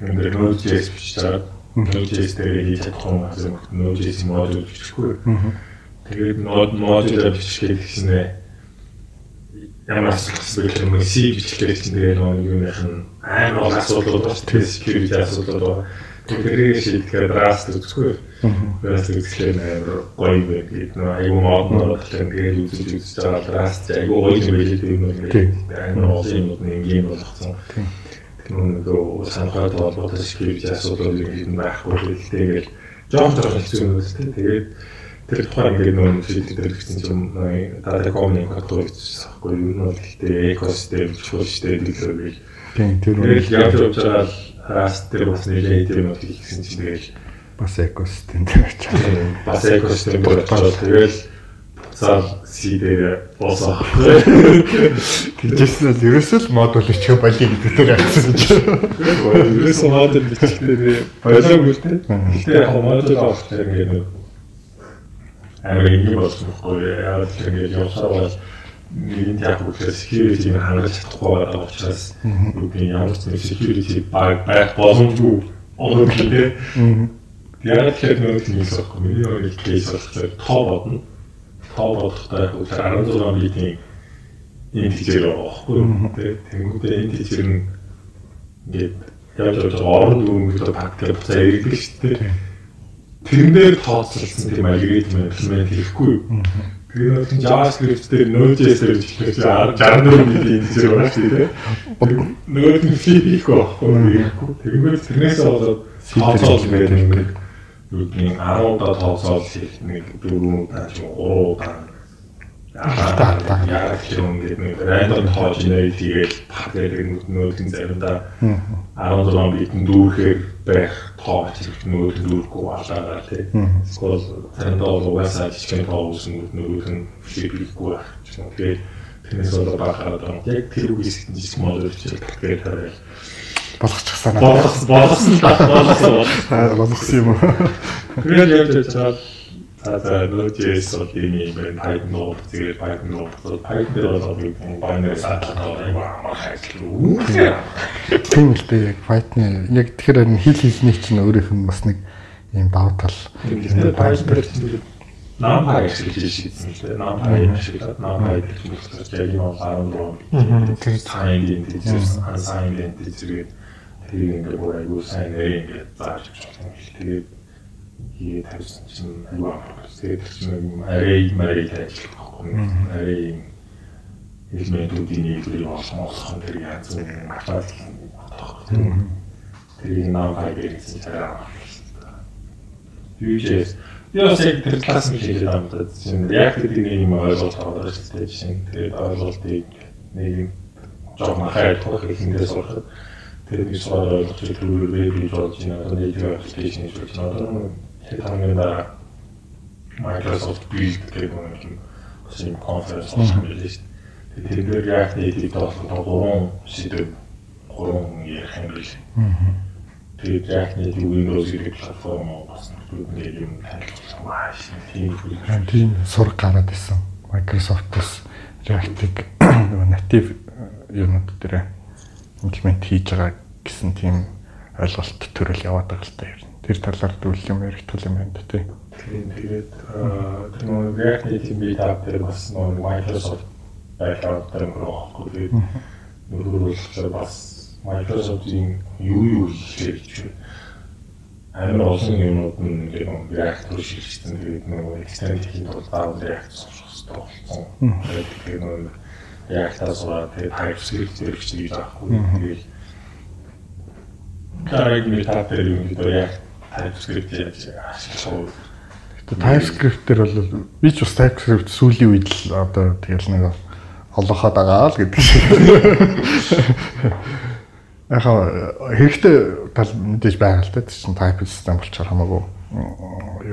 энэ Node.js чаад Node.js дээр хийж чадах юм гэсэн Node.js модуль бичихгүй. Тэгээд модуль бичих гэхснээ ямар асуудал байх юм бичлээ чинь тэгээ нэг юм яхан амар гол асуудал байна. Тэгээд security асуудал байна. Тэгэхээр шийдэхээр Rust үзэхгүй. Rust үзэхээр амар гоё байх гэдэг нөө аюу модноор тэгэхээр тэгээд үзэж үзэж байгаа Rust аюу гоё юм байлээ тийм. Амар олон юм нэг юм болгосон. Тэр нөгөө санхүүгийн холбоотой security асуудал юм байхгүй. Тэгээд жоон жоон хэцүү юм үстэй. Тэгээд тэр тухайн ингээд нөө шийдэл төрөлсөн чинь датакомны код бичсэн байхгүй юу? Энэ бол гэхдээ экосистем чөлөөтэй дэлгэрэл. Тийм тэр үед явж явж байгаа Rust дээр бас нэлээд тийм үү хийсэн чинь тэгэл бас экосистем дээр очиж бас экосистем дээр очиж тэгэл цаал C дээр боосоо. Тэжсэн л ерөөсөө л модуль бичих болиг гэдэг дээр явсан чинь. Ерөөсөө модуль бичихтэй болог үлдээ. Гэтэ яг модуль авах гэдэг ингээд амар юм болсон байхгүй яагаад ч ингээд явсаар бол нэгэн яг үгээр security-г хангаж чадахгүй байгаа учраас үгүй ямар ч security баг байх боломжгүй одоо тийм яг тэр нэг юм сахгүй миний нэг кейс болохоор тоо бодно. Тоо бодохтой үгээр 16 битийн интижер байхгүй тийм тэнгуүтэй интижер нь ингээд явж явж орон дүүнгээр пактер буцаа ирдэг шүү дээ тэрнээр тооцоолсон тийм алгоритм имплемент хийхгүй. Тэгээд нь JavaScript дээр Node.js дээр бичлээ 64 милийн зэрэг байна шүү дээ. Node нь фи хийхгүй байхгүй. Тэгвэл тэрнээс болоод тооцоол гэдэг нэг нэг 10 удаа тооцоол хийх нэг 4 удаа ч 3 удаа Гэх юм гээд нэг random тоо generate хийгээл тэгээд нүүдийн заримдаа 16 битэн дүүрхээр байх тоо зэрэг нүүд дүүрхгүй болоо тий. Эсвэл заримдаа бол угаасаа жижиг тоо үүсэн нүүд нь флипихгүй байх. Тэгээд тэрнээс бол бахаад яг тэр үгээс жижиг модуль хийчихэл тэгээд хараа болгочих санаа. Болгосон болгосон болгосон болгосон юм. Тэгээд явж явж За Node.js бол ийм юм байна. Python нууд тэгээд Python нууд Python дээр бол би binary саадлаа юм аа хайрлуу. Тийм л дээ яг Python яг тэгэхээр энэ хэл хэлний чинь өөрийнх нь бас нэг ийм давуу тал. Python нам хай гэж шийдсэн л дээ. Шиг нам хай гэж хэлсэн яг юм 14. Тэгээд signed integer, unsigned integer тэрийг ингээд бүр аюу сайн нэрээ ингээд зааж өгч гэх. Тэгээд хийгээд тавьсан чинь аюу амарх. Тэгээд чинь юм арай марай ажиллах байхгүй. Арай юм элементүүдийн нийлбэрийг олох олох нь тэр янз бүрийн материал тогтох. Тэрийг хайгэр гэсэн чараа. Vue.js Яа яг тэр класс нь байгаа юм даа. Чинь яг тэр нэг юм ойлголт аваад байгаа шүү дээ. Жишээ нь тэгээд ойлголтыг нэг юм жоохон хайр тох ихэндээ сурахад тэр нэг суур ойлгож тэр веб хийж болж байна. Нэг аппликейшн хийж болж Тэр хамгийн дараа Microsoft Build гэдэг нэг юм бас юм конференц болох юм биш шүү дээ. Тэгэхээр яг нэг тоох гурван сэдв гурван ярих юм биш. Тэгээд яг нэг Windows гэдэг платформ бас нэг юм танилцуулсан маш тийм. Тийм сураг гараад исэн. Microsoft-оос React-ыг нөгөө native юмуд дээр имплемент хийж байгаа гэсэн тийм ойлголт төрөл яваад байгаа л та ер нь. Тэр талаар дүүл юм яригдвал юм байна тий. Тийм тэгээд нөгөө React Native Meetup дээр бас нөгөө Microsoft байлаа тэр нөгөө тэгээд нөгөө бас Microsoft-ийн юу юу хийх гэж амар олон юмнууд нь ингээд реактор шилжсэн. Тэгээд нөгөө extend хийх тул даун реактор сурах хэрэгтэй болсон. Тэгээд нөгөө реактор сураад тэгээд TypeScript зэрэг хийж авахгүй. Тэгээд Тараг метап дээр юм гэдэг яг TypeScript яаж ашиглах вэ? TypeScript дээр бол би ч бас TypeScript сүүлийн үед л одоо тэгэл нэг олоохоод байгаа л гэдэг шиг. Яг хэрэгтэй тал мэдээж байгаа л та чинь type system болчоор хамаагүй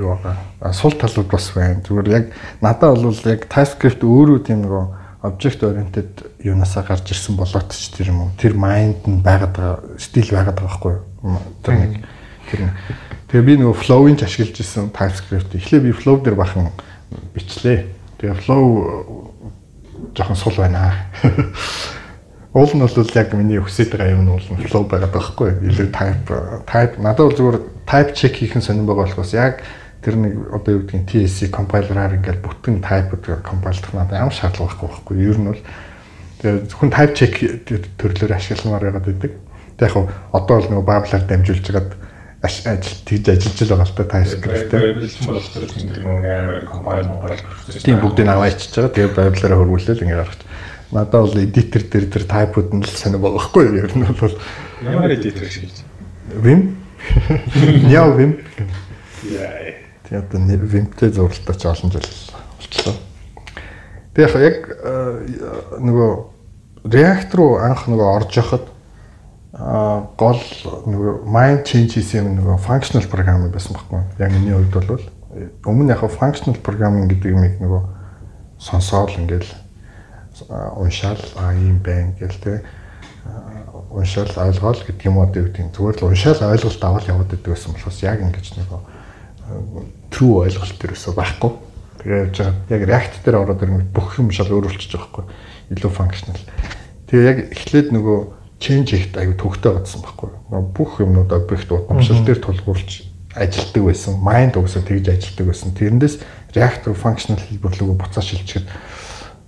юу байгаа. Сул талууд бас байна. Зүгээр яг надад бол яг TypeScript өөрөө тийм нөгөө object oriented юунасаа гарч ирсэн болоод ч тэр юм уу. Тэр mind нь байгаад байгаа, стил байгаад байгаа байхгүй юу? Тэр нэг тэр Тэгээ би нөгөө flow-ing ч ашиглаж ирсэн TypeScript. Эхлээ би flow дээр бахан бичлээ. Тэгээ flow жоохон сул байна. Уул нь бол яг миний хүсэж байгаа юм нь нь flow байгаад байгаа байхгүй илүү type type надад бол зүгээр type check хийх нь сонирн байгаа болохоос яг тэр нэг одоо юу гэдгийг TSC compiler-аар ингээл бүтэн type-ууд compile-дах надад ямар шаардлага байхгүй байхгүй ер нь бол зөвхөн type check төрлөөр ашигламаар байгаад байдаг. Тэг яг одоо бол нөгөө Babel-аар дамжуулж байгаад ажил тэгж ажиллаж л байгаа л та TypeScript тийм бүгдийг аваачиж байгаа. Тэгээ Babel-аар хөрвүүлээл ингэ гаргаж Надад бол эдитер дээр тэр тайпууд нь л сонир байгаа байхгүй юу? Ер нь бол ямар эдитер хийж? Vim. Яа Vim. Яа. Тэгээд Vim-тэй зурлалтаа ч олон жил болчихлоо. Тэгээд яг э, нөгөө React руу анх нөгөө орж яхад гол нөгөө mind changes юм нөгөө functional programming байсан байхгүй. Яг миний хувьд бол өмнө яг functional programming гэдэг юм нөгөө сонсоол ингээл уншаал а юм байна гэл те уншаал ойлгоол гэдэг юм уу гэдэг зүгээр л уншаал ойлголт аваад яваад байдаг гэсэн болохоос яг ингэж нэг true ойлголт төрөөсөө байхгүй. Тэгээ явж байгаа. Яг React дээр ороод ирэх бүх юм шал өөрчлөж байгаа байхгүй. Илүү functional. Тэгээ яг эхлээд нөгөө change ихт аюу төгтөө гадсан байхгүй. Бүх юмнууд объект удамшил дээр тулгуурлаж ажилтдаг байсан. Mind угсаа тэгж ажилтдаг байсан. Тэрнээс React functional хэлбэр рүү буцаа шилжихэд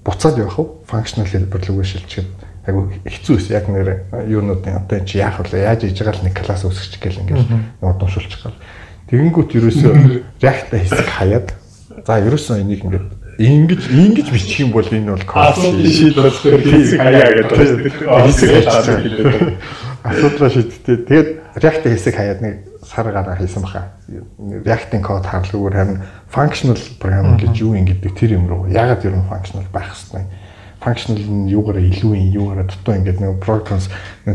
буцаад явах уу functional хэлбэр рүү шилжихэд айгу хэцүү байсан яг нэр юунуудын одоо чи яах вэ яаж хийж байгаа л нэг класс үүсгэж гэл ингээл удамшуулчих гал тэгэнгүүт ерөөсөө react хэсэг хаяад за ерөөсөө энийг ингээд ингэж ингэж бичих юм бол энэ бол асуудал шийдвэрлэх хэсэг хаяа гэдэг хэсэг хэлээд асуудлаа шийдтээ тэгээд react хэсэг хаяад нэг сар гараа хийсэн баха. React-ийн код харлгүйгээр харин functional programming гэж юу юм гэдэг тэр юм руу ягаад ер нь functional байх хэвээр functional нь юугаараа илүү юм юугаараа дутуу ингээд нэг programs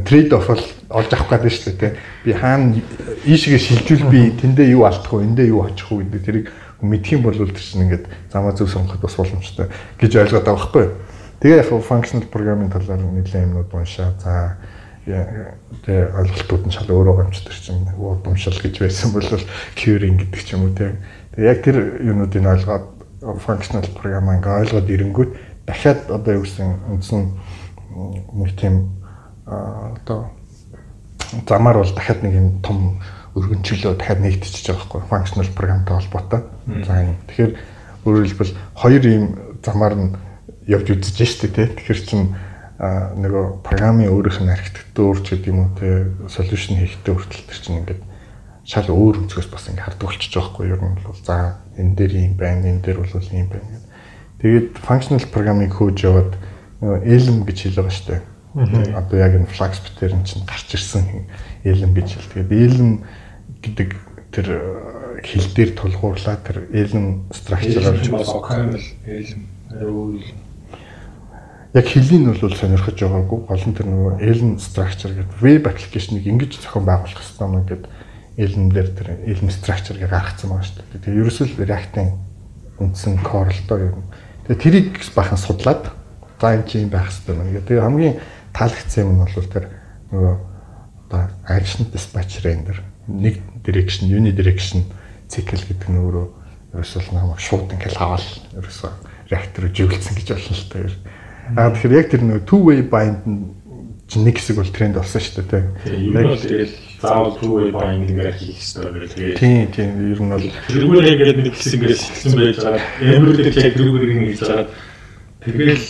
trade off бол олж авах гэдэг шүү дээ. Би хаана ийшгээ шилжүүл би тэндээ юу алдах вэ? Эндээ юу очих вэ гэдэг тэрийг мэдх юм бол тэр чинь ингээд замаа зөв сонгоход бас боломжтой гэж ойлгоод байгаа байхгүй. Тэгээ яг functional programming талаар нэлээд юмнууд уншаа. За тэгээ ойлголтууд нь шал өөрөө гомчтөр чинь удамшил гэж байсан бол queuing гэдэг ч юм уу тийм. Тэгээ яг тэр юунуудыг ойлгоод functional programming ойлгоод ирэнгүүт дахиад одоо юу гэсэн үндсэн нэг тийм одоо замаар бол дахиад нэг юм том өргөнчлөө дахиад нэгтчихэж байгаа байхгүй functional programтай холбоотой. За юм. Тэгэхээр өөрөөр хэлбэл хоёр ийм замаар нь явж үзэж штэ тий. Тэгэхээр чин нөгөө програмын өөрийнх нь архитектур ч гэдэг юм уу те solution хийхдээ хүртэл тэр чинь ингээд шал өөр өнцгөөс бас ингээд хардаг болчихж байгаа хгүй юу юм бол за энэ дээр юм байна энэ дээр бол юм байна гэдэг. Тэгээд functional programming хөөж яваад нөгөө Elm гэж хэлж байгаа дээ. Одоо яг энэ Flaxbit-ээр нь чинь гарч ирсэн Elm гэж хэл. Тэгээд Elm гэдэг тэр хэл дээр тулгуурлаа тэр Elm structure-аар Elm өөр яг хэлийн нь бол сонирхож байгаагүй гол нь тэр нөгөө Elm structure гэдэг веб аппликейшнийг ингэж зохион байгуулах хэрэгтэй юм гэдэг Elm дээр тэр Elm structure гэж гаргацсан байгаа шүү дээ. Тэгээ ерөөсөө React-ын үндсэн core л доо юм. Тэгээ тэрийг бахан судлаад за энэ чинь байх хэрэгтэй байна гэдэг. Тэгээ хамгийн таалагдсан юм нь бол тэр нөгөө одоо action dispatch render нэг direction, unidirection цикл гэдэг нь өөрөө ерөөсөө намайг шууд ингээл аваад ерөөсөө реактор живэлцсэн гэж болно л та. Аа тэгэхээр яг тэр нэг two way bind чинь нэг хэсэг бол тренд болсон шүү дээ тийм. Яг тэгэл заавал two way bind ингээд хийх хэрэгтэй гэх тийм тийм ер нь бол тэргүүр ингээд нэг хэсэг ингээд сэтгсэн байж байгаа. Эмрүүдээр яг тэргүүр ингээд хийж байгаа. Тэгэл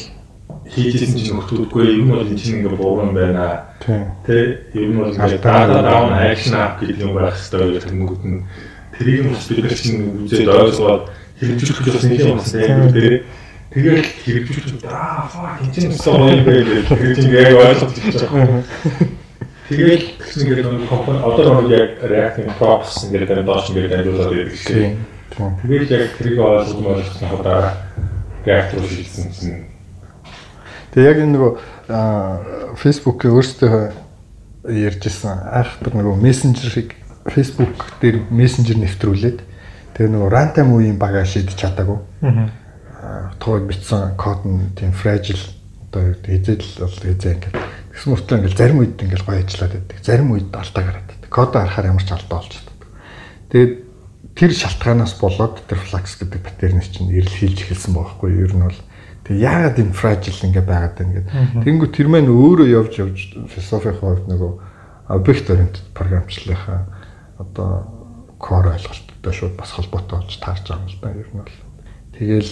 хийжсэн чинь нөхдүүдгүй юм бол энэ чинь ингээд бууран байна. Тэ юм бол ингээд data down action app гэдэг юм байх хэрэгтэй тэнгүүд нь. Тэрийг бас бид нар чинь үзээд ойлгоод хэрэгжүүлэх гэж бас нэг юм бас тийм Тэгээд хэрэгжүүлж аа фак энэ чинь гэсэн юм бэ гэж яг ойлгож байгаа. Тэгээд тэгсэн ингээд нэг компани одоо нэг яг React-ийн props ингээд энэ доош ингээд ажиллаад байдаг шээ. Тэгээд яг тэрийг ойлгож ойлгосон хадаа React руу шилжсэн чинь Тэгээ яг энэ нөгөө Facebook-ийн өөрсдөө ярьжсэн айхтар нөгөө мессенжерыг Facebook дээр мессенжер нэвтрүүлээд тэгээ нөгөө runtime үеийн багаа шийдэж чадаагүй. Аа. Тохойд бичсэн код нь тийм fragile одоо хэзээ л бол хэзээ ингээд тэгсэн мөртлөө ингээд зарим үед ингээд гоё ажиллаад байдаг. Зарим үед алдаа гараад байдаг. Код харахаар ямар ч алдаа болж чаддаг. Тэгээд тэр шалтгаанаас болоод тэр flux гэдэг паттернс чинь ирэл хийлж эхэлсэн байгаа хгүй юу? Ер нь бол Тэгээ яагаад юм fragile ингээ байгаад байна гэдэг. Тэнгүү тэр маань өөрөө явж явж философийн хувьд нөгөө объект oriented програмчлалынхаа одоо core ойлголттой шууд бас холбоотой болж таарч байгаа юм л да. Ер нь бол тэгээл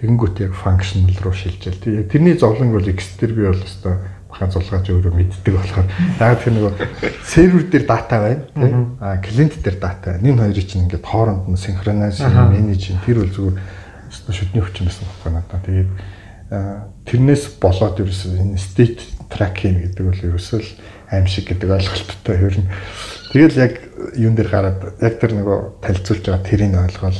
тэгэнгүүт яг functional руу шилжээл. Тэгээ тэрний зовлон бол X-тер би бол өстой бахан зулгаач өөрөө мэддэг болохоор яагаад тэр нөгөө сервер дээр дата байна тийм а клиент дээр дата байна. Энэ хоёрыг чинь ингээд хооронд нь синхрониз менеж тэр бол зүгээр шүдний хүчин байсан байхгүй надаа. Тэгээд тэрнээс болоод ерөөсөө энэ state tracking гэдэг бол ерөөсөө л аимшиг гэдэг ойлголттой хөрнө. Тэгэл яг юун дээр гараад яг тэр нөгөө танилцуулж байгаа тэрийг ойлгоод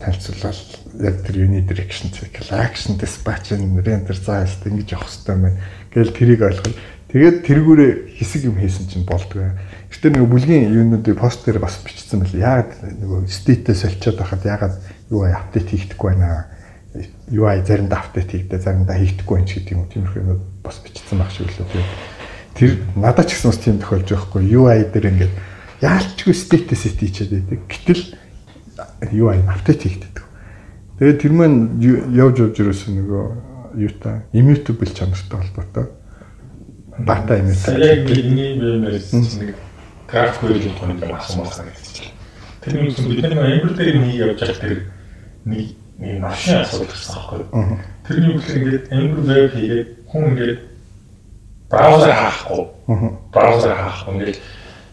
танилцуулаад яг тэр unidirection cycle action dispatch рендер заast ингэж явах хэрэгтэй байна. Тэгэл тэрийг ойлгоод тэгээд тэргүүрээ хэсэг юм хийсэн чинь болдгоо. Гэтэ нөгөө бүлгийн юунуудыг пост дээр бас бичсэн байл. Яагаад нөгөө state-ээ соличод байхад яагаад UI апдейт хийхдэггүй байна. UI заримдаа апдейт хийгдээ заримдаа хийхдэггүй юм ч гэдэг юм. Тиймэрхүү юм бас бичсэн байх шиг лөө. Тэр надад ч гэсэн бас тийм тохиолж байхгүй. UI дээр ингээд яалчгүй state set хийчихэд байдаг. Гэтэл UI апдейт хийгддэг. Тэгээд тэр маань явж явж ерөөсөө нөгөө юутай immutable чанартай холбоотой. Data immutable. Яг миний бэмэрс нэг график хөрөлийн тоног асуумаар санагдчих. Тэр нь бидний Ember дээр нэг явж байгаа тэр нэг нэг машин асуудал гэсэн аахгүй. Тэрний үгээр ингээд Ember web хийгээд хүн ингээд браузер хаахгүй. Браузер хаахгүй ингээд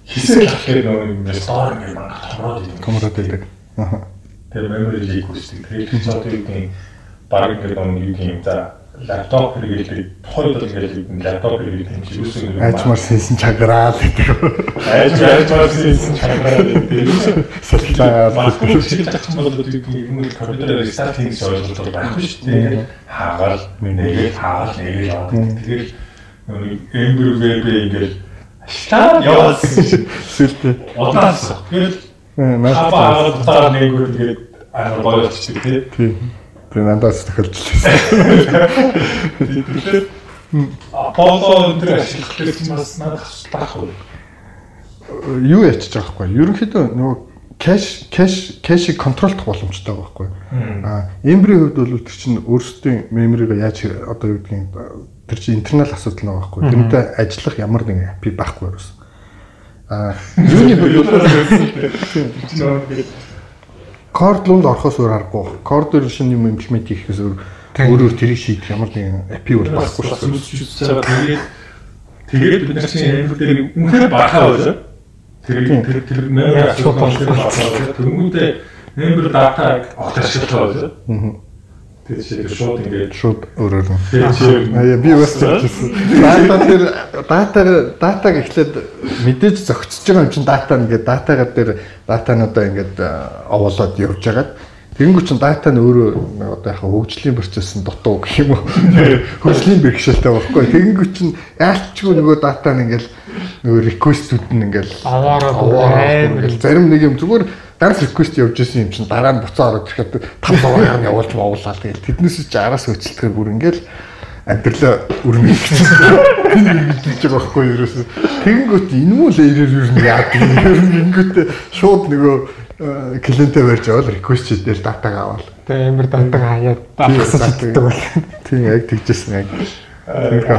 хэсэг хэлэхээр нөгөө юм store ингээд мангар томроод идэв. Томроод идэв. Тэр memory leak үүсдэг. Тэр гэдэг баг ингээд нөгөө юу юм за лаптоп хэрэглэдэг тухайд бол ингээд лаптоп хэрэглэдэг юм чи юу гэсэн юм ажмар сэлсэн чагараад гэдэг. Айж ажмар сэлсэн чагараад гэдэг. Сэлтаа баггүй шиг тахсан бол юм компьютерээр рестарт хийх ойлголт байхгүй шүү дээ. Хаагаал нэгээ хаагаал нэгээ яваад тэгээд эмбер веб ингээд Штат яваас сэлтээ. Удаас. Тэгээд наас таа нэг үг тэгээд аа гоё болчихсон тийм. Тэгээ надаас тохиолдчихлээ. Тэгэхээр Apollo энэ ашиглах гэж бас надад байхгүй. Юу ячиж байгаа байхгүй. Ерөнхийдөө нөгөө кэш кэш кэшийг контролдох боломжтой байхгүй. Аа, Ember-ийн хувьд бол тэр чинь өөрсдийн меморийг яаж одоо юу гэдгийг тэр чинь интернал асуудал нэг байхгүй. Тэрнтэй ажиллах ямар нэгэн API байхгүй юус. Аа, юуны хувьд Корд лунд орохоос өөр аргагүй. Дээр шинэ юм имплемент хийхээс өөр Өөрөөр тэрийг шийдэх ямар нэгэн апи бол байхгүй шүү. байгаа. Тэгээд тэгээд бид нар чинь амир дээр үнэхээр бахаа байлаа. Тэр тэр тэр нэр ашиг болсон. Тэнгүүтээ амир дата огт ашиглаж байгаа. Аа. Тэр шууд ингээд Шууд өөрөөр нь. тэгээд чи Аа би бас хэлсэн. Дата дээр датаг датаг эхлээд мэдээж зөгцөж байгаа юм чинь дата ингээд датагаар дээр датануудаа ингээд овоолоод явж байгаад Тэнгүү чин дата нь өөрөө нэг одоо яхаа хөгжлийн процессын дутуу гэх юм уу. Хөгжлийн бэрхшээлтэй байхгүй. Тэнгүү чин яалтчгүй нөгөө дата нь ингээл нөгөө реквестүүд нь ингээл Аваараа амар зарим нэг юм зүгээр данс реквест явж исэн юм чин дараа нь буцаа ороод ирэхэд там даваа юм явуулж мовлаа тэгэл тэднээс чи араас хөцөлтгөр бүр ингээл амьдралаа. Энэ ингэж байгаа байхгүй юу ерөөсөө. Тэгэнгүүт энэ мүү лэйрээр ер нь яадаг юм. Ер нь ингэвт шууд нөгөө клиентээ барьж аваад реквест хийдэл датаг аваад. Тэгээ амар датаг хаяад багсаж иддэг бол. Тийм яг тэгжсэн яг.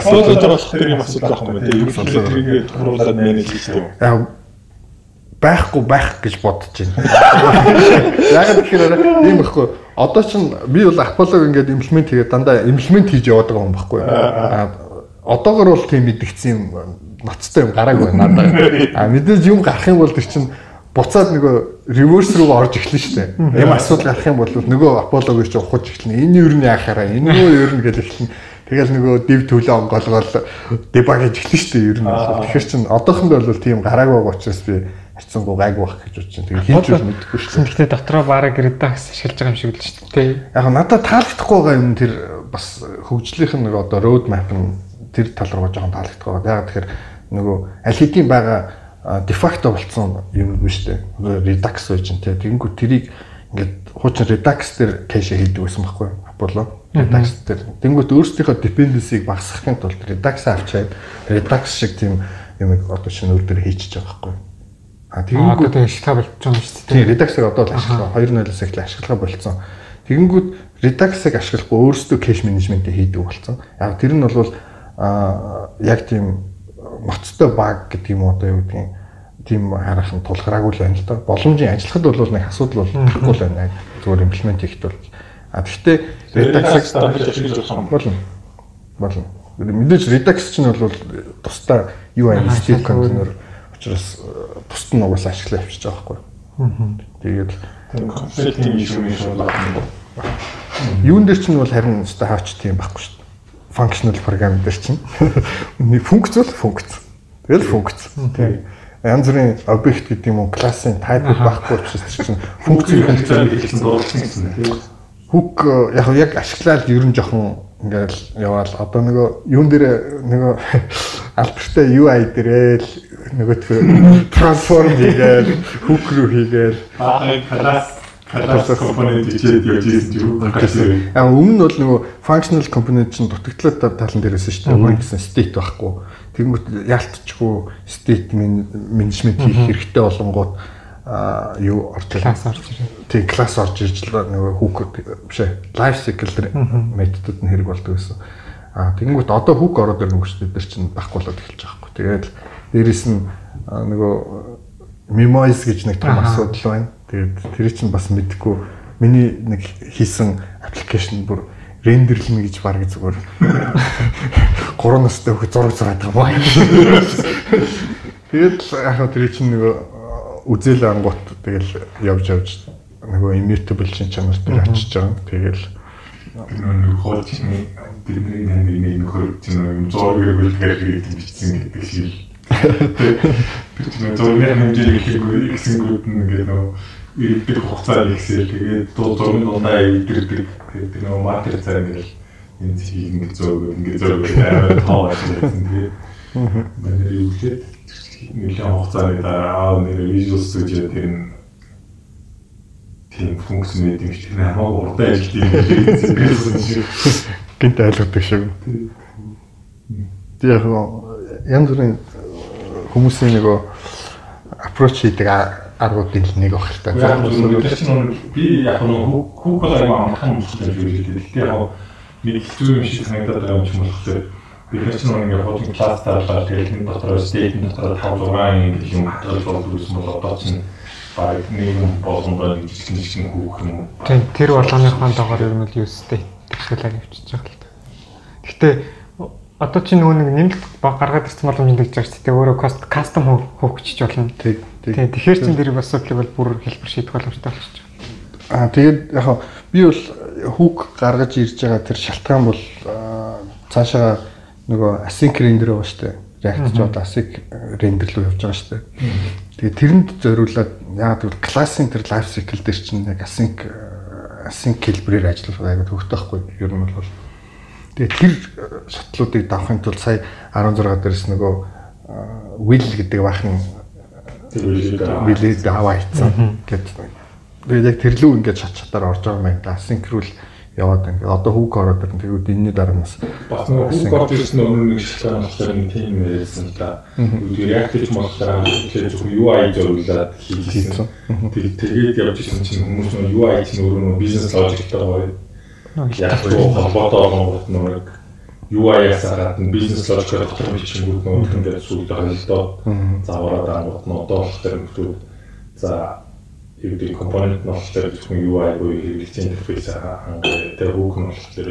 асуудал болох тэр юм асуудал байхгүй юм. Тэгээд ерөнхийдөө тэрийг туруулаад менеж хийдэг. Яг байхгүй байх гэж бодож байна. Яг тэгэхээр ийм байхгүй. Одоо чинь би бол Apollo ингээд имплемент хийгээд дандаа имплемент хийж яваад байгаа юм байхгүй. Аа одоогор бол тийм мэдгдсэн юм ноцтой юм гараагүй надад. А мэдээж юм гарах юм бол тэр чинь буцаад нөгөө реверс руу орж эхлэн штэ. Юм асуудал гарах юм бол нөгөө Apollo-г чи ухаж эхлэнэ. Энэ юу нь яхаараа, энэ юу юу нь гэж эхлэн. Тэгэл нөгөө div төлөө онгоолгоол debug хийж эхлэн штэ ер нь. Тэгэхээр чин одоохондоо бол тийм гараагүй байгаа учраас би хайцсангуу гайг байх гэж байна. Тэгээ хийж үл мэдэхгүй штэ. Гэхдээ дотроо бараг редакс ашиглаж байгаа юм шиг л шүү дээ. Яг надад таалагдахгүй байгаа юм тэр бас хөгжлийнх нь нэг одоо road map нь тэр тал руу жоохон таалагдахгүй байгаа. Яг тэгэхээр нөгөө аль хэдийн байгаа дефакто болцсон юм биш үү? Redux байж ин тэ. Тэгэнгүүт тэрийг ингээд хуучин Redux дээр кэшэ хийдэг байсан байхгүй юу? Apollo Redux дээр. Тэгэнгүүт өөрсдийнхөө dependency-г багасгахын тулд Redux авчаад Redux шиг тийм юм одоо шинэ өөр дээр хийчихэж байгаа байхгүй юу? А тэгэнгүүт тэгээ шилха болж байгаа юм шүү дээ. Тийм Redux-ыг одоо л ашиглаа 2.0-аас эхлээ ашиглахаа болцсон. Тэгэнгүүт Redux-ыг ашиглахгүй өөрсдөө кэш менежментийг хийдэг болцсон. Яг тэр нь бол аа яг тийм ноцтой баг гэдэг юм одоо юу гэдгийг тийм харах нь тулгараагүй л байна л да. Боломжийн ажиллахад бол нэг асуудал бол тахгүй л байна. Зүгээр имплемент хийхэд бол. А гэхдээ Redux-ыг Redux-ыг дамжиж ашиглаж болох юм. болно. Болно. Мэдээж Redux чинь бол тусдаа UI Аа, state шалгах container учраас тусд нь угаасаа ашиглаа явчихж байгаа байхгүй. Тэгээд Тийм юм шиг байна. Юун дээр чинь бол харин өстой хаач тийм байхгүй шүү дээ. Functional програм дээр чинь нэг функц бол функц. Тэгэл функц. Тийм. Янз бүрийн объект гэдэг юм уу, классын type байхгүй учраас чинь функцийн Функцээр хэлсэн дуурласан гэсэн. Хүк яг яг ашиглаад ер нь жоохон ингээл яваал одоо нөгөө юун дээр нөгөө альбертай UI дээрэл нөгөө трансформ хийгээл хүк рүү хийгээл класс класс компонент хичээд явж ирсэн юм уу? Аа өмнө нь бол нөгөө functional component чинь дутагдлаа талан дээрээс шүү дээ. Өөр гэсэн state байхгүй. Тэгэнгүүт яалтчгүй state менежмент хийх хэрэгтэй болонгууд аа юу орж Класс орж ирээ. Тийм класс орж ирж л нөгөө хүүк биш ээ. Life cycle методууд нь хэрэг болдог гэсэн. Аа тэгэнгүүт одоо хүүк ороод ирнэ гэж дээр чинь байхгүй болоод эхэлж байгаа байхгүй. Тэгээд дээрэс нь нөгөө memoize гэж нэг том асуудал байна. Тэгээд тэр чинь бас мэдгүй миний нэг хийсэн аппликейшн бүр рендерлэнэ гэж баг зүгээр 3 настай хөх зураг зураад байгаа юм. Тэгээд яг тэр чинь нөгөө үзэл ангуут тэгэл явж явж нөгөө immutable шин чанар дээр очиж байгаа. Тэгэл нэг хоол чинь бидний нэг нэг нөхөр чинь юм зургийг үлдгээр хийдэг бичсэн гэдэг шиг. Тэр чинь зургийн хэмжээг хийхгүй гэсэнгүүд нь ингээд нөө ирдэг хугацаа ихсэл тэгээд дуу зургийн дундаа идэрдэг. Тэгээд тэр нөө матер цаа ингээд энэ зийг ингээд зөөгөө ингээд зөөгөө амар тоо ажилласан. Тэгээд манай үлдээд нэлээд хугацааны дараа аа нэр Visual Studio тэр нь тийм функц мэд юм шиг хамаагүй урдан ажиллаж юм шиг. гинт айлгадаг шиг. Тэг яг янз бүрийн хүмүүсийн нөгөө approach хийдэг а- аргуудын л нэг баг л та. Яг нь би яг нь хүүхэл аяга амархан мөчлөж байгаа. Гэхдээ яг нэг хэцүү юм шиг санагдаад байгаа юм ч юм уу. Би ч нэг хожим класс таалаа тэгээд энэ дотор state дотор 5 6 юм болдог юм бол одоо чинь баг нэг юм болгоно гэж чинь чинь хүүх юм. Тийм тэр болгоныхоо доогоор ер нь л юу сте. төгсгөлөөр явчихж байгаа л та. Гэхдээ одоо чи нөгөө нэг нэмэлт гаргаад ирсэн боломжтой гэж байгаа шүү дээ. Өөрөө кастом хөөх гэж болно. Тийм. Тэгэхээр чин дээр бас асуудлыг бол бүр хэлбэр шийдэх боломжтой болчих. Аа тэгээд яг би бол хүүг гаргаж ирж байгаа тэр шалтгаан бол цаашаа нөгөө async render байгаа шүү дээ. React ч одоо async render руу явж байгаа шүү дээ. Тэгээд тэрэнд зориулаад яг тэгвэл классын тэр life cycle дээр чинь яг async async хэлбэрээр ажиллах аягүй төвхтэй байхгүй ер нь бол Тэгээ тэр шатлуудыг давахын тулд сая 16 дээрс нөгөө will гэдэг баахан will аваа хийцэн гэдэг. Тэгээд яг тэр лүү ингээд шат шатаар орж байгаа юм байна. Асинкрул яваад ингээд одоо хүүг ороод ирэн тэгвэл энэний дараа нас бас нөгөө хүүг орж ирсэн өмнө нэг шалтгаан болохоор нэг тийм байсан л да. React-ийг болохоор тэгэхээр зөвхөн UI зориулаад хийсэн. Тэгээд явж ирсэн чинь хүмүүс нөгөө UI чинь өөрөө бизнес логиктойгоо яг л холбоотой болгонгууд нэг UI-аас гадна бизнес логикоор дотор бичмүүд нөх ингээд сүйд хөндлөө заавараад ангууд нь одоо болохоор нөхдөд за юу гэдэг компонент нь болохоор зөвхөн UI буюу хэрэглэгчийн интерфейс хангай тэр хүүг нь болохоор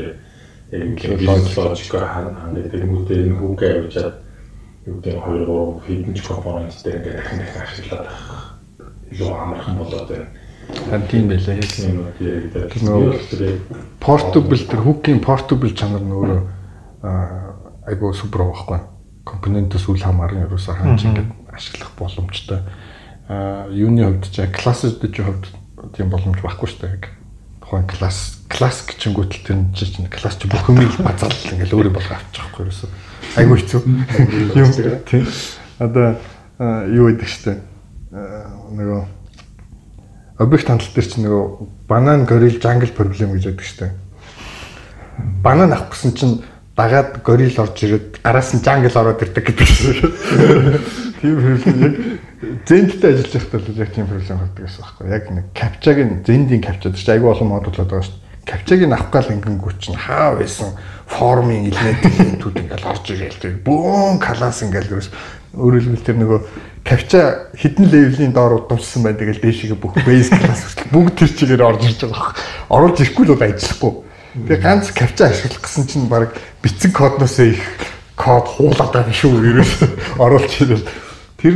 яг бизнес логикоор хангай тэрнүүтэй энэ хүүгээ юу гэдэг 2 3 хэдэн ч компонент дээр ингээд дахин дахин ашиглаад илүү амархан болоод байна Харин тийм байлаа яг юм уу. Portable тэр хүүгийн portable чанар нь өөрөө айгуу супер байхгүй. Компонентос үл хамааран ерөөсөө ханж ингээд ашиглах боломжтой. А юуны хувьд ч классд ч хувьд тийм боломж байхгүй шүү дээ. Тухайн класс класс гिचэнгүүтэл тэр чинь класс чи бүх юмыг базаал ингээл өөрөө болгоо авчих байхгүй ерөөсөө. Айгуу хэцүү. Юм тийм. Одоо юу гэдэг штэ. Нөгөө объект хандлт дээр чинь нөгөө банан горил жангл проблем гэж шүү дээ. Банан авах гэсэн чинь дагаад горил орж ирээд араас нь жангл ороод ирдэг гэдэг шүү. Тийм проблем яг зэндтэй ажиллаж байхдаа л яг тийм проблем гардаг гэсэн байхгүй. Яг нэг капчагийн зэндийн капчад чинь айгүй олон модулууд байгаа шүү. Капчагийг авах гал ингэнгүү чинь хаа байсан формын элементийн түүд ингээл орж ирээл. Бүүн класс ингээл өөрөлдөл тэр нөгөө кавча хідэн левелийн доор удамжсан байна. Тэгэл дээшгээ бүх base class хүртэл бүгд тэр чигээр орж ирж байгаа баг. Оруулж ирэхгүй л бол ажиллахгүй. Тэгээ ганц кавча ашиглах гэсэн чинь баг бицэн кодноос их код хуулаад байгаа шүү ерөөс оруулж ирэл. Тэр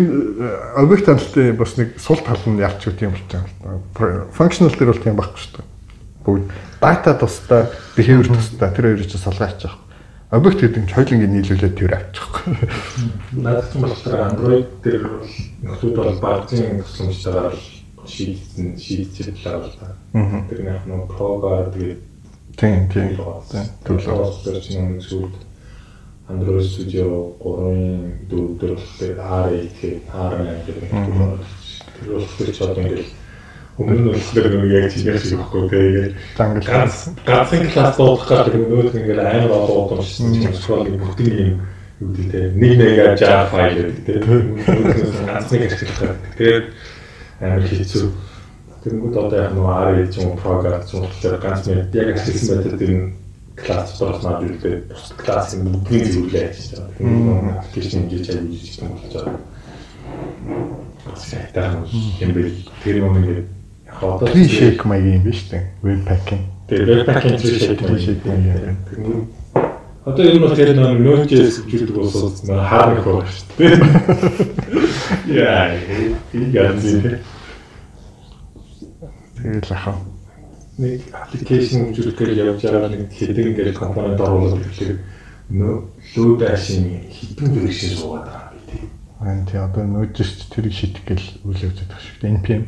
объект хандлтын бас нэг сул тал нь ялч үт юм болж байгаа. Functional дээр бол тийм байхгүй шүү дээ. Бүгд data тусдаа, behavior тусдаа тэр хоёрыг чинь салгаач байгаа объект гэдэг нь хоёулангийн нийлүүлээд тэр авчихгүй. Надад ч болохоор Android дээр нөхцөл бол багцын тусламжтайгаар шийдсэн байгаа л та. Тэр нэг нэг програм тэгээд тийм тийм төлөв. Тэр чинь зүйл Android Studio 3-ын дөрөв дээр R8 тэгээд R8 гэдэг нэг тэр бол тэр ч одоо ингээд Өмнө нь болохоор нэг яг тиймэр шиг байхгүй тэгээд зангал ганц ганцын класс дуудах гэдэг нөөд ингээд амар олон удамшсан чинь болохоор бүгдийг юм юу гэдэг нэг мега jar файл гэдэг тэгээд ганцыг ашиглах. Тэгээд амар хэцүү. Тэнгүүд одоо яг нөгөө R гэж юм програм юм уу ганц мэд яг ашигласан метод энэ класс доос наадлээ бус классын бүгдийг зөвлөө хийж байгаа. Тэгээд аппликейшн чад хийж байгаа. Юм юм. Тэр юм ингээд Одоо tri shake маягийн юм биш үү? Webpack-ing. Тэгээ webpack-ing tri shake маягийн. Одоо ер нь бол тэр нэг Node.js гэдэг болсоо хаарах байх шүү дээ. Яа, энэ ганц Тэгэл ахаа. Нэг аппликейшн жүжигтэй явж байгаа нэг хэдэн ингээд компонент оруулаад ирэхээр load dash-ийн хитэн version суугаад байгаа юм тий. Аа тий одоо Node.js тэрийг шийдэх гэл үйл явж байгаа шүү дээ. NPM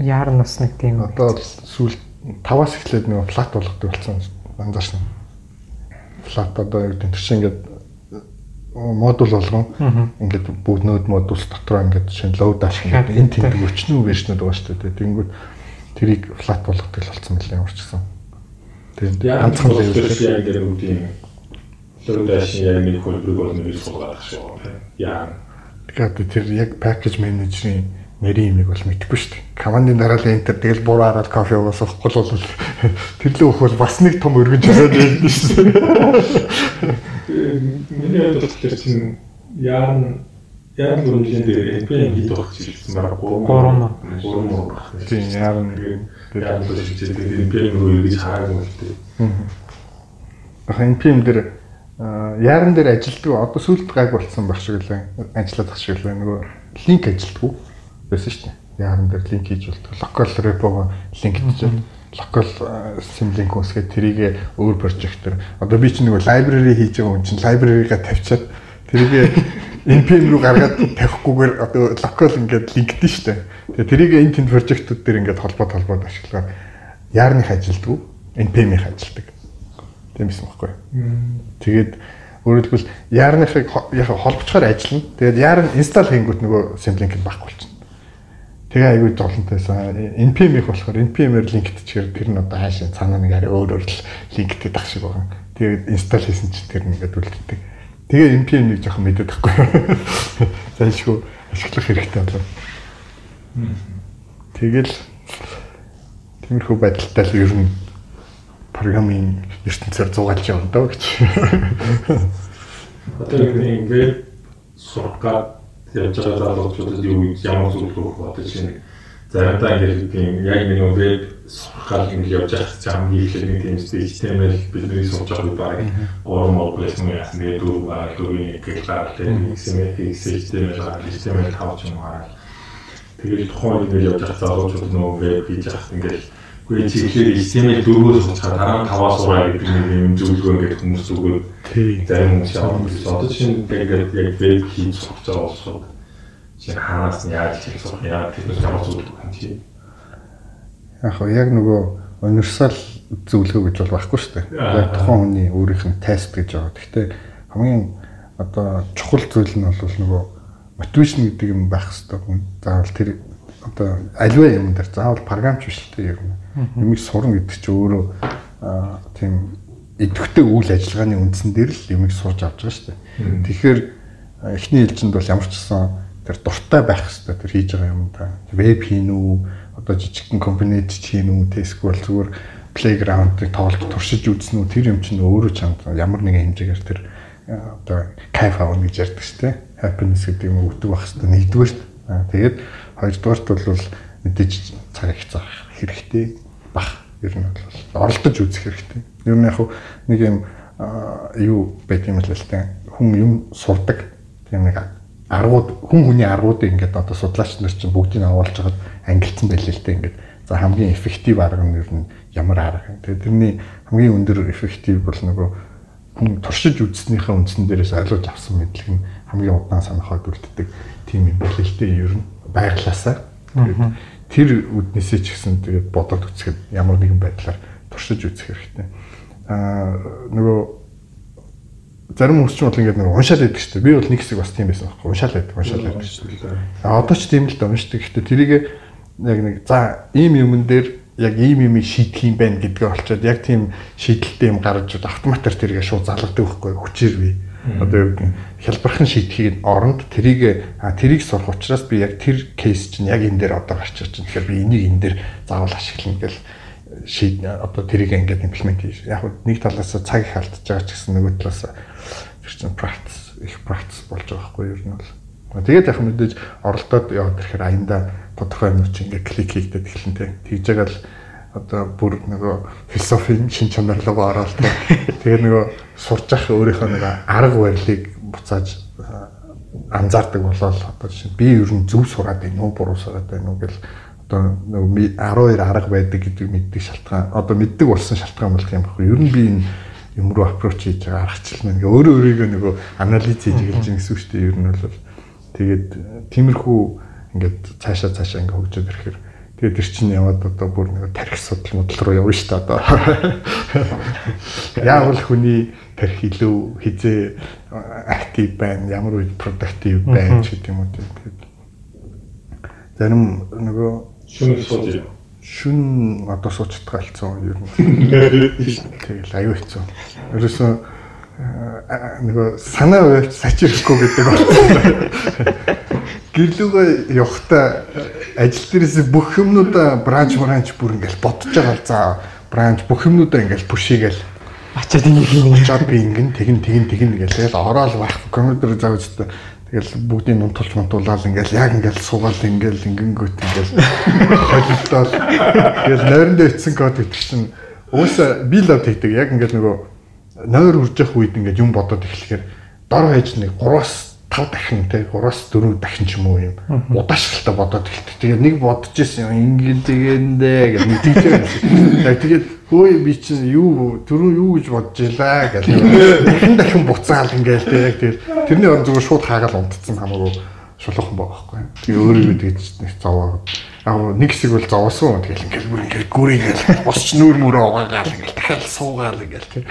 Яар нас нэг тийм. Одоо сүүл 5-аас эхлээд нэг флат болгодог болсон анзаарсан. Флат одоо юу гэдэг чинь ингээд модуль болгон ингээд бүгд нөөд модулс дотроо ингээд шинэ dash гэдэг энэ тэмдэг өчнөө вершнүүд байгаа шүү дээ. Тэнгүүд тэрийг флат болгодог л болсон мөлий урчсан. Тэгээд ганцхан яг ингээд үүдийн load dash яг нэг хөлбөрөг болно гэж суулгаад шүү. Яа. Тэгэхээр тэр яг package manager-ийн нэрийн имийг бол мэдэхгүй шүү дээ. Командын дараалал энтер тэгэл буруу хараад кофе уусахгүй бол тэр л өх бол бас нэг том өргөж өгөөд байдаг шүү дээ. Миний бодлоор тэр чинь яарн яарн гүрэмжийн дээр NPM хийх гэж хэлсэн байна. 3 3 Тийм яарн яарн гүрэмжийн дээр NPM рүү эргэж хаагаад байна. Яг NPM дээр яаран дээр ажилддаг одоо сүлд гайг болсон баг шиг лээ ажиллаад баг шиг лээ нөгөө линк ажилддаг байсан шүү дээ. Яаран дээр линк хийж болдог. Local repo линк хийж local symlink үсгээд тэрийг өөр прожектор одоо би чинь нөгөө library хийж байгаа хүн чинь library-га тавьчаад тэрийг npm руу гаргаад тавихгүйгээр одоо local ингээд линкдэн шүү дээ. Тэгээ тэрийг энэ тэнд прожектууд дээр ингээд холбоо толгойд ашиглаад яарных ажилддаг npm-ийн ажилдаг. Тийм байсан байхгүй. Тэгээд хэлбэл яарныхыг яг холбочоор ажиллана. Тэгээд яар нь инсталл хийнгүүт нөгөө симлинк нь баггүй болчихно. Тэгээ айгүй зовлонтойсан. npm их болохоор npm-ээр линкдчихээр тэр нь одоо хаашаа цаанаа нэг арай өөр өөр л линкдэд ах шиг байгаа. Тэгээд инсталл хийсэн чинь тэр нэгээд үлддэг. Тэгээ npm-ийг жоохон мэдээд байхгүй. Зайлшгүй ашиглах хэрэгтэй болов. Тэгэл тиймэрхүү байдалтай л ер нь программын ертөнцөөр зугаалж явна даа гэж. Одоо ингээд сургаад явж байгаа залуучуудад юу ямар зүйл өгөх бодож байна. Заримдаа ингээд тийм яг нэг веб сургаад ингээд явж байгаа хамгийн их нэг тийм HTML бидний сурж байгаа баг гурван модуль юм яасан тэгээд дүү баг дүүний гэхлээр тийм HTML HTML тавч юм аа. Тэгээд тухайн ингээд явж байгаа залуучууд нөгөө веб хийж байгаа ингээд Үгүй чи ихээр HTML дөрвөөс суцгаа дараа нь таваас сураа гэдэг нэг юм зөвлөгөө ингээд хүмүүс зүгөө зарим хүмүүс яваад байсан. Одоо чинь ингээд яг веб хийж сурч байгаа болохоор чи ханаас нь яаж хийж сурах яа техник ямар зөвлөгөө юм чи. Яг хоо яг нөгөө универсал зөвлөгөө гэж бол байхгүй шүү дээ. Яг тухайн хүний өөрийнх нь тест гэж байгаа. Гэхдээ хамгийн одоо чухал зүйл нь бол нөгөө мотивашн гэдэг юм байх хэрэгтэй. Заавал тэр одоо аливаа юм дээр заавал програмч биш л ер нь. Юмыг сурна гэдэг чинь өөрөө тийм идэвхтэй үйл ажиллагааны үндсэн дээр л юмыг сурж авч байгаа шүү дээ. Тэгэхээр эхний ээлжинд бол ямар ч гэсэн тэр дуртай байх хэрэгтэй тэр хийж байгаа юм да. Веб хийн үү, одоо жижигхэн компонент хийн үү, эсвэл зүгээр playground-ыг тоглож туршиж үзсэн үү тэр юм чинь өөрөө чамд ямар нэгэн хэмжээгээр тэр одоо кайф авах гэж ярьдаг шүү дээ. Happiness гэдэг юм өгдөг байх хэрэгтэй. Нэгдүгээр. Тэгээд Хоёрдугаарт бол мэдээж цаг заах хэрэгтэй бах. Ер нь бол оролдож үзэх хэрэгтэй. Ер нь яг нэг юм юу байт юм л л та хүн юм сурдаг. Тийм нэг аргууд хүн хүний аргуудыг ингээд одоо судлаач нар чинь бүгдийг авуулж хагаад ангилсан байлээ л дээ ингээд за хамгийн эффектив арга нь ер нь ямар арга юм. Тэгээ тэрний хамгийн өндөр эффектив бол нөгөө хүн туршиж үзснийхээ үндсэн дээрээс ойлгож авсан мэдлэг нь хамгийн удаан санахад үлддэг тийм юм байлээ л дээ ер нь байглаасаа. Тэр үднээсээ ч гэсэн тэгээд бодоод үзэхэд ямар нэгэн байдлаар туршиж үзэх хэрэгтэй. Аа нөгөө зарим хүмүүс ч бол ингээд нэг уншаал байдаг шүү дээ. Би бол нэг хэсэг бас тийм байсан байхгүй. Уншаал байдаг, уншаал байдаг шүү дээ. А одоо ч тийм л да уншдаг. Гэхдээ тэрийг яг нэг за ийм юмн дээр яг ийм юм шийдэх юм байна гэдгээ олцоод яг тийм шийдэлтэй юм гаргаж автоматар тэргээ шууд залгадаг байхгүй хүчээр би Одоо юу гэдэг хялбархан шийдэхийг оронд тэрийг тэрийг сурах учраас би яг тэр кейс чинь яг энэ дээр одоо гарч ирж байна. Тэгэхээр би энийг энэ дээр заавал ашиглана гэл шийд одоо тэрийг ингээд имплемент хийж. Яг нэг талаас цаг их алдчихж байгаа ч гэсэн нөгөө талаас тэр чинь practice их practice болж байгаа байхгүй юу ер нь бол. Тэгээд яг мэдээж оролдоод яваад ирэхээр аянда тодорхой юм чи ингээд клик хийгдээд эхэлнэ те. Тэгж байгаа л одоо бүр нөгөө философийн шин чанар руу ороод тэгээ нөгөө сурч явах өөрийнхөө нэг арга барилыг буцааж анзаардаг болол одоо жишээ би ер нь зөв сураад байна уу буруу сураад байна уу гэл одоо нөгөө 12 арга байдаг гэдэг мэддэг шалтгаан одоо мэддэг болсон шалтгаан болох юм баггүй. Ер нь би энэ юм руу аппроч хийж байгаа аргачлал нэг өөрөө өөрийгөө нөгөө анализ хийж эхэлж байгаа гэсэн үг шүү дээ. Ер нь бол тэгээд тиймэрхүү ингээд цаашаа цаашаа ингээд хөгжөөд ирэхээр Тэгээд тэр чинь яваад одоо бүр нэг тарих судал модал руу явна шүү дээ одоо. Яавал хүний тарих илүү хизээ актив байна, ямар үед продуктив байна ч гэдэг юм уу тэгээд зарим нөгөө шүн сууж шүн одоо суучдгаа алцсан ер нь. Тэгэл аюу хэцүү. Ерөөсөө нөгөө санаа уйлж сачирхгүй гэдэг байна гэрлүүгээ явахта ажил дээрээс бүх юмнуудаа бранч бранч бүр ингээл бодож байгаа л за бранч бүх юмнуудаа ингээл пүшигээл ачаад ингэ очоод би ингэн тэгин тэгин тэгин гээл тэгэл ороод байх компьютер зааж та тэгэл бүгдийг нунтулж мунтуулаад ингээл яг ингээл суугаал ингээл ингэнгүүт ингээл холилдоод. Тэгэл нойрондоо ицсэн код гэдэг чинь уусаа би лав тэгдэг яг ингээл нөгөө нойр үрж явах үед ингээд юм бодоод эхлэхээр дор хаяж нэг 3-аас 5 дахин те 3-аас 4 дахин ч юм уу юм удаашралтай бодоод эхэлдэг. Тэгээд нэг бодож ирсэн юм ингээд тэгэндээ гэж байгаа. Тэгээд хөөе би чинь юу түрүү юу гэж бодож илаа гэж дахин дахин буцаал ингээд те яг тэр тэрний орон зүгээр шууд хаагаал унтцсан хамаагүй шулуухан байгаа байхгүй. Тэгээ өөрөө тэгж нэг зовоо. Яг нэг хэсэг бол зовоосон. Тэгэл ингээд бүр ингээд гүрийгээл босч нүүр мөрөө угаагаал ингээд дахиад суугаал ингээд те.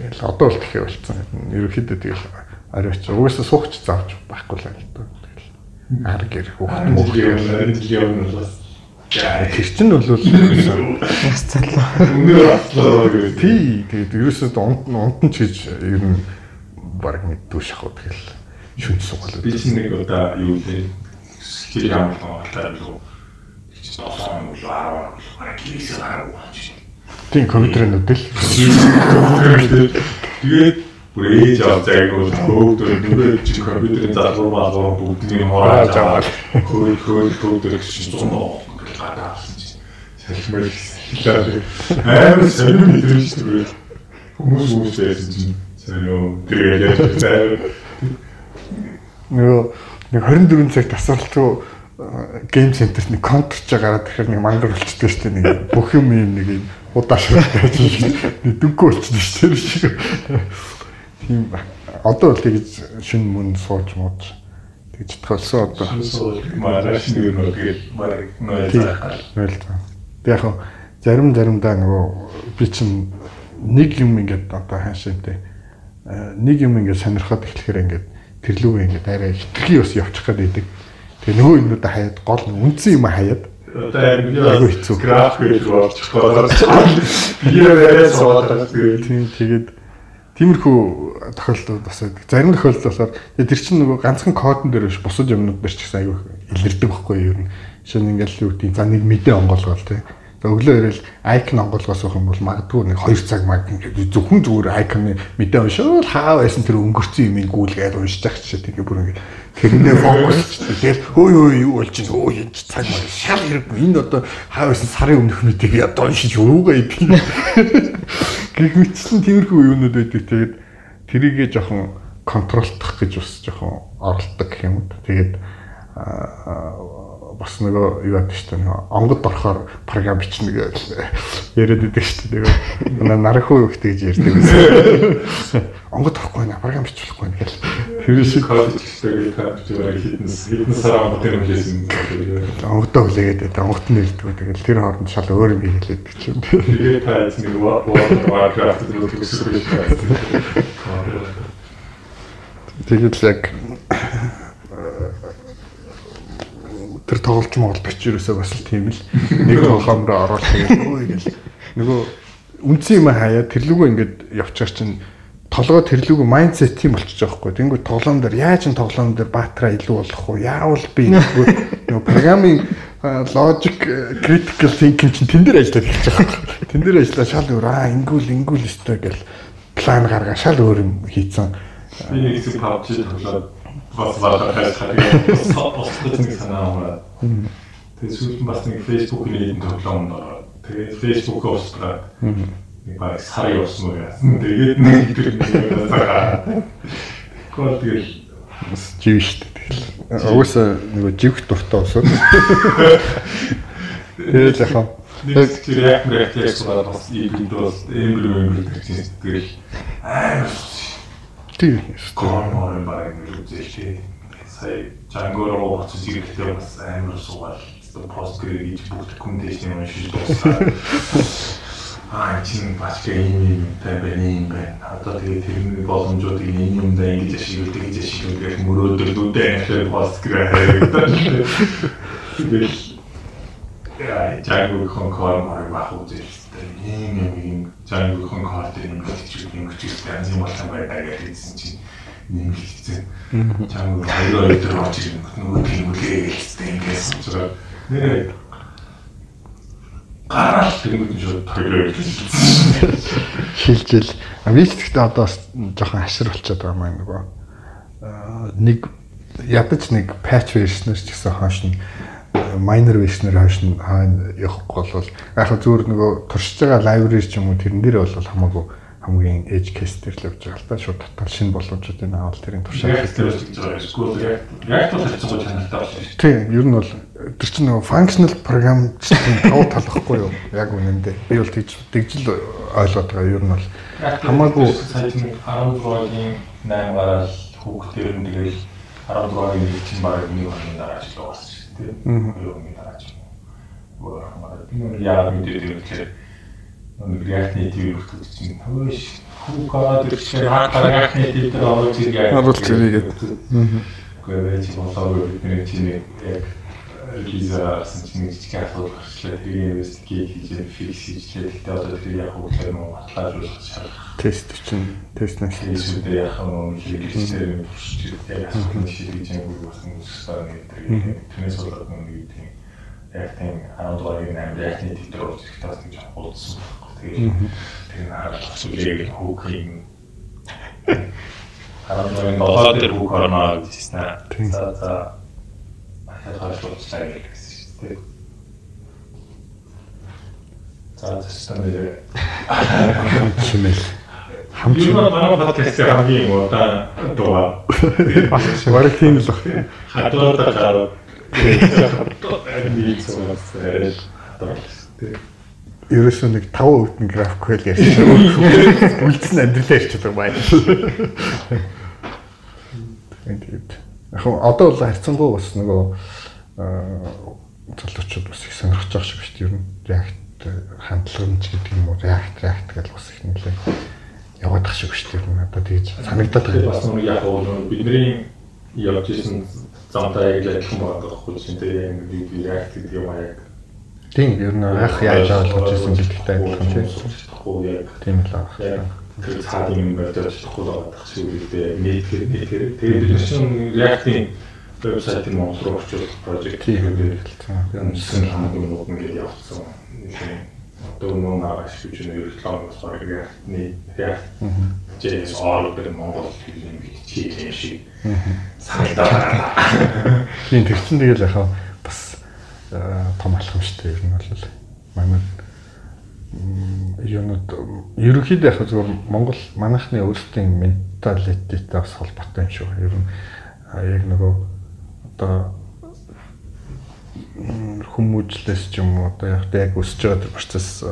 Тэгэл одоо бол тэгэхээр болцсон. Ерөнхийдөө тэгэл оройч угаасаа суугч заавч байхгүй л даа. Тэгэл ар гэр хөхт мөх юм бол Тэр чинь бол Бас залуу. өндөр аслаа гэдэг. тий тэгээд ерөөсөө унт унт нь ч гэж ер нь баг мэддүү шахав тэгэл шүн сугаал. Би чинь нэг удаа юу вэ? Тэр ямар таатай юу? Чи тосон уу аа. Аркис аа. Тийм компьютерын нүдэл. Тэгээд бүр ээж авч айгуу хөөгдөр нүрээ чи компьютерын залуу малуу бүгдний хурааж аваад хөөе хөөе хөөгдөр чинь зундаа гадаасан чи. Салхимэр амар сонир мэдрэмж дээ. Хүмүүс хүмүүс байсан чинь сонир тэгээд Нөгөө нэг 24 цаг тасралтгүй гейм центрт нэг контрч гараад тэгэхээр нэг мангар болчдөг шүү дээ. Нэг бүх юм юм нэг удаашралтай чинь дүнгүй болчихсон шүү дээ. Тийм одоо л тэгж шин мөн сууж мууж тэгж тохиолсон одоо. Мараш нэг нэг нойлзаа. Ойлцоо. Тэг яг зарим заримдаа нөгөө би чинь нэг юм ингээд одоо хаашаатай нэг юм ингээд сонирхоод эхлэхээр ингээд тэрлүүгээ ингээд арай хитрхи бас явчих гээд байдаг. Тэгээ нөгөө юмнуудаа хаяад гол үндсэн юм хаяад Айгу хэцүү. график гэж болж байгаа. Би яриад суугаад байгаа. тийм тэгээд тиймэрхүү тохиолдолд бас байдаг. Зарим тохиолдолд болохоор тэр чинь нөгөө ганцхан кодон дээр биш бусад юмнууд дээр ч гэсэн аюу илэрдэг байхгүй юу ер нь. Жишээ нь ингээд юу гэдэг за нэг мэдээ онгоолгоол тий. Өглөө ирэл айкон онгоолгоос авах юм бол магадгүй нэг 2 цаг маг ингээд зөвхөн зүгээр айконы мэдээ уншаад хаа байсан тэр өнгөрцөн юмыг гүйлгээд уншиж ах чинь тэгээ бүр ингээд тэрнээ фокус тэгэл өөй өөй юу болж чинь өө энэ цаг маа шал хэрэггүй. Энэ одоо хаа байсан сарын өмнөх мэдээ ядаа уншиж юугаа идэв гэх мэтсэн тиймэрхүү юмнууд байдаг. Тэгээд тэрийгээ жоохон контролдох гэж бас жоохон оролдог гэх юм. Тэгээд бас нөгөө юу шүү дээ нөгөө онгод орохоор програм бичнэ гэж яриад байдаг дээ. Тэгээ нархуу их тэгж ярьдаг байсан. Онгод орохгүй нэ програм бичлэхгүй нэ гэл. Тэр шиг гэдэг компьютер хитэн хитэн сар амт юм хийсэн. онгодоо хүлээгээд байдаг. Онгод нь ирдэг. Тэгэл тэр хооронд шал өөр юм хийлээд ч юм. Тэгээд та эцэг Warcraft гэдэг гэж байна. Тэгэл яг тэр тоглолт монгол бич юусаа бас л тийм л нэг тоглоом руу ороод тэгээд гэл нөгөө үнцэн юм хаяа тэрлүүгөө ингээд явчихар чинь толгой тэрлүүгөө майндсет тийм болчихж байгаа хгүй. Тэнгүү тоглоом дээр яаж н тоглоом дээр баатраа илүү болох вэ? Яавал би нөгөө программын логик critical thinking чинь тэн дээр ажиллаад эхэлж байгаа. Тэн дээр ажиллаа шал өөр аа ингүүл ингүүл өстой гэл план гаргаа шал өөр юм хийцэн. Би нэг хэсэг PUBG тоглоод бас ваа хайхаа соосгоц нэг санаа. Тэгээд сүүлд бас нэг Facebook-ийн нэгэн тоглоом ороод тэгээд Facebook-оо устгаад нэг баг сар явсан уу яасан. Тэгээд нэг тэр нэг цагаа. Гол тэгэл бас жив штэ тэгэл. Угсаа нөгөө живх дуртай усууд. Тэгээд яхаа нэг тэр яг рефлекс болоод бас ийм дос ийм юм гэсэн тэгэл аа тийм Гормон баг нэг үзэлтэй. Сая Django руу очиж ирэхдээ бас амар суугаад пост гэрэж бүгд комментейшн юм шиг дуусаа. Аа чинь бас ийм юм тавианы юм байна. Одоо тэгээ тэрний боломжуудыг энэ юм да ингэж ашиглаж тэгж ашиглаж мөрөөдөр дүүдээ ахлаа пост гэрээ. Тэгэл яа Django конкор мар бах үзэлтэй. Ийм юм ийм Конкор дээр юм гэж юм гэж ганц юм болсон байдаг гэсэн чинь нэг хэлсэн. Django хоёр өдөр очиж нөгөө тийм үлээ гэсэн ингээс учраас нэр гараад тэгмэд шууд тоглоо гэсэн. шилжил. Вистэгтээ одоо бас жоохон хашир болчиход байгаа маань нөгөө нэг ядаж нэг patch version-ээр ч гэсэн хойш нь minor vision-ээр хойш нь явах болвол яг л зүгээр нөгөө туршиж байгаа library ч юм уу тэрэн дээр бол хамаагүй хамгийн edge case дээр л явж байгаа л та шууд татал шинэ боломжууд энэ аавал тэрийн туршаа яг бол хэлж байгаа чанартай болж байна. Тийм, ер нь бол тэр чинь нөгөө functional programming тав талхгүй юу? Яг үнэндээ. Би бол тэгж тэгжл ойлгоод байгаа. Ер нь бол хамаагүй саяны 13-ийн 8 гараад хүүхдээр нь тэгэл 13-ийн чинь баг нэг багийн дараа ажиллаж байгаа болсон шүү дээ. Юу нэг дараа ч. Өөр хамаараа. Энэ яг мэдээд ирэхээр нэг React Native хүртэл чинь хөөш хүүхаа тэр чинь хаа React Native дээр орж ирээ. харуулж ирээгээд. Гэхдээ чи болоогүй бидний чинь яг чинь нэг жижиг асуудал гарчлаа. Тэр инвестигейт хийж фикс хийжлээ. Тэгтээ одоо тэр яг тэр мөн баталгаажуулах шаардлага. Тест чинь тест нэг Эсвэл яг хөө хэрэглэжтэй туршиж яг асуух шийдэж байгаа нэг сар нэг тэр тэрнээс болоод нэг тийм яг тийм 10 дугаарыг 8 яг нэг дээр орж ирэх тас нэг хуудсан. Тэгээд тэр асуулыг хүүхийн 10 дугаарыг 7 дээр хүүх орно гэжсэн. За за ахад хаашлуулсан гэсэн шүү дээ. За тэстэнээр хэмээл хамт Юу нэг манай подкастын хамгийн удаа дугаа. бараг тийм л баг. Хадвар та хадварлаа. Ерөөсөө нэг 5 өвдөн GraphQL ярьж үлдсэн амьдралаа ярьчихдаг байна. Тэгээд яг одоо бол харьцангуй бас нөгөө залуучууд бас их сонирхож байгаа шиг шүү дээ. Ер нь React хандлагч гэдэг юм уу React React гэж бас их нэлээ яваад тах шиг шүү дээ. Одоо тэгж санагдаад байгаа. бас нэг яг уу бидний явж исэн замтай яг л адилхан байгаа байхгүй чинь тэгээ нэг react гэдэг юм аа яг Тийм ер нь анх яаж ойлгож ирсэн гэдэгтэй адилхан тийм. Тийм л аа. Тэр цаад юм бодож чадахгүй байгаа шиг үедээ нийтгэр нийтгэр тэгээд бид чинь react-ийн вебсайтын Монгол руу орчуулах Тийм гэдэг хэлсэн. Янсын хамгийн нууд ингээд явцсан. Одоо нөө наагаш гэж нэг рекламаас баг react-ний react JS all over Монгол юм чи шиг. Санагдаа. Тийм тэр чинь тэгэл яхаа бас том алхамжтай ер нь бол манай юунууд ерөнхийдөө яг зөвхөн Монгол манайхны өөрсдийн менталитеттэй бас холбоотой юм байна. Ер нь яг нөгөө одоо хүмүүжлээс ч юм уу одоо яг яг өсөж байгаа процесс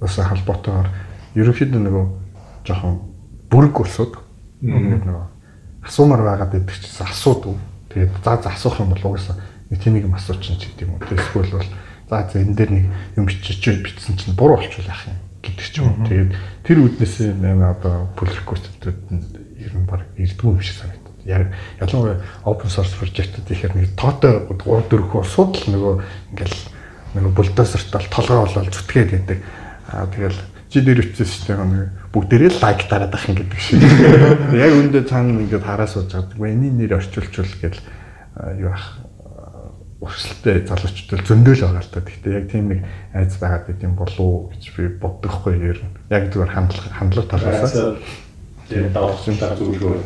бас холбоотойгоор ерөнхийдөө нөгөө жоохон бүрэг улсууд нөгөө асуумаар байгаад байдаг чинь асуудаг. Тэгээд за за асуух юм бол угаасаа нэг тийм юм асуучин ч гэдэг юм уу. Эсвэл бол за за энэ дээр нэг юм бичиж бичсэн чинь буруу болчихвол яах юм гэдэг ч юм уу. Тэгээд тэр үднээсээ нэг одоо request-үүд нь ер нь баг ирдгүй юм шиг санагдав. Яг ялангуяа open source project-үүд ихээр нэг тоотой 3 4 улсууд л нөгөө ингээл нөгөө бульдозертал толгой болол зүтгээд байдаг. Аа тэгэл чи дээр үтсэн систем нэг бүгдээрээ лайк дараад ах юм гэдэг шиг. Яг үндэ цаана ингээд хараа сууж байгаа. Эний нэр орчуулчул гэл юу ах урсгалтай залуучууд зөндөөл байгаа л та. Гэхдээ яг тийм нэг айц байгаад байт юм болов гэж би боддогхгүй ер нь. Яг зүгээр хандлага хандлага талаас. Тэгээд давсан та зүгээр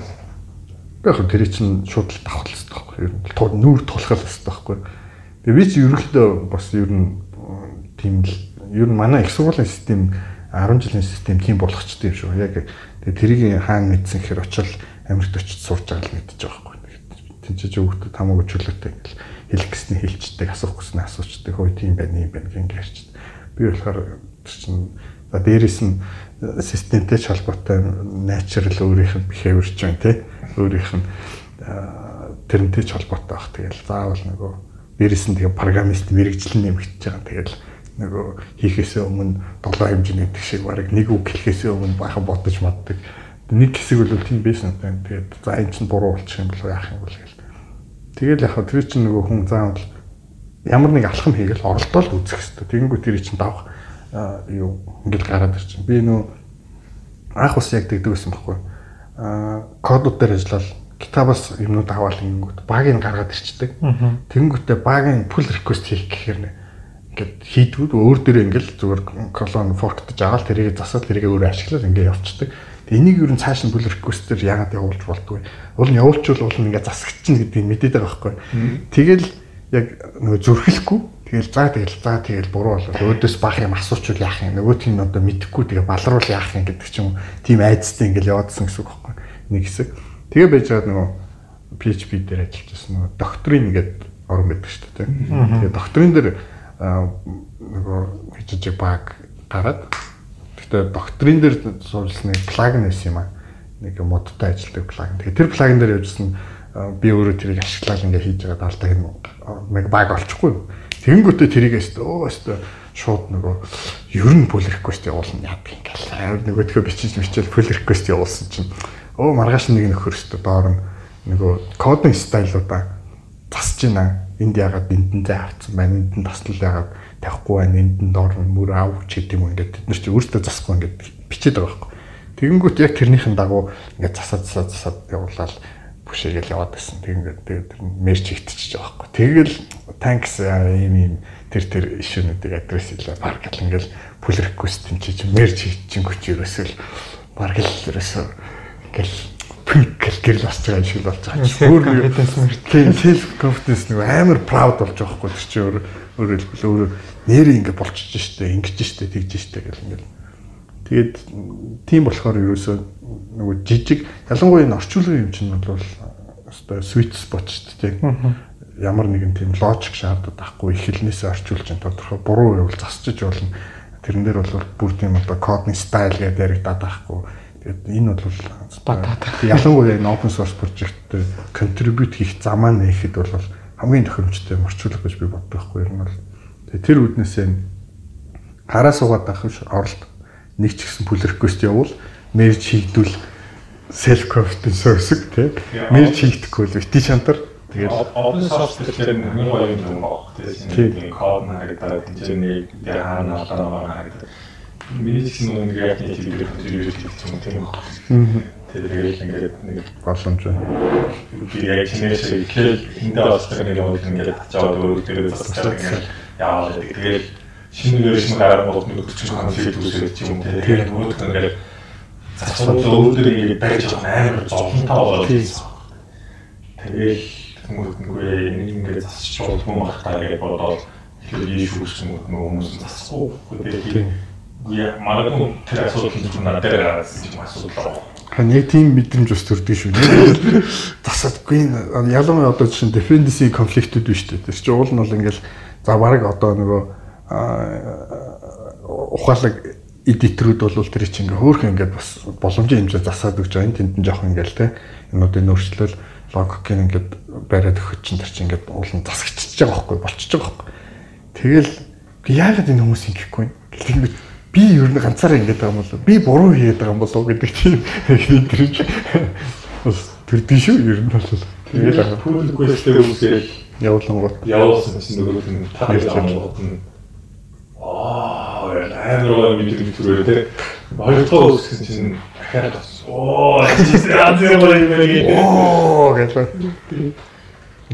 Яг тэр чинь шууд л хэвээр байхгүй ер нь тул нүүр тулхал хэвээр байхгүй. Тэгээ би чи ерөнхийдөө бас ер нь тийм л ер нь манай их сургуулийн систем 10 жилийн систем тийм болгочтой юм шүү. Яг тэрийг хаана мэдсэн гэхээр очил Америкт очиж сурж байгаа л мэдчихэж байгаа байхгүй. Тинчиж өгөхөд тамаагүй чөлөөтэй ингээл хэлэх гэсний хэлчдэг, асуух гэснээ асуучдаг. Хөөе тийм байна, юм байна гэнгээ ярьчихдээ. Би болохоор чинь за дээрэс нь э, системтэй ч холбоотой natural өөрийнх нь behavior ч байна тий. Өөрийнх нь э, тэрнтэй ч холбоотой байх. Тэгэл заавал нөгөө дээрэс нь тэгээ программист мэрэгжил нэмэгдэж байгаа. Тэгэл нөгөө хийхээсээ өмнө долоо хэмжээний гэдэг шиг барыг нэг үг хэлэхээсээ өмнө бахан бодож маддаг. Нэг хэсэг бол тийм байсан байна. Тэгээд за энэ чинь буруу болчих юм бол яах юм бол. Тэгэл яг тэр чинь нөгөө хүн заавал ямар нэг алхам хийгээл оролдоод үзэх хэрэгтэй. Тэгэнгүүт тэр чинь давах юу ингээл гараад ирчин. Би нөө анх бас яг тэгдэг байсан байхгүй. Аа кодууд дээр ажиллаад китабаас юмнууд аваад ингэнгүүт багийг гаргаад ирчдэг. Тэгэнгүүтээ багийн pull request хийх гэхээр нэ ингээд хийдгүүд өөр дээрээ ингээл зүгээр колон форктж аваад тэрийг засаад тэрийг өөрөө ашиглаад ингээд явцдаг. Энийг юу н цааш нь pull request дээр яагаад явуулж болдгоо. Уул нь явуулчвал уул нь ингээд засагч чинь гэдгийг мэдээд байгаа байхгүй. Тэгэл яг нөгөө зүрхлэхгүй Тэгэл за тэгэл за тэгэл буруу болоо. Өөдөөс бах юм асуучвал яах юм. Нөгөөт нь одоо мэдхгүй тэгээ балруул яах юм гэдэг ч юм тийм айцтай ингээл яваадсан гэсэн үг байхгүй. Нэг хэсэг. Тэгээ байж байгаа нөгөө PHP дээр ажиллаж байсан нөгөө доктрин гэдэг орон байдаг шүү дээ. Тэгээ доктрин дээр нөгөө жижиг баг гараад гэхдээ доктрин дээр суулсан нэг плагин байсан юм аа. Нэг модтой ажилладаг плагин. Тэгээ тэр плагин дээр явжсэн би өөрөө тэрийг ашиглаад ингээ хийж байгаа даалдаг нэг баг олчихгүй. Тэнгүүтээ тэрийгээс өө өстө шууд нөгөө ер нь pull request явуулна яадаг ингээл. Амар нөгөөдхөө бичиж мичээл pull request явуулсан чинь өө маргааш нэг нөхөр өстө доор нь нөгөө кодын стайлуудаа засж байна. Энд ягаад эндэнтэй авцсан байна. Энд нь таслал ягаад тавихгүй байна. Энд нь доор нь мөр ав ч гэдэг юм ингээд бид нар чи өөртөө засахгүй ингээд бичээд байгаа байхгүй. Тэгэнгүүт яг тэрнийхэн дагуу ингээд засаад засаад засаад явуулаад бүшээгээл яваад байсан. Тэгээд тэгээд мерч хитчихэж байгаа байхгүй. Тэгэл танкс ийм ийм тэр тэр ишүүнүүдийг адрес хийлээ. Баг гэл ингээл pull request юм чи мерч хитчихэнгүүч ерөөсөө баг л ерөөсөө ингээл пинк гэл гэрэл босч байгаа шиг болж байгаа чи. Өөр нэг тийм self confidence нэг амар proud болж байгаа хгүй тэр чи өөр өөр хэлбэл өөр нэрээ ингээ болчихж штэ ингэж штэ тэгж штэ гэл ингээл тэгээд тийм болохоор ерөөсөө нөгөө жижиг ялангуяа энэ орчуулгын юм чинь бол өстой sweet spot шүү дээ. Ямар нэгэн тийм логик шаардаад ахгүй эхлэнээсээ орчуулж ин тодорхой буруу байвал засчиж болно. Тэрэн дээр бол бүр тийм одоо кодны стайл гэдэг яригадаад байхгүй. Тэгээд энэ бол ялангуяа энэ open source project contribute хийх замаа нээхэд бол хамгийн тохиромжтой орчуулга гэж би боддог байхгүй ер нь бол. Тэр үднээсээ хараа суугаад байх оролт нэг ч гэсэн pull request явуул merge хийгдвэл self confidence өсөг тий. Merge хийгдэхгүй л бити шантар Тэгээд open source гэхээр нэг гоё юм байна. Тэгээд код харагдаад дээр хаана хаана харагдаад. Миний ч нэг яг нэг тийм дээр хэлж хэлсэн юм тийм үү. Тэгээд ингээд нэг боломж байна. Би яг чинээс ихээр эндээ бас нэг юм ингээд очиод өөр дээр засаж байгаа. Яа тэгээд шинэ вершн гараад бол нэг 40 конфликт үүсэж юм. Тэгээд өөрөөр хэлбэл засвал өөрөөр ингэ барьж байгаа амар зовлонтой болоод тэгэл хүмүүстнгүй ингэ засч болгүй мах таа гэж бодоод тэгээд ийшүүсэн хүмүүс засахгүй тэгээд яа магадгүй тэр асуудал нь надад гараад юм асуудал Хан яг тийм мэдрэмж ус төрдөг шүү. Засадгүй ялангуяа одоо чинь dependency конфликтүүд биш үү. Тэр чинь уул нь бол ингээл за баг одоо нөгөө ухаалаг эдиторүүд бол тэр чинь ингээ хөөх ингээ бас боломжийн хэмжээ засаад өгч байгаа. Тэнд нь жоох ингээл те. Энүүдийн өөрчлөл логик ингээд бариад өгөх чинь тэр чинь ингээд уулын засагчиж байгаа байхгүй болчихж байгаа байхгүй. Тэгэл яагаад энэ хүмүүс ингэхгүй юм? Гэтэл би ер нь ганцаараа ингэж байгаа юм болов би буруу хийгээд байгаа юм болов гэдэг тийм тэрж бас төрдөн шүү ер нь бол тэгэл пул quest-тэй хүмүүсээр явуулангууд явуулсан чинь нөгөө нь таарч байгаа Аа, амар гоо мэддэг төрөө те. Хоёрдугаар үсгсэн чинь дахиад бас оо, аз юм байна. Оо гэж.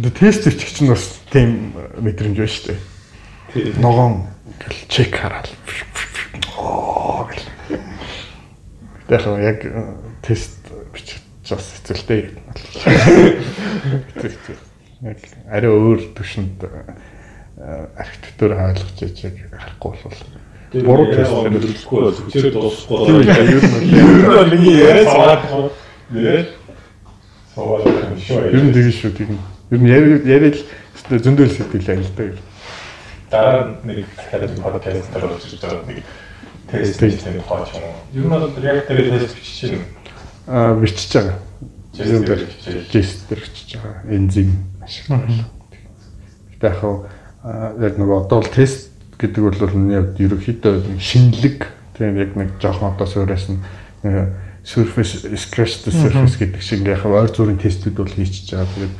Дэ тест хийчих чинь бас тийм мэдрэмж байна шүү дээ. Ногоон гэл чек хараад. Оо гэл. Тэгэхээр яг тест бичих бас хэцэлтэй. Яг арай өөр төвшөнд архитектур хаалгаж яжиг харахгүй бол буруу тест мэдрэлгүй бол хүчээр дуусахгүй. Ээ, ер нь миний яриа цаад. Нэ. Саваа шүү. Ер нь тэгэж шүү тийм. Ер нь яриад зөндөл сэтгэл аялдаг. Дараа нэг дахиад подкаст дээр очиж байгаа нэг тест хийх хаач юм. Ер нь бол яг тэр тест бичиж чинь аа бичиж байгаа. Дээр бичиж байгаа. Энзим ашиглаж. Гэтэ яг яг нэг одоо бол тест гэдэг бол миний хувьд ерөөхдөө шинэлэг тийм яг нэг жоохон одоо суурьас нь surface scratch the surface гэдэг шиг яг ойр зүрийн тестүүд бол хийчихэж байгаа. Тэгээд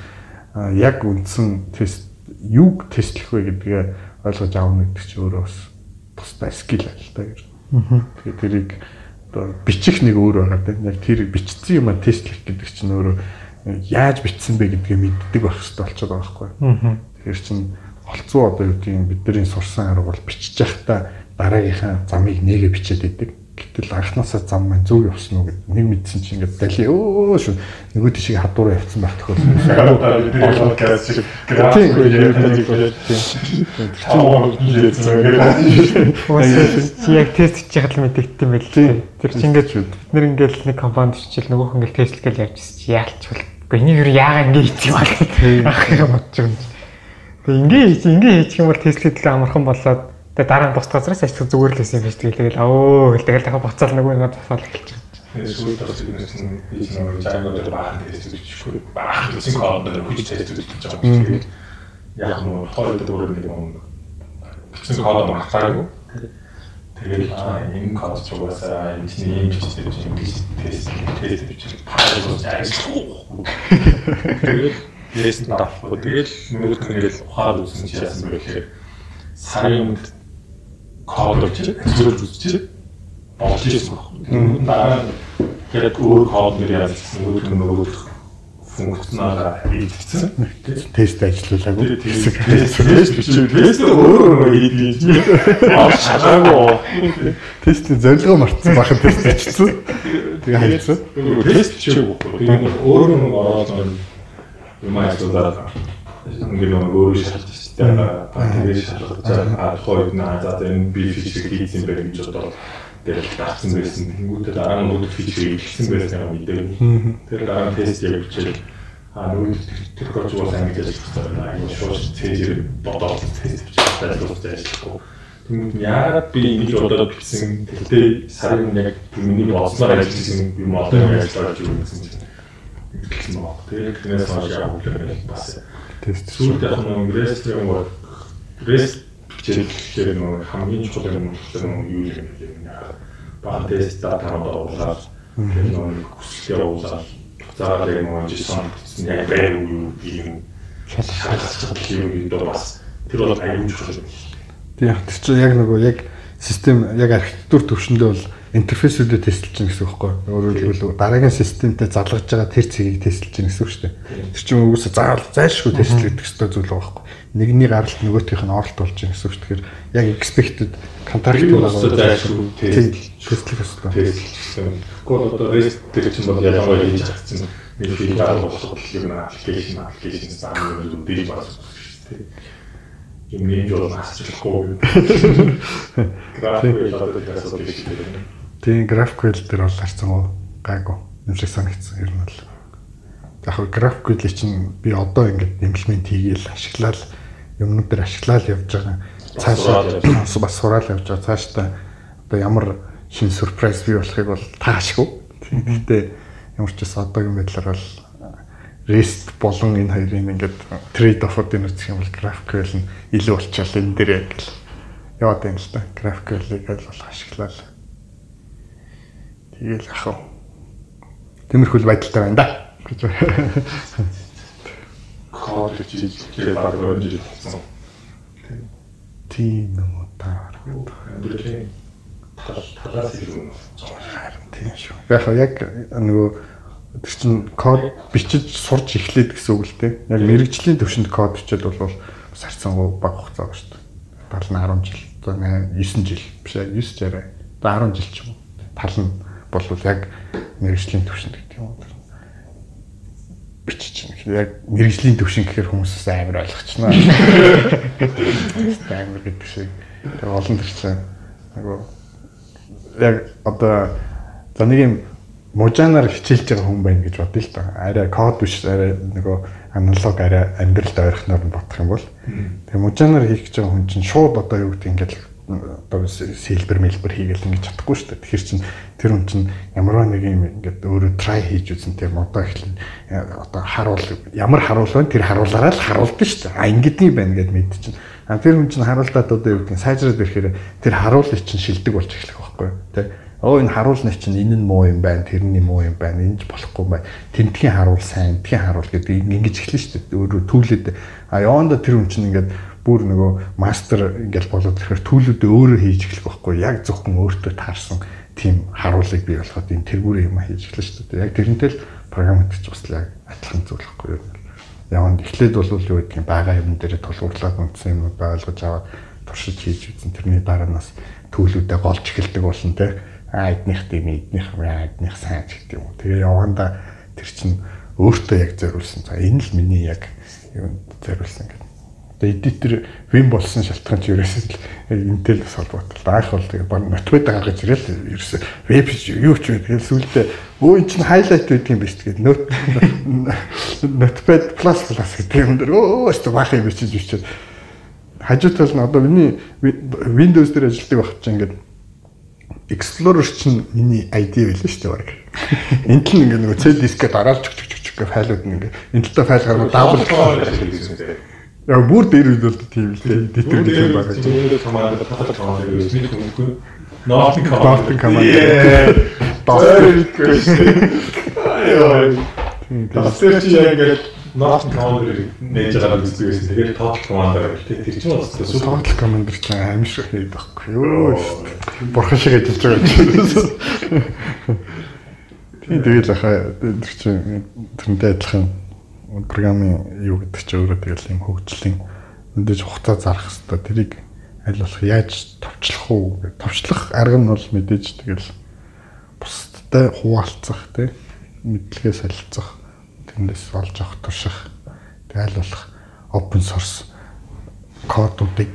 яг үндсэн тест юг тестлэх вэ гэдгээ ойлгож аавна гэдэг чинь өөрөө бас тусдаа скил айл та гэж. Тэгээд тэрийг одоо бичих нэг өөр байгаа тийм яг тэр бичсэн юм а тестлэх гэдэг чинь өөрөө яаж бичсэн бэ гэдгээ мэддэг байх хэрэгтэй болчиход байгаа байхгүй. Тэгэхээр чинь олцоо одоо юу гэдгийг бидний сурсан арга бол бичиж явахдаа дараагийнхаа замыг нэгэ бичээд идэг. Гэтэл анхнаасаа зам маань зөв явсан уу гэд нэг мэдсэн чинь ингээд дали өө шүү нөгөө тишийг хадуураа явцсан байх тохиолдол. Яг тест хийж яхад л мэдэгдсэн байл л. Тэр чинь ингээд бид нэр ингээд нэг компанид чичил нөгөөх ингээд тест гэл явжсэн чи яалч бол. Гэхдээ энийг юу яагаад ингэ хийчих юм бол ах юм бодож байгаа. Тэгээ ингэ хийж ингэ хийчих юм бол тест гэдэг амархан болоод тэгээ дараа нь бус газраас ажил зүгээр л байсан юм биш тэгээд өө гэл тэгэл дахиад буцаал нөгөө нэг байгаа. Тэгээд сүйд тасч ирсэн хийж жангууд баах тест хийчихгүй. Баах гэсэн код дээр хүч тест хийж байгаа юм. Яг нь хоолой дээр нэг юм. Гэсэн код мартаагүй. Тэгээд энэ код ч угаасаа энэ чинь юм биш тест тест тест хийж паалж ажиллахгүй. Тэгээд тест авахгүй. Тэгээд нөгөөх нь ингээл ухаад үзсэн чи яасан бэ гэхээр сарын код өгч зөвлөж үзчих болж ирсэн баг. Дараа яг өөр код нэр яасан нөгөө нөгөө функционаараа хийгдсэн. Тест ажиллуулаагүй. Тест бичиж тест өөр өөр хийдгийг аа шалаагүй. Тестийн зорилгоо мартсан бахан тест бичсэн. Тэгээ хайцсан. Тест бичээгүй. Тэгээ өөр нэг ороод юм ажиллаад ингээд нэг өөр шалтгаан тэгээ шалгаж байгаа хойд наа за энэ би фичиг хийсэн байх гэж бодоод тэгэл таацсан байсан. Тэнгүүтээ дараа нь нөгөө фичиг хийсэн байсан юм мэдээ. Тэр дараа нь тест яг бичээл а нөгөө тэр коч бол ангиж ажиллах байна. Аюу шууд цэжэр бодоод тест ажиллах ажиллахгүй. Тэгмэд яагаад би ингэж бодоод бичсэн. Тэгтээ сарын яг миний бодсноор ажилласан юм одоо ажиллаж байгаа юм гэсэн чинь. Тэгсэн баг. Тэгээд тэрнээс хойш үгээр бас Тест Сүүлд яг нэг рест юм бол рест чигээр нэг хамгийн чухал юм юм юу юм яа. Баг тест дата оруулаад тэр нэг хүсэлт явуулаад заагаад яг нэг жисэн яг бэр юу юм шалгаж чадчих юм доо бас тэр бол аюул чухал. Тийм тэр чинь яг нөгөө яг систем яг архитектур төвшөндөө бол интерфейсүүдэд тестэлж байгаа гэсэн үг байхгүй юу? Өөрөөр хэлбэл дараагийн системтэй залгаж байгаа тэр цэгийг тестэлж байгаа гэсэн үг шүү дээ. Тэр чинь үгүйсээ заавал зайлшгүй тестэлэх хэрэгтэй зүйл байгаа байхгүй юу? Нэгний гаралт нөгөөхийнх нь оролт болж байгаа гэсэн үг. Тэгэхээр яг expected contractor байгаа зайлшгүй тестэлэх хэрэгтэй. Тестэлсэн. Гэхдээ одоо REST тэр чинь бол ялангуяа хийж чадсан. Нэг фиг гаргах болох юм аппликейшн аппликейшн заамын зүйл дий бас шүү дээ юм нэг жоо насчлахгүй. График одоо ясаад байгаа. Тийм GraphQL дээр бол харцсан уу? Гайгүй. Юм шиг санагдсан ер нь бол. Яг хөө GraphQL чинь би одоо ингээд имплемент хийгээл ашиглаад юмнууд дээр ашиглаад явж байгаа. Цаашаа бас сураал явж байгаа. Цаашдаа одоо ямар шин surprise бий болохыг бол таашгүй. Гэхдээ ямар ч бас одоогийн байдлаар бол REST болон энэ хоёрын ингээд trade off-уудын үзэх юм бол GraphQL нь илүү болчихвол энэ дээр яг л яваад байна л да. GraphQL-ийг л болох ашиглаад Тэгэл ах. Тиймэрхүү байдалтай байна да гэж. Хийж тэгээд баг өрнөж болсон. Тийм үү та. Амжилттай. Талаас ирсэн. Харин тийм шүү. Яг яг нөгөө тэр чин код бичиж сурч эхлээд гэсэн үг л дээ. Яг мэрэгжлийн төвшөнд код бичээд бол бас харцангуй баг хугацаа ба шүү дээ. Тал нь 10 жил, 9 жил биш ээ 9 жараа. 10 жил ч юм уу. Тал нь бол яг мэрэгжлийн төвшөнд гэдэг юм уу бичиж чинь яг мэрэгжлийн төвшин гэхээр хүмүүс амар ойлгочихно. амар гэдэг шиг. Тэгээ олон төрсэн нөгөө яг одоо за нэг юм мужанаар хичээлж байгаа хүн байна гэж бодъё л да. Арай код биш арай нөгөө аналог арай амьдралд ойрхоноор нь бодох юм бол тэгээ мужанаар хийх гэж байгаа хүн чинь шууд одоо юу гэдэг ингээд одоо сэлбэр мэлбэр хийгээл ингэж чадахгүй шүү дээ. Тэгэхээр чин тэр хүн чин ямар нэг юм ингээд өөрөө try хийж үзэн тэр модоо эхлэн одоо харуул ямар харуул байна тэр харуулаараа л харуулдаг шүү дээ. А ингэдний байна гэд мэд чин. А тэр хүн чин харуулдаад одоо юу гэдэг сайжраад ирэхээр тэр харуулыг чин шилдэг болж эхлэх байхгүй юу? Тэ Оо энэ харуулна чинь энэ нь муу юм байна, тэрний муу юм байна, энэ ч болохгүй байна. Тэнтгийн харуул сайн, тэнтгийн харуул гэдэг ингэж эхэлнэ шүү дээ. Өөрөө түүлээд а яванда тэр хүн чинь ингээд бүр нөгөө мастер ингээл болоод ирэхээр төлөвдөө өөрөө хийж эхлэх байхгүй яг зөвхөн өөртөө таарсан тийм харуулыг бий болоход энэ тэргүүрээ юм хийж эхлэх шүү дээ. Яг тэрнтэй л програмч бас яг адилхан зүйл байхгүй юу. Яванд эхлээд бол юу гэдэг юм бага юм дээр тулгуурлаад үндсэн юм ойлгож аваад туршиж хийж үзэн тэрний дараа нас төлөвдөө голж эхэлдэг болно те. аа эднийх тийм эднийх эднийх сайн ч гэдэг юм уу. Тэгээ яванда тэр чинь өөртөө яг зориулсан. За энэ л миний яг юунд зориулсан гэдэг. Тэгээ эдитер вин болсон шалтгаан ч ерөөсөө Intel бас холбоотой. Анх бол тэгээ баг мотивэд гаргаж ирэл ерөөсөө веб юу ч вэ. Тэгээ сүулдэ өө эн чинь хайлайт байдаг юм биш тэгээд нот notepad plus plus гэдэг юм дээр өө өстө баах юм бичиж бичээд хажууд тал нь одоо миний Windows дээр ажилладаг байх чинь ингээд Explorer чинь миний ID байлаа шүү дээ баг. Энд л ингээд нөгөө C дискээ дараалж чөг чөг гэх файлууд нь ингээд энэ талаа файл гаргал дабл Яг бүр дээр үед бол тийм л дээ. Дитер гэх юм байна. Command татах command гэсэн юм уу? Norton Norton command. Доор Яа. Тасэр чи яг ингээд Norton command-ыг нээж байгаа юм. Тэгээд total command-аар тэр чинь бас total command-эр чинь аимшиг хийдэг байхгүй юу? Бурхан шиг ажиллаж байгаа юм. Тийм тэгээд ахаа тэр чинь тэрнтэй адилхан програмын юу гэдэг чи өөрөө тэгэл юм хөгжлийн мэдээж хугацаа зарах хэрэгтэй. Тэрийг аль болох яаж товчлох уу? Товчлох арга нь бол мэдээж тэгэл бусдтай хуваалцах тий мэдлэгээ солилцох тэндээс олж авах турших тэг аль болох open source кодуудыг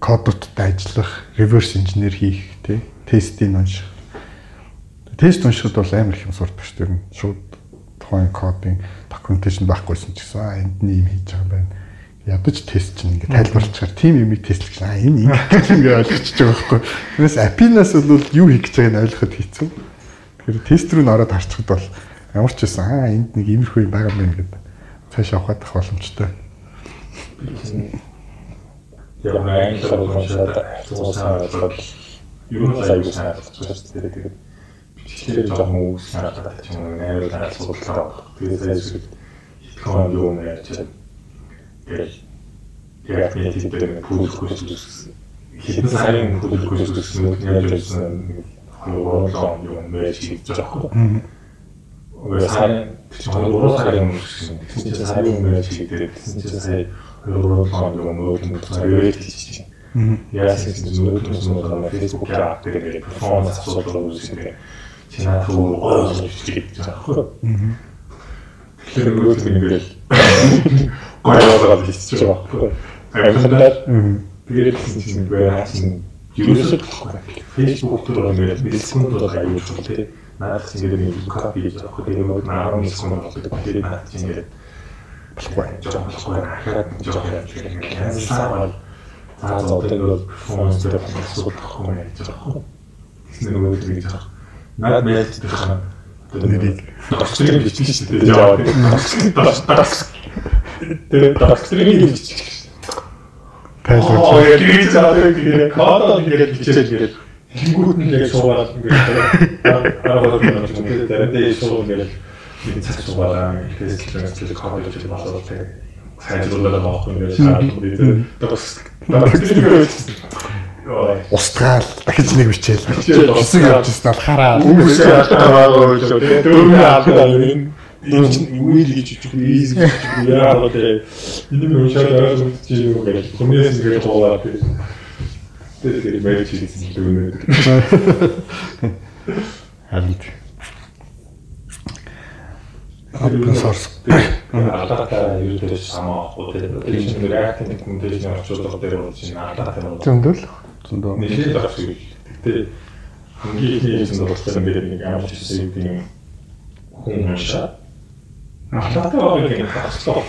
кодуудтай ажиллах, reverse engineer хийх тий тестийг унших. Тест уншихад бол амар их юм сурдаг шүү дээ. Шууд тухайн кодын докюменташн байхгүйсэн ч гэсэн аа энд нь юм хийж байгаа юм байна. Ядаж тест чинь ингээд тайлбарлахаар тийм юм тестлэх чинь аа энэ ингэж ингээд ойлгочихж байгаа байхгүй. Тэрнээс апинаас бол юу хийх гэж байгааг нь ойлгоход хэцүү. Тэгэхээр тест рүү н ороод харчихад бол ямар ч байсан аа энд нэг иймэрхүү юм байгаа юм гэдэг цааш авахад боломжтой. Яг нэг англи уншаад цуусаа бол юу нэг аюул санагдаж байна шүү дээ. Тэгэхээр жоохон үүс надад ч юм уу нээр л асуудалтай. Тэгээд facebook итгэн юу юм яаж чад. Тэгээд яг нэг тийм дээр пүүлэхгүй шүү. Хэдэн сарын пүүлэхгүй гэсэн үг яаж байсан хоолоо юм яаж хийж байгаа юм. Өө сарын чинь уруу сарын чинь сарын өмнө яаж хийдэг. Чинь сая юу юм өөдөн цагаар хийж чинь. Яасан ч зөвхөн зөвхөн Facebook-аар апдейт гэдэг перформанс асуудал үүсгэж Чинаа түр ойлгож гэж байгаа. Тэгэхээр нөгөө ингээл гойроод хийчих байгаа. Амьдаа тэгээд чинь үгүй хаасан ерөөсөө Facebook дээр ингээд бэлсгүүнд бол аюул ч тийм наад ингээд нэг копи хийж авах гэдэг нь 10 секунд болдог. Тэгээд наад чинь ингээд болохгүй. Жохон болохгүй. Хараад жохон ингээд cancel Аа зовлон бол performance дээр асуудал байхгүй юм яаж байгаа. Нөгөө үг гэж байгаа. Наад гэх юм. Нэрийг докторийн бичиж шүү дээ. Яваад. Тэр докторийн бичиж. Тайлбар. Оо яг хийж аваад гэрээ кодоо ингээд бичээд гэрээ. Тэнгүүд нь яг суугаад ингээд аа аа тэгээд суугаад ингээд энэ цаг суугаад тэгээд тэгээд кодоо хийж болоод тэгээд сайжруулаад авах юм үү. Тэгээд бас докторийн бичиж устгаал дахиж нэг бичээл. Хэсэг явжсэн бол хараа. Үгүй яагаад дөрөв алдаа юм. Энэ чинь юу л гэжчих вэ? Ийз гэж яагаад тэ. Энэ нь уншаад байгаа чи юу гэж. Хүмүүст ингэ туулаад тэ. Тэр мэж хийсэн дүүнээ. Харин open source алгатаа ерөөдөө самаах уу тэр чинь react technology орчуулга дээр бол чинь алгатаа юм. Зөндөл. Зөндөө Нэшээ байх шиг. Гэтэ хамгийн хийсэн болсон гэдэг нэг амар хэсэг юм хүн уншаа. Алгатаа байгаа юм хаслаа.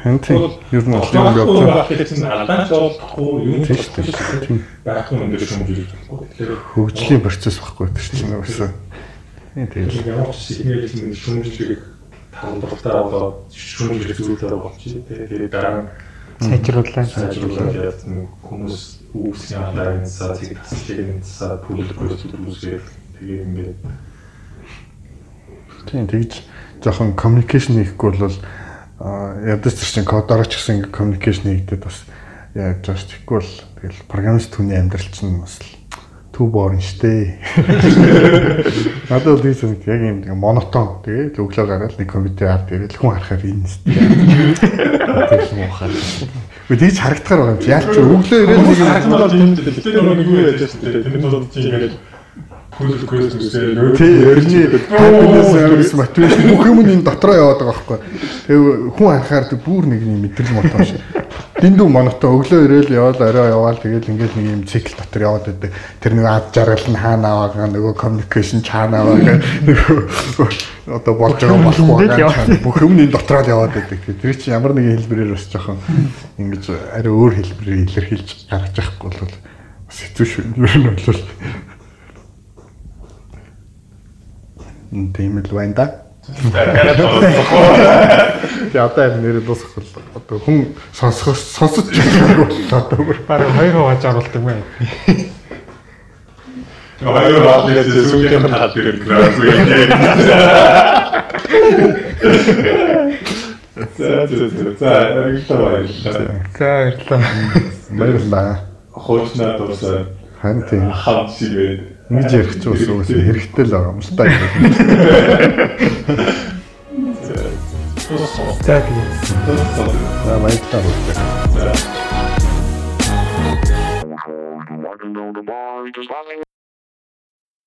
хэнтэн ер нь бол юм Яг явуулсан гэсэн алдаан шоолохгүй юу тийм байх юм дээр шүмжиж байгаа. Тэгэхээр хөгжлийн процесс байхгүй тэр чинь уусаа тэгэл ямар ч сигнал шүмжлэг талбартаа болоод шүмжлэг зүйлээр болчих. Тэгээд дараа нь Сайжрууллаа. сайжруулаад яасан хүмүүс үүсгэн алдааны сацыг таслын сар пүлэхгүй зүйлсээр тэгээд ингээд тийм тэгж жоохон communication хийхгүй бол ядаж тэр чинь кодоор ч гэсэн communication хийгдэд бас яаж яаж тэггүй бол тэгэл программист хүний амьдрал чинь бас түү боорн штэ. Надад бол тийм яг юм монотон тэгээ өглөө гараад нэг компьютер ард ирэл хүн харахаар энэ штэ. Тийм ухаад. Үгүй тийч харагдахаар байгаа юм чи яалч өглөө ирэл нэг юм дээ. Тэр нэг юу яаж штэ. Тэр нь бол чи ингээд Full Christmas ээ. Тий, ерний happiness happiness motivation бүх юм энэ дотроо яваад байгаа байхгүй. Тэгээ хүн анхаар тэг бүр нэг юм мэдрэл мотоо шиг. Дэндүү монотоо өглөө ирээл яваад орой яваал тэгэл ингээд нэг юм цикл дотор яваад байдаг. Тэр нэг ад жаргал нь хаана аваагаа нөгөө communication чаана аваагаа одоо болж байгаа болохгүй байгаа бүх юм энэ дотроо л яваад байдаг. Тэр чинь ямар нэгэн хэлбэрээр бас жоохон ингэж арай өөр хэлбэрээр илэрхийлж гаргаж явахгүй бол бас хэцүү шүү. Ер нь бол Тийм л байна да. Тэгээ одоо яг нэр дуусах бол одоо хүн сонсох сонсож байгаагүй одоо Бараг хоёр хувааж оруулдаг мэн. Хоёр раалнаас сүүлийн хаад дээр үеэ. За баярлалаа. Баярлалаа. баярлаа. Хоочнаа дуусаа Харин тийм хам шиг байна. Ингэж ярих ч ус ус хэрэгтэй л байгаа юм л та. За тийм. За баярлалаа. За.